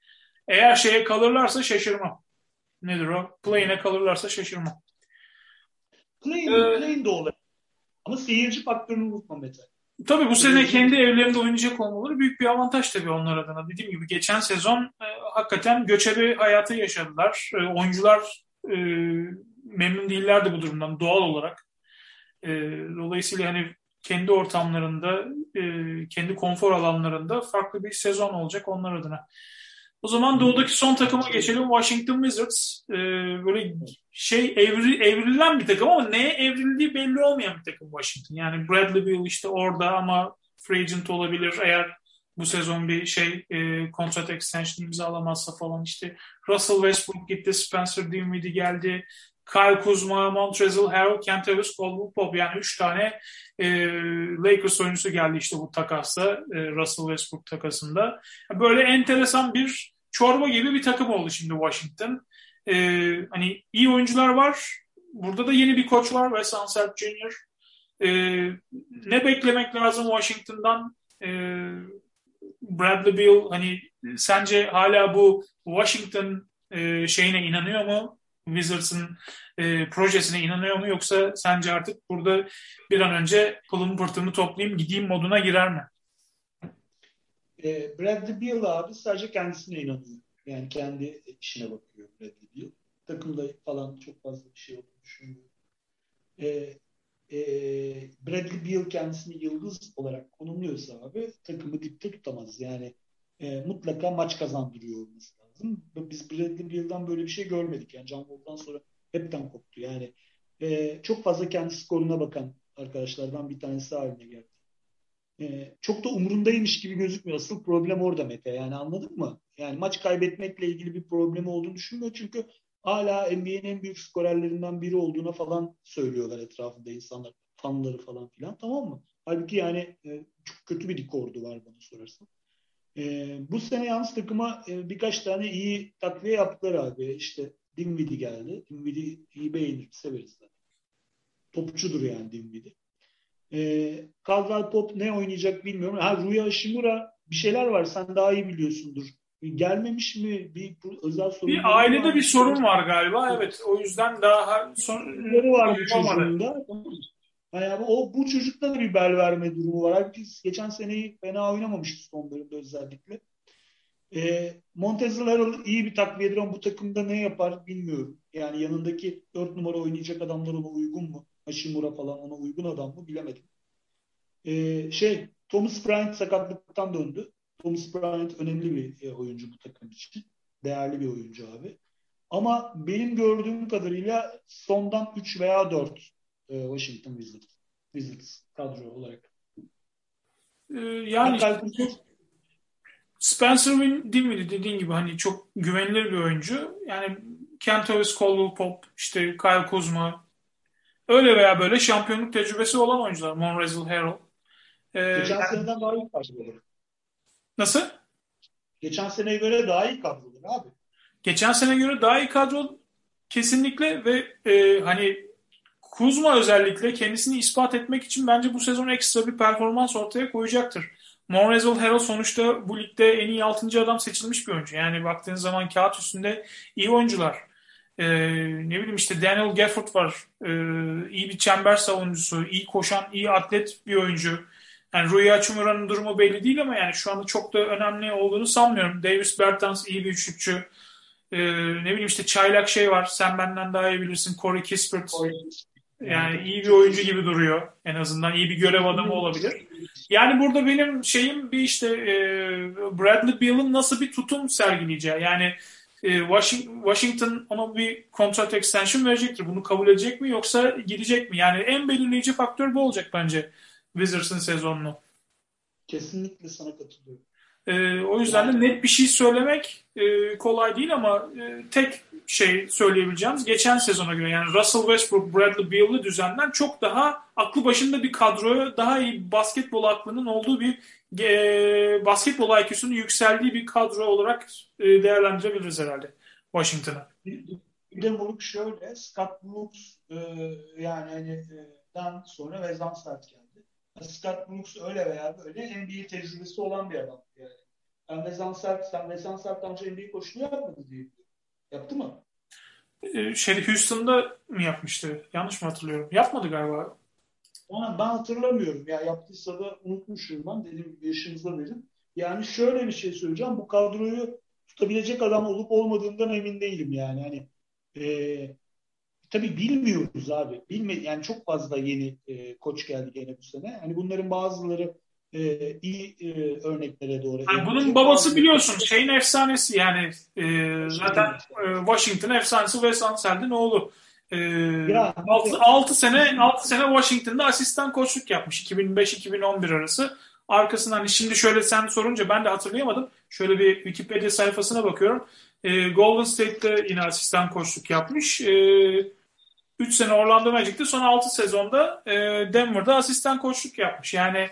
eğer şeye kalırlarsa şaşırmam. Nedir o? Play'ine kalırlarsa şaşırmam. Play'in, ee, play'in de olur. Ama seyirci faktörünü unutma Mete. Tabii bu sene kendi evlerinde oynayacak olmaları büyük bir avantaj tabii onlar adına. Dediğim gibi geçen sezon e, hakikaten göçebe hayatı yaşadılar. E, oyuncular e, memnun değillerdi bu durumdan doğal olarak. E, dolayısıyla hani kendi ortamlarında, e, kendi konfor alanlarında farklı bir sezon olacak onlar adına. O zaman doğudaki son takıma geçelim. Washington Wizards. Ee, böyle şey evri, evrilen bir takım ama neye evrildiği belli olmayan bir takım Washington. Yani Bradley Beal işte orada ama free agent olabilir eğer bu sezon bir şey e, kontrat extension imzalamazsa falan işte Russell Westbrook gitti, Spencer Dinwiddie geldi, Kyle Kuzma, Montrezl Harrell, Kentavious Caldwell Pop yani üç tane e, Lakers oyuncusu geldi işte bu takasta, e, Russell Westbrook takasında. Böyle enteresan bir çorba gibi bir takım oldu şimdi Washington. E, hani iyi oyuncular var. Burada da yeni bir koç var Wes Unseld Jr. E, ne beklemek lazım Washington'dan? E, Bradley Beal hani sence hala bu Washington e, şeyine inanıyor mu? Wizards'ın e, projesine inanıyor mu yoksa sence artık burada bir an önce pılımı pırtımı toplayayım gideyim moduna girer mi? E, Bradley Beal abi sadece kendisine inanıyor. Yani kendi işine bakıyor Bradley Beal. Takımda falan çok fazla bir şey olduğunu düşünmüyorum. E, e, Bradley Beal kendisini yıldız olarak konumluyorsa abi takımı dipte tutamaz. Yani e, mutlaka maç kazandırıyor olması lazım. Biz Bradley Beal'dan böyle bir şey görmedik. Yani John Wall'dan sonra hepten koptu. Yani e, çok fazla kendi skoruna bakan arkadaşlardan bir tanesi haline geldi. Ee, çok da umurundaymış gibi gözükmüyor. Asıl problem orada Mete. Yani anladın mı? Yani maç kaybetmekle ilgili bir problemi olduğunu düşünmüyor. Çünkü hala NBA'nin en büyük skorerlerinden biri olduğuna falan söylüyorlar etrafında insanlar. Fanları falan filan. Tamam mı? Halbuki yani e, çok kötü bir rekordu var bana sorarsan. E, bu sene yalnız takıma e, birkaç tane iyi takviye yaptılar abi. İşte Dinwiddie geldi. Dinwiddie iyi beğenir, severiz zaten. Topçudur yani Dinwiddie. E, Caldwell Pop ne oynayacak bilmiyorum. Ha Rui Hashimura bir şeyler var. Sen daha iyi biliyorsundur. Gelmemiş mi? Bir özel sorun Bir ailede var. bir sorun var galiba. Evet. O yüzden daha sorunları var bu çocuğunda. Yani o bu çocukta da bir bel verme durumu var. Biz geçen seneyi fena oynamamıştı son bölümde özellikle. E, Montezl Harrell iyi bir takviyedir ama bu takımda ne yapar bilmiyorum. Yani yanındaki dört numara oynayacak adamlar ona uygun mu? Hashimura falan ona uygun adam mı bilemedim. E, şey Thomas Bryant sakatlıktan döndü. Thomas Bryant önemli bir e, oyuncu bu takım için. Değerli bir oyuncu abi. Ama benim gördüğüm kadarıyla sondan 3 veya 4 e, Washington Wizards. Wizards kadro olarak. Ee, yani işte, Spencer Win değil miydi dediğin gibi hani çok güvenilir bir oyuncu. Yani Kentavis Caldwell Pop, işte Kyle Kuzma öyle veya böyle şampiyonluk tecrübesi olan oyuncular. Monrezl Harrell. Ee, Geçen seneden daha iyi kadroları. Nasıl? Geçen seneye göre daha iyi kadroları abi. Geçen sene göre daha iyi kadro kesinlikle ve e, hani Kuzma özellikle kendisini ispat etmek için bence bu sezon ekstra bir performans ortaya koyacaktır. Monrezl Harrell sonuçta bu ligde en iyi 6. adam seçilmiş bir oyuncu. Yani baktığınız zaman kağıt üstünde iyi oyuncular. Ee, ne bileyim işte Daniel Gafford var. Ee, iyi bir çember savunucusu, iyi koşan, iyi atlet bir oyuncu. Yani Rui Hachimura'nın durumu belli değil ama yani şu anda çok da önemli olduğunu sanmıyorum. Davis Bertans iyi bir üçlükçü. Ee, ne bileyim işte çaylak şey var. Sen benden daha iyi bilirsin. Corey Kispert. Yani iyi bir oyuncu gibi duruyor. En azından iyi bir görev adamı olabilir. Yani burada benim şeyim bir işte e, Bradley Beal'ın nasıl bir tutum sergileyeceği. Yani e, Washington ona bir kontrat extension verecektir. Bunu kabul edecek mi yoksa gidecek mi? Yani en belirleyici faktör bu olacak bence Wizards'ın sezonunu. Kesinlikle sana katılıyorum. E, o yüzden de net bir şey söylemek e, kolay değil ama e, tek şey söyleyebileceğimiz geçen sezona göre yani Russell Westbrook, Bradley Beal'lı düzenden çok daha aklı başında bir kadroya daha iyi basketbol aklının olduğu bir e, basketbol IQ'sunun yükseldiği bir kadro olarak e, değerlendirebiliriz herhalde Washington'a. Bir de Moruk şöyle, Scott Brooks e, yani hani e, sonra Vezan Sert geldi. Scott Brooks öyle veya böyle NBA tecrübesi olan bir adam yani. Ben Vezan Sert, sen Vezan Sert önce NBA koşulu yapmadı diye Yaptı mı? Ee, şey Houston'da mı yapmıştı? Yanlış mı hatırlıyorum? Yapmadı galiba. Ama ben hatırlamıyorum. Ya yaptıysa da unutmuşum ben. Dediğim gibi yaşınıza verin. Yani şöyle bir şey söyleyeceğim. Bu kadroyu tutabilecek adam olup olmadığından emin değilim yani. Hani e, tabii bilmiyoruz abi. Bilme, yani çok fazla yeni e, koç geldi gene bu sene. Hani bunların bazıları e, iyi e, örneklere doğru. Yani bunun babası biliyorsun şeyin efsanesi yani e, zaten e, Washington efsanesi Wes Ansel'in oğlu. E, ya, 6, 6 sene 6 sene Washington'da asistan koçluk yapmış 2005-2011 arası. Arkasından hani şimdi şöyle sen sorunca ben de hatırlayamadım. Şöyle bir Wikipedia sayfasına bakıyorum. E, Golden State'te yine asistan koçluk yapmış. E, 3 sene Orlando Magic'te son 6 sezonda e, Denver'da asistan koçluk yapmış. Yani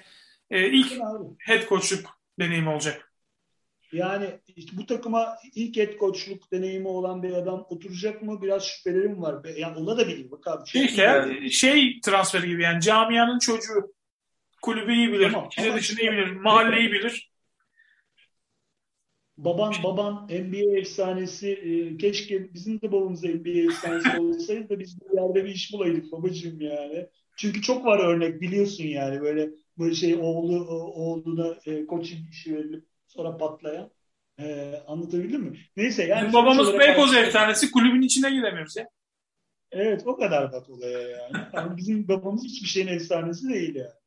e, ilk head coachluk deneyimi olacak. Yani işte bu takıma ilk head coachluk deneyimi olan bir adam oturacak mı biraz şüphelerim var. Yani ona da bileyim. Bak abi, şey, şey, şey transferi gibi yani camianın çocuğu kulübü iyi bilir, tamam, içine dışını iyi bilir, mahalleyi bilir. Baban baban NBA efsanesi e, keşke bizim de babamız NBA efsanesi olsaydı da biz bir yerde bir iş bulaydık babacığım yani. Çünkü çok var örnek biliyorsun yani böyle böyle şey oğlu oğluna e, coaching işi verilip sonra patlayan. E, anlatabildim mi? Neyse yani. Bizim babamız Beykoz efsanesi kulübün içine giremiyoruz ya. Evet o kadar bak olaya yani. yani bizim babamız hiçbir şeyin efsanesi değil yani.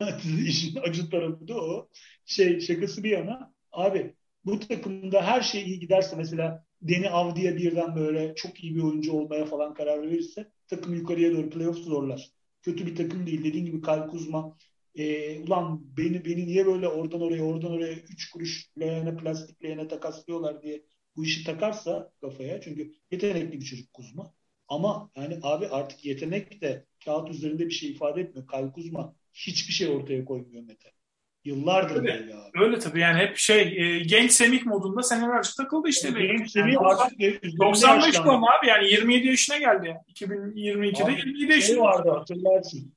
İşin acı tarafı da o. Şey şakası bir yana. Abi bu takımda her şey iyi giderse mesela Deni Avdi'ye birden böyle çok iyi bir oyuncu olmaya falan karar verirse takım yukarıya doğru playoff zorlar. kötü bir takım değil. Dediğin gibi Kyle Kuzma e, ulan beni beni niye böyle oradan oraya oradan oraya 3 kuruş leğene plastik leğene takaslıyorlar diye bu işi takarsa kafaya çünkü yetenekli bir çocuk Kuzma. Ama yani abi artık yetenek de kağıt üzerinde bir şey ifade etmiyor. Kyle Kuzma hiçbir şey ortaya koymuyor Mete. Yıllardır öyle, böyle abi. Öyle tabii yani hep şey e, genç Semih modunda senelerce takıldı işte. Yani genç yani Semih artık 95 bu ama abi yani 27 yaşına geldi. Yani. 2022'de abi, 27 yaşında. Şey vardı hatırlarsın.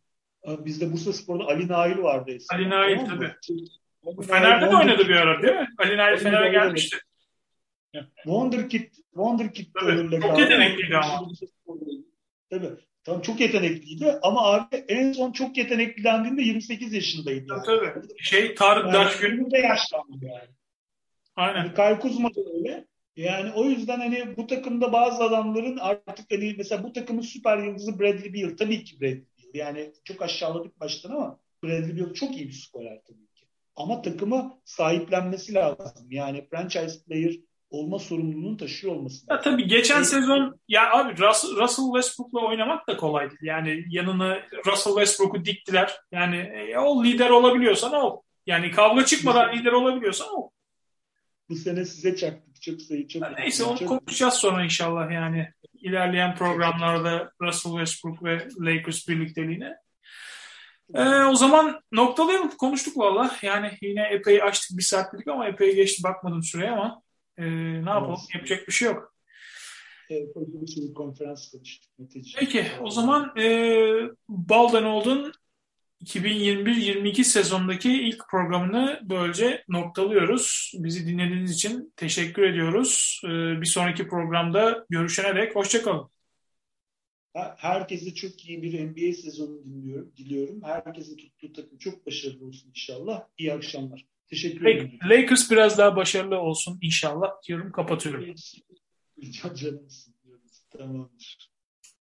Bizde Bursa Spor'da Ali Nail vardı eskiden. Ali Nail tamam tabii. Ali Fener'de Nail, de oynadı bir ara değil mi? Ali Nail Fener'e gelmişti. Wonderkid, Wonderkid çok yetenekliydi ama. Tabii. Tamam çok yetenekliydi ama abi en son çok yetenekli dendiğinde 28 yaşındaydı. Yani. tabii. Şey Tarık Yani Daşgül. önünde yaşlandı yani. Aynen. Yani Kyle Kuzma da öyle. Yani o yüzden hani bu takımda bazı adamların artık hani mesela bu takımın süper yıldızı Bradley Beal. Tabii ki Bradley Beal. Yani çok aşağıladık baştan ama Bradley Beal çok iyi bir skorer tabii ki. Ama takımı sahiplenmesi lazım. Yani franchise player olma sorumluluğunu taşıyor olması Ya tabii geçen E, sezon ya abi Russell, Russell Westbrook'la oynamak da kolay değil. Yani yanına Russell Westbrook'u diktiler. Yani e, o lider olabiliyorsan ol. Yani kavga çıkmadan lider olabiliyorsan ol. Bu sene size çaktık. Çok sayı çok. Neyse onu çok, konuşacağız sonra inşallah yani. ilerleyen programlarda Russell Westbrook ve Lakers birlikteliğine. Ee, o zaman noktalayalım. Konuştuk valla. Yani yine epey açtık bir saatlik ama epey geçti. Bakmadım süreye ama e, ne yapalım? Evet. Yapacak bir şey yok. Evet, bir konferans konuştuk. Peki o zaman e, Baldan Old'un 2021-22 sezondaki ilk programını böylece noktalıyoruz. Bizi dinlediğiniz için teşekkür ediyoruz. E, bir sonraki programda görüşene dek hoşçakalın. Herkese çok iyi bir NBA sezonu dinliyorum, diliyorum. Herkesin tuttuğu takım çok başarılı olsun inşallah. İyi akşamlar. Teşekkür ederim. Lakers biraz daha başarılı olsun inşallah diyorum. Kapatıyorum. Rica ederim. Tamamdır.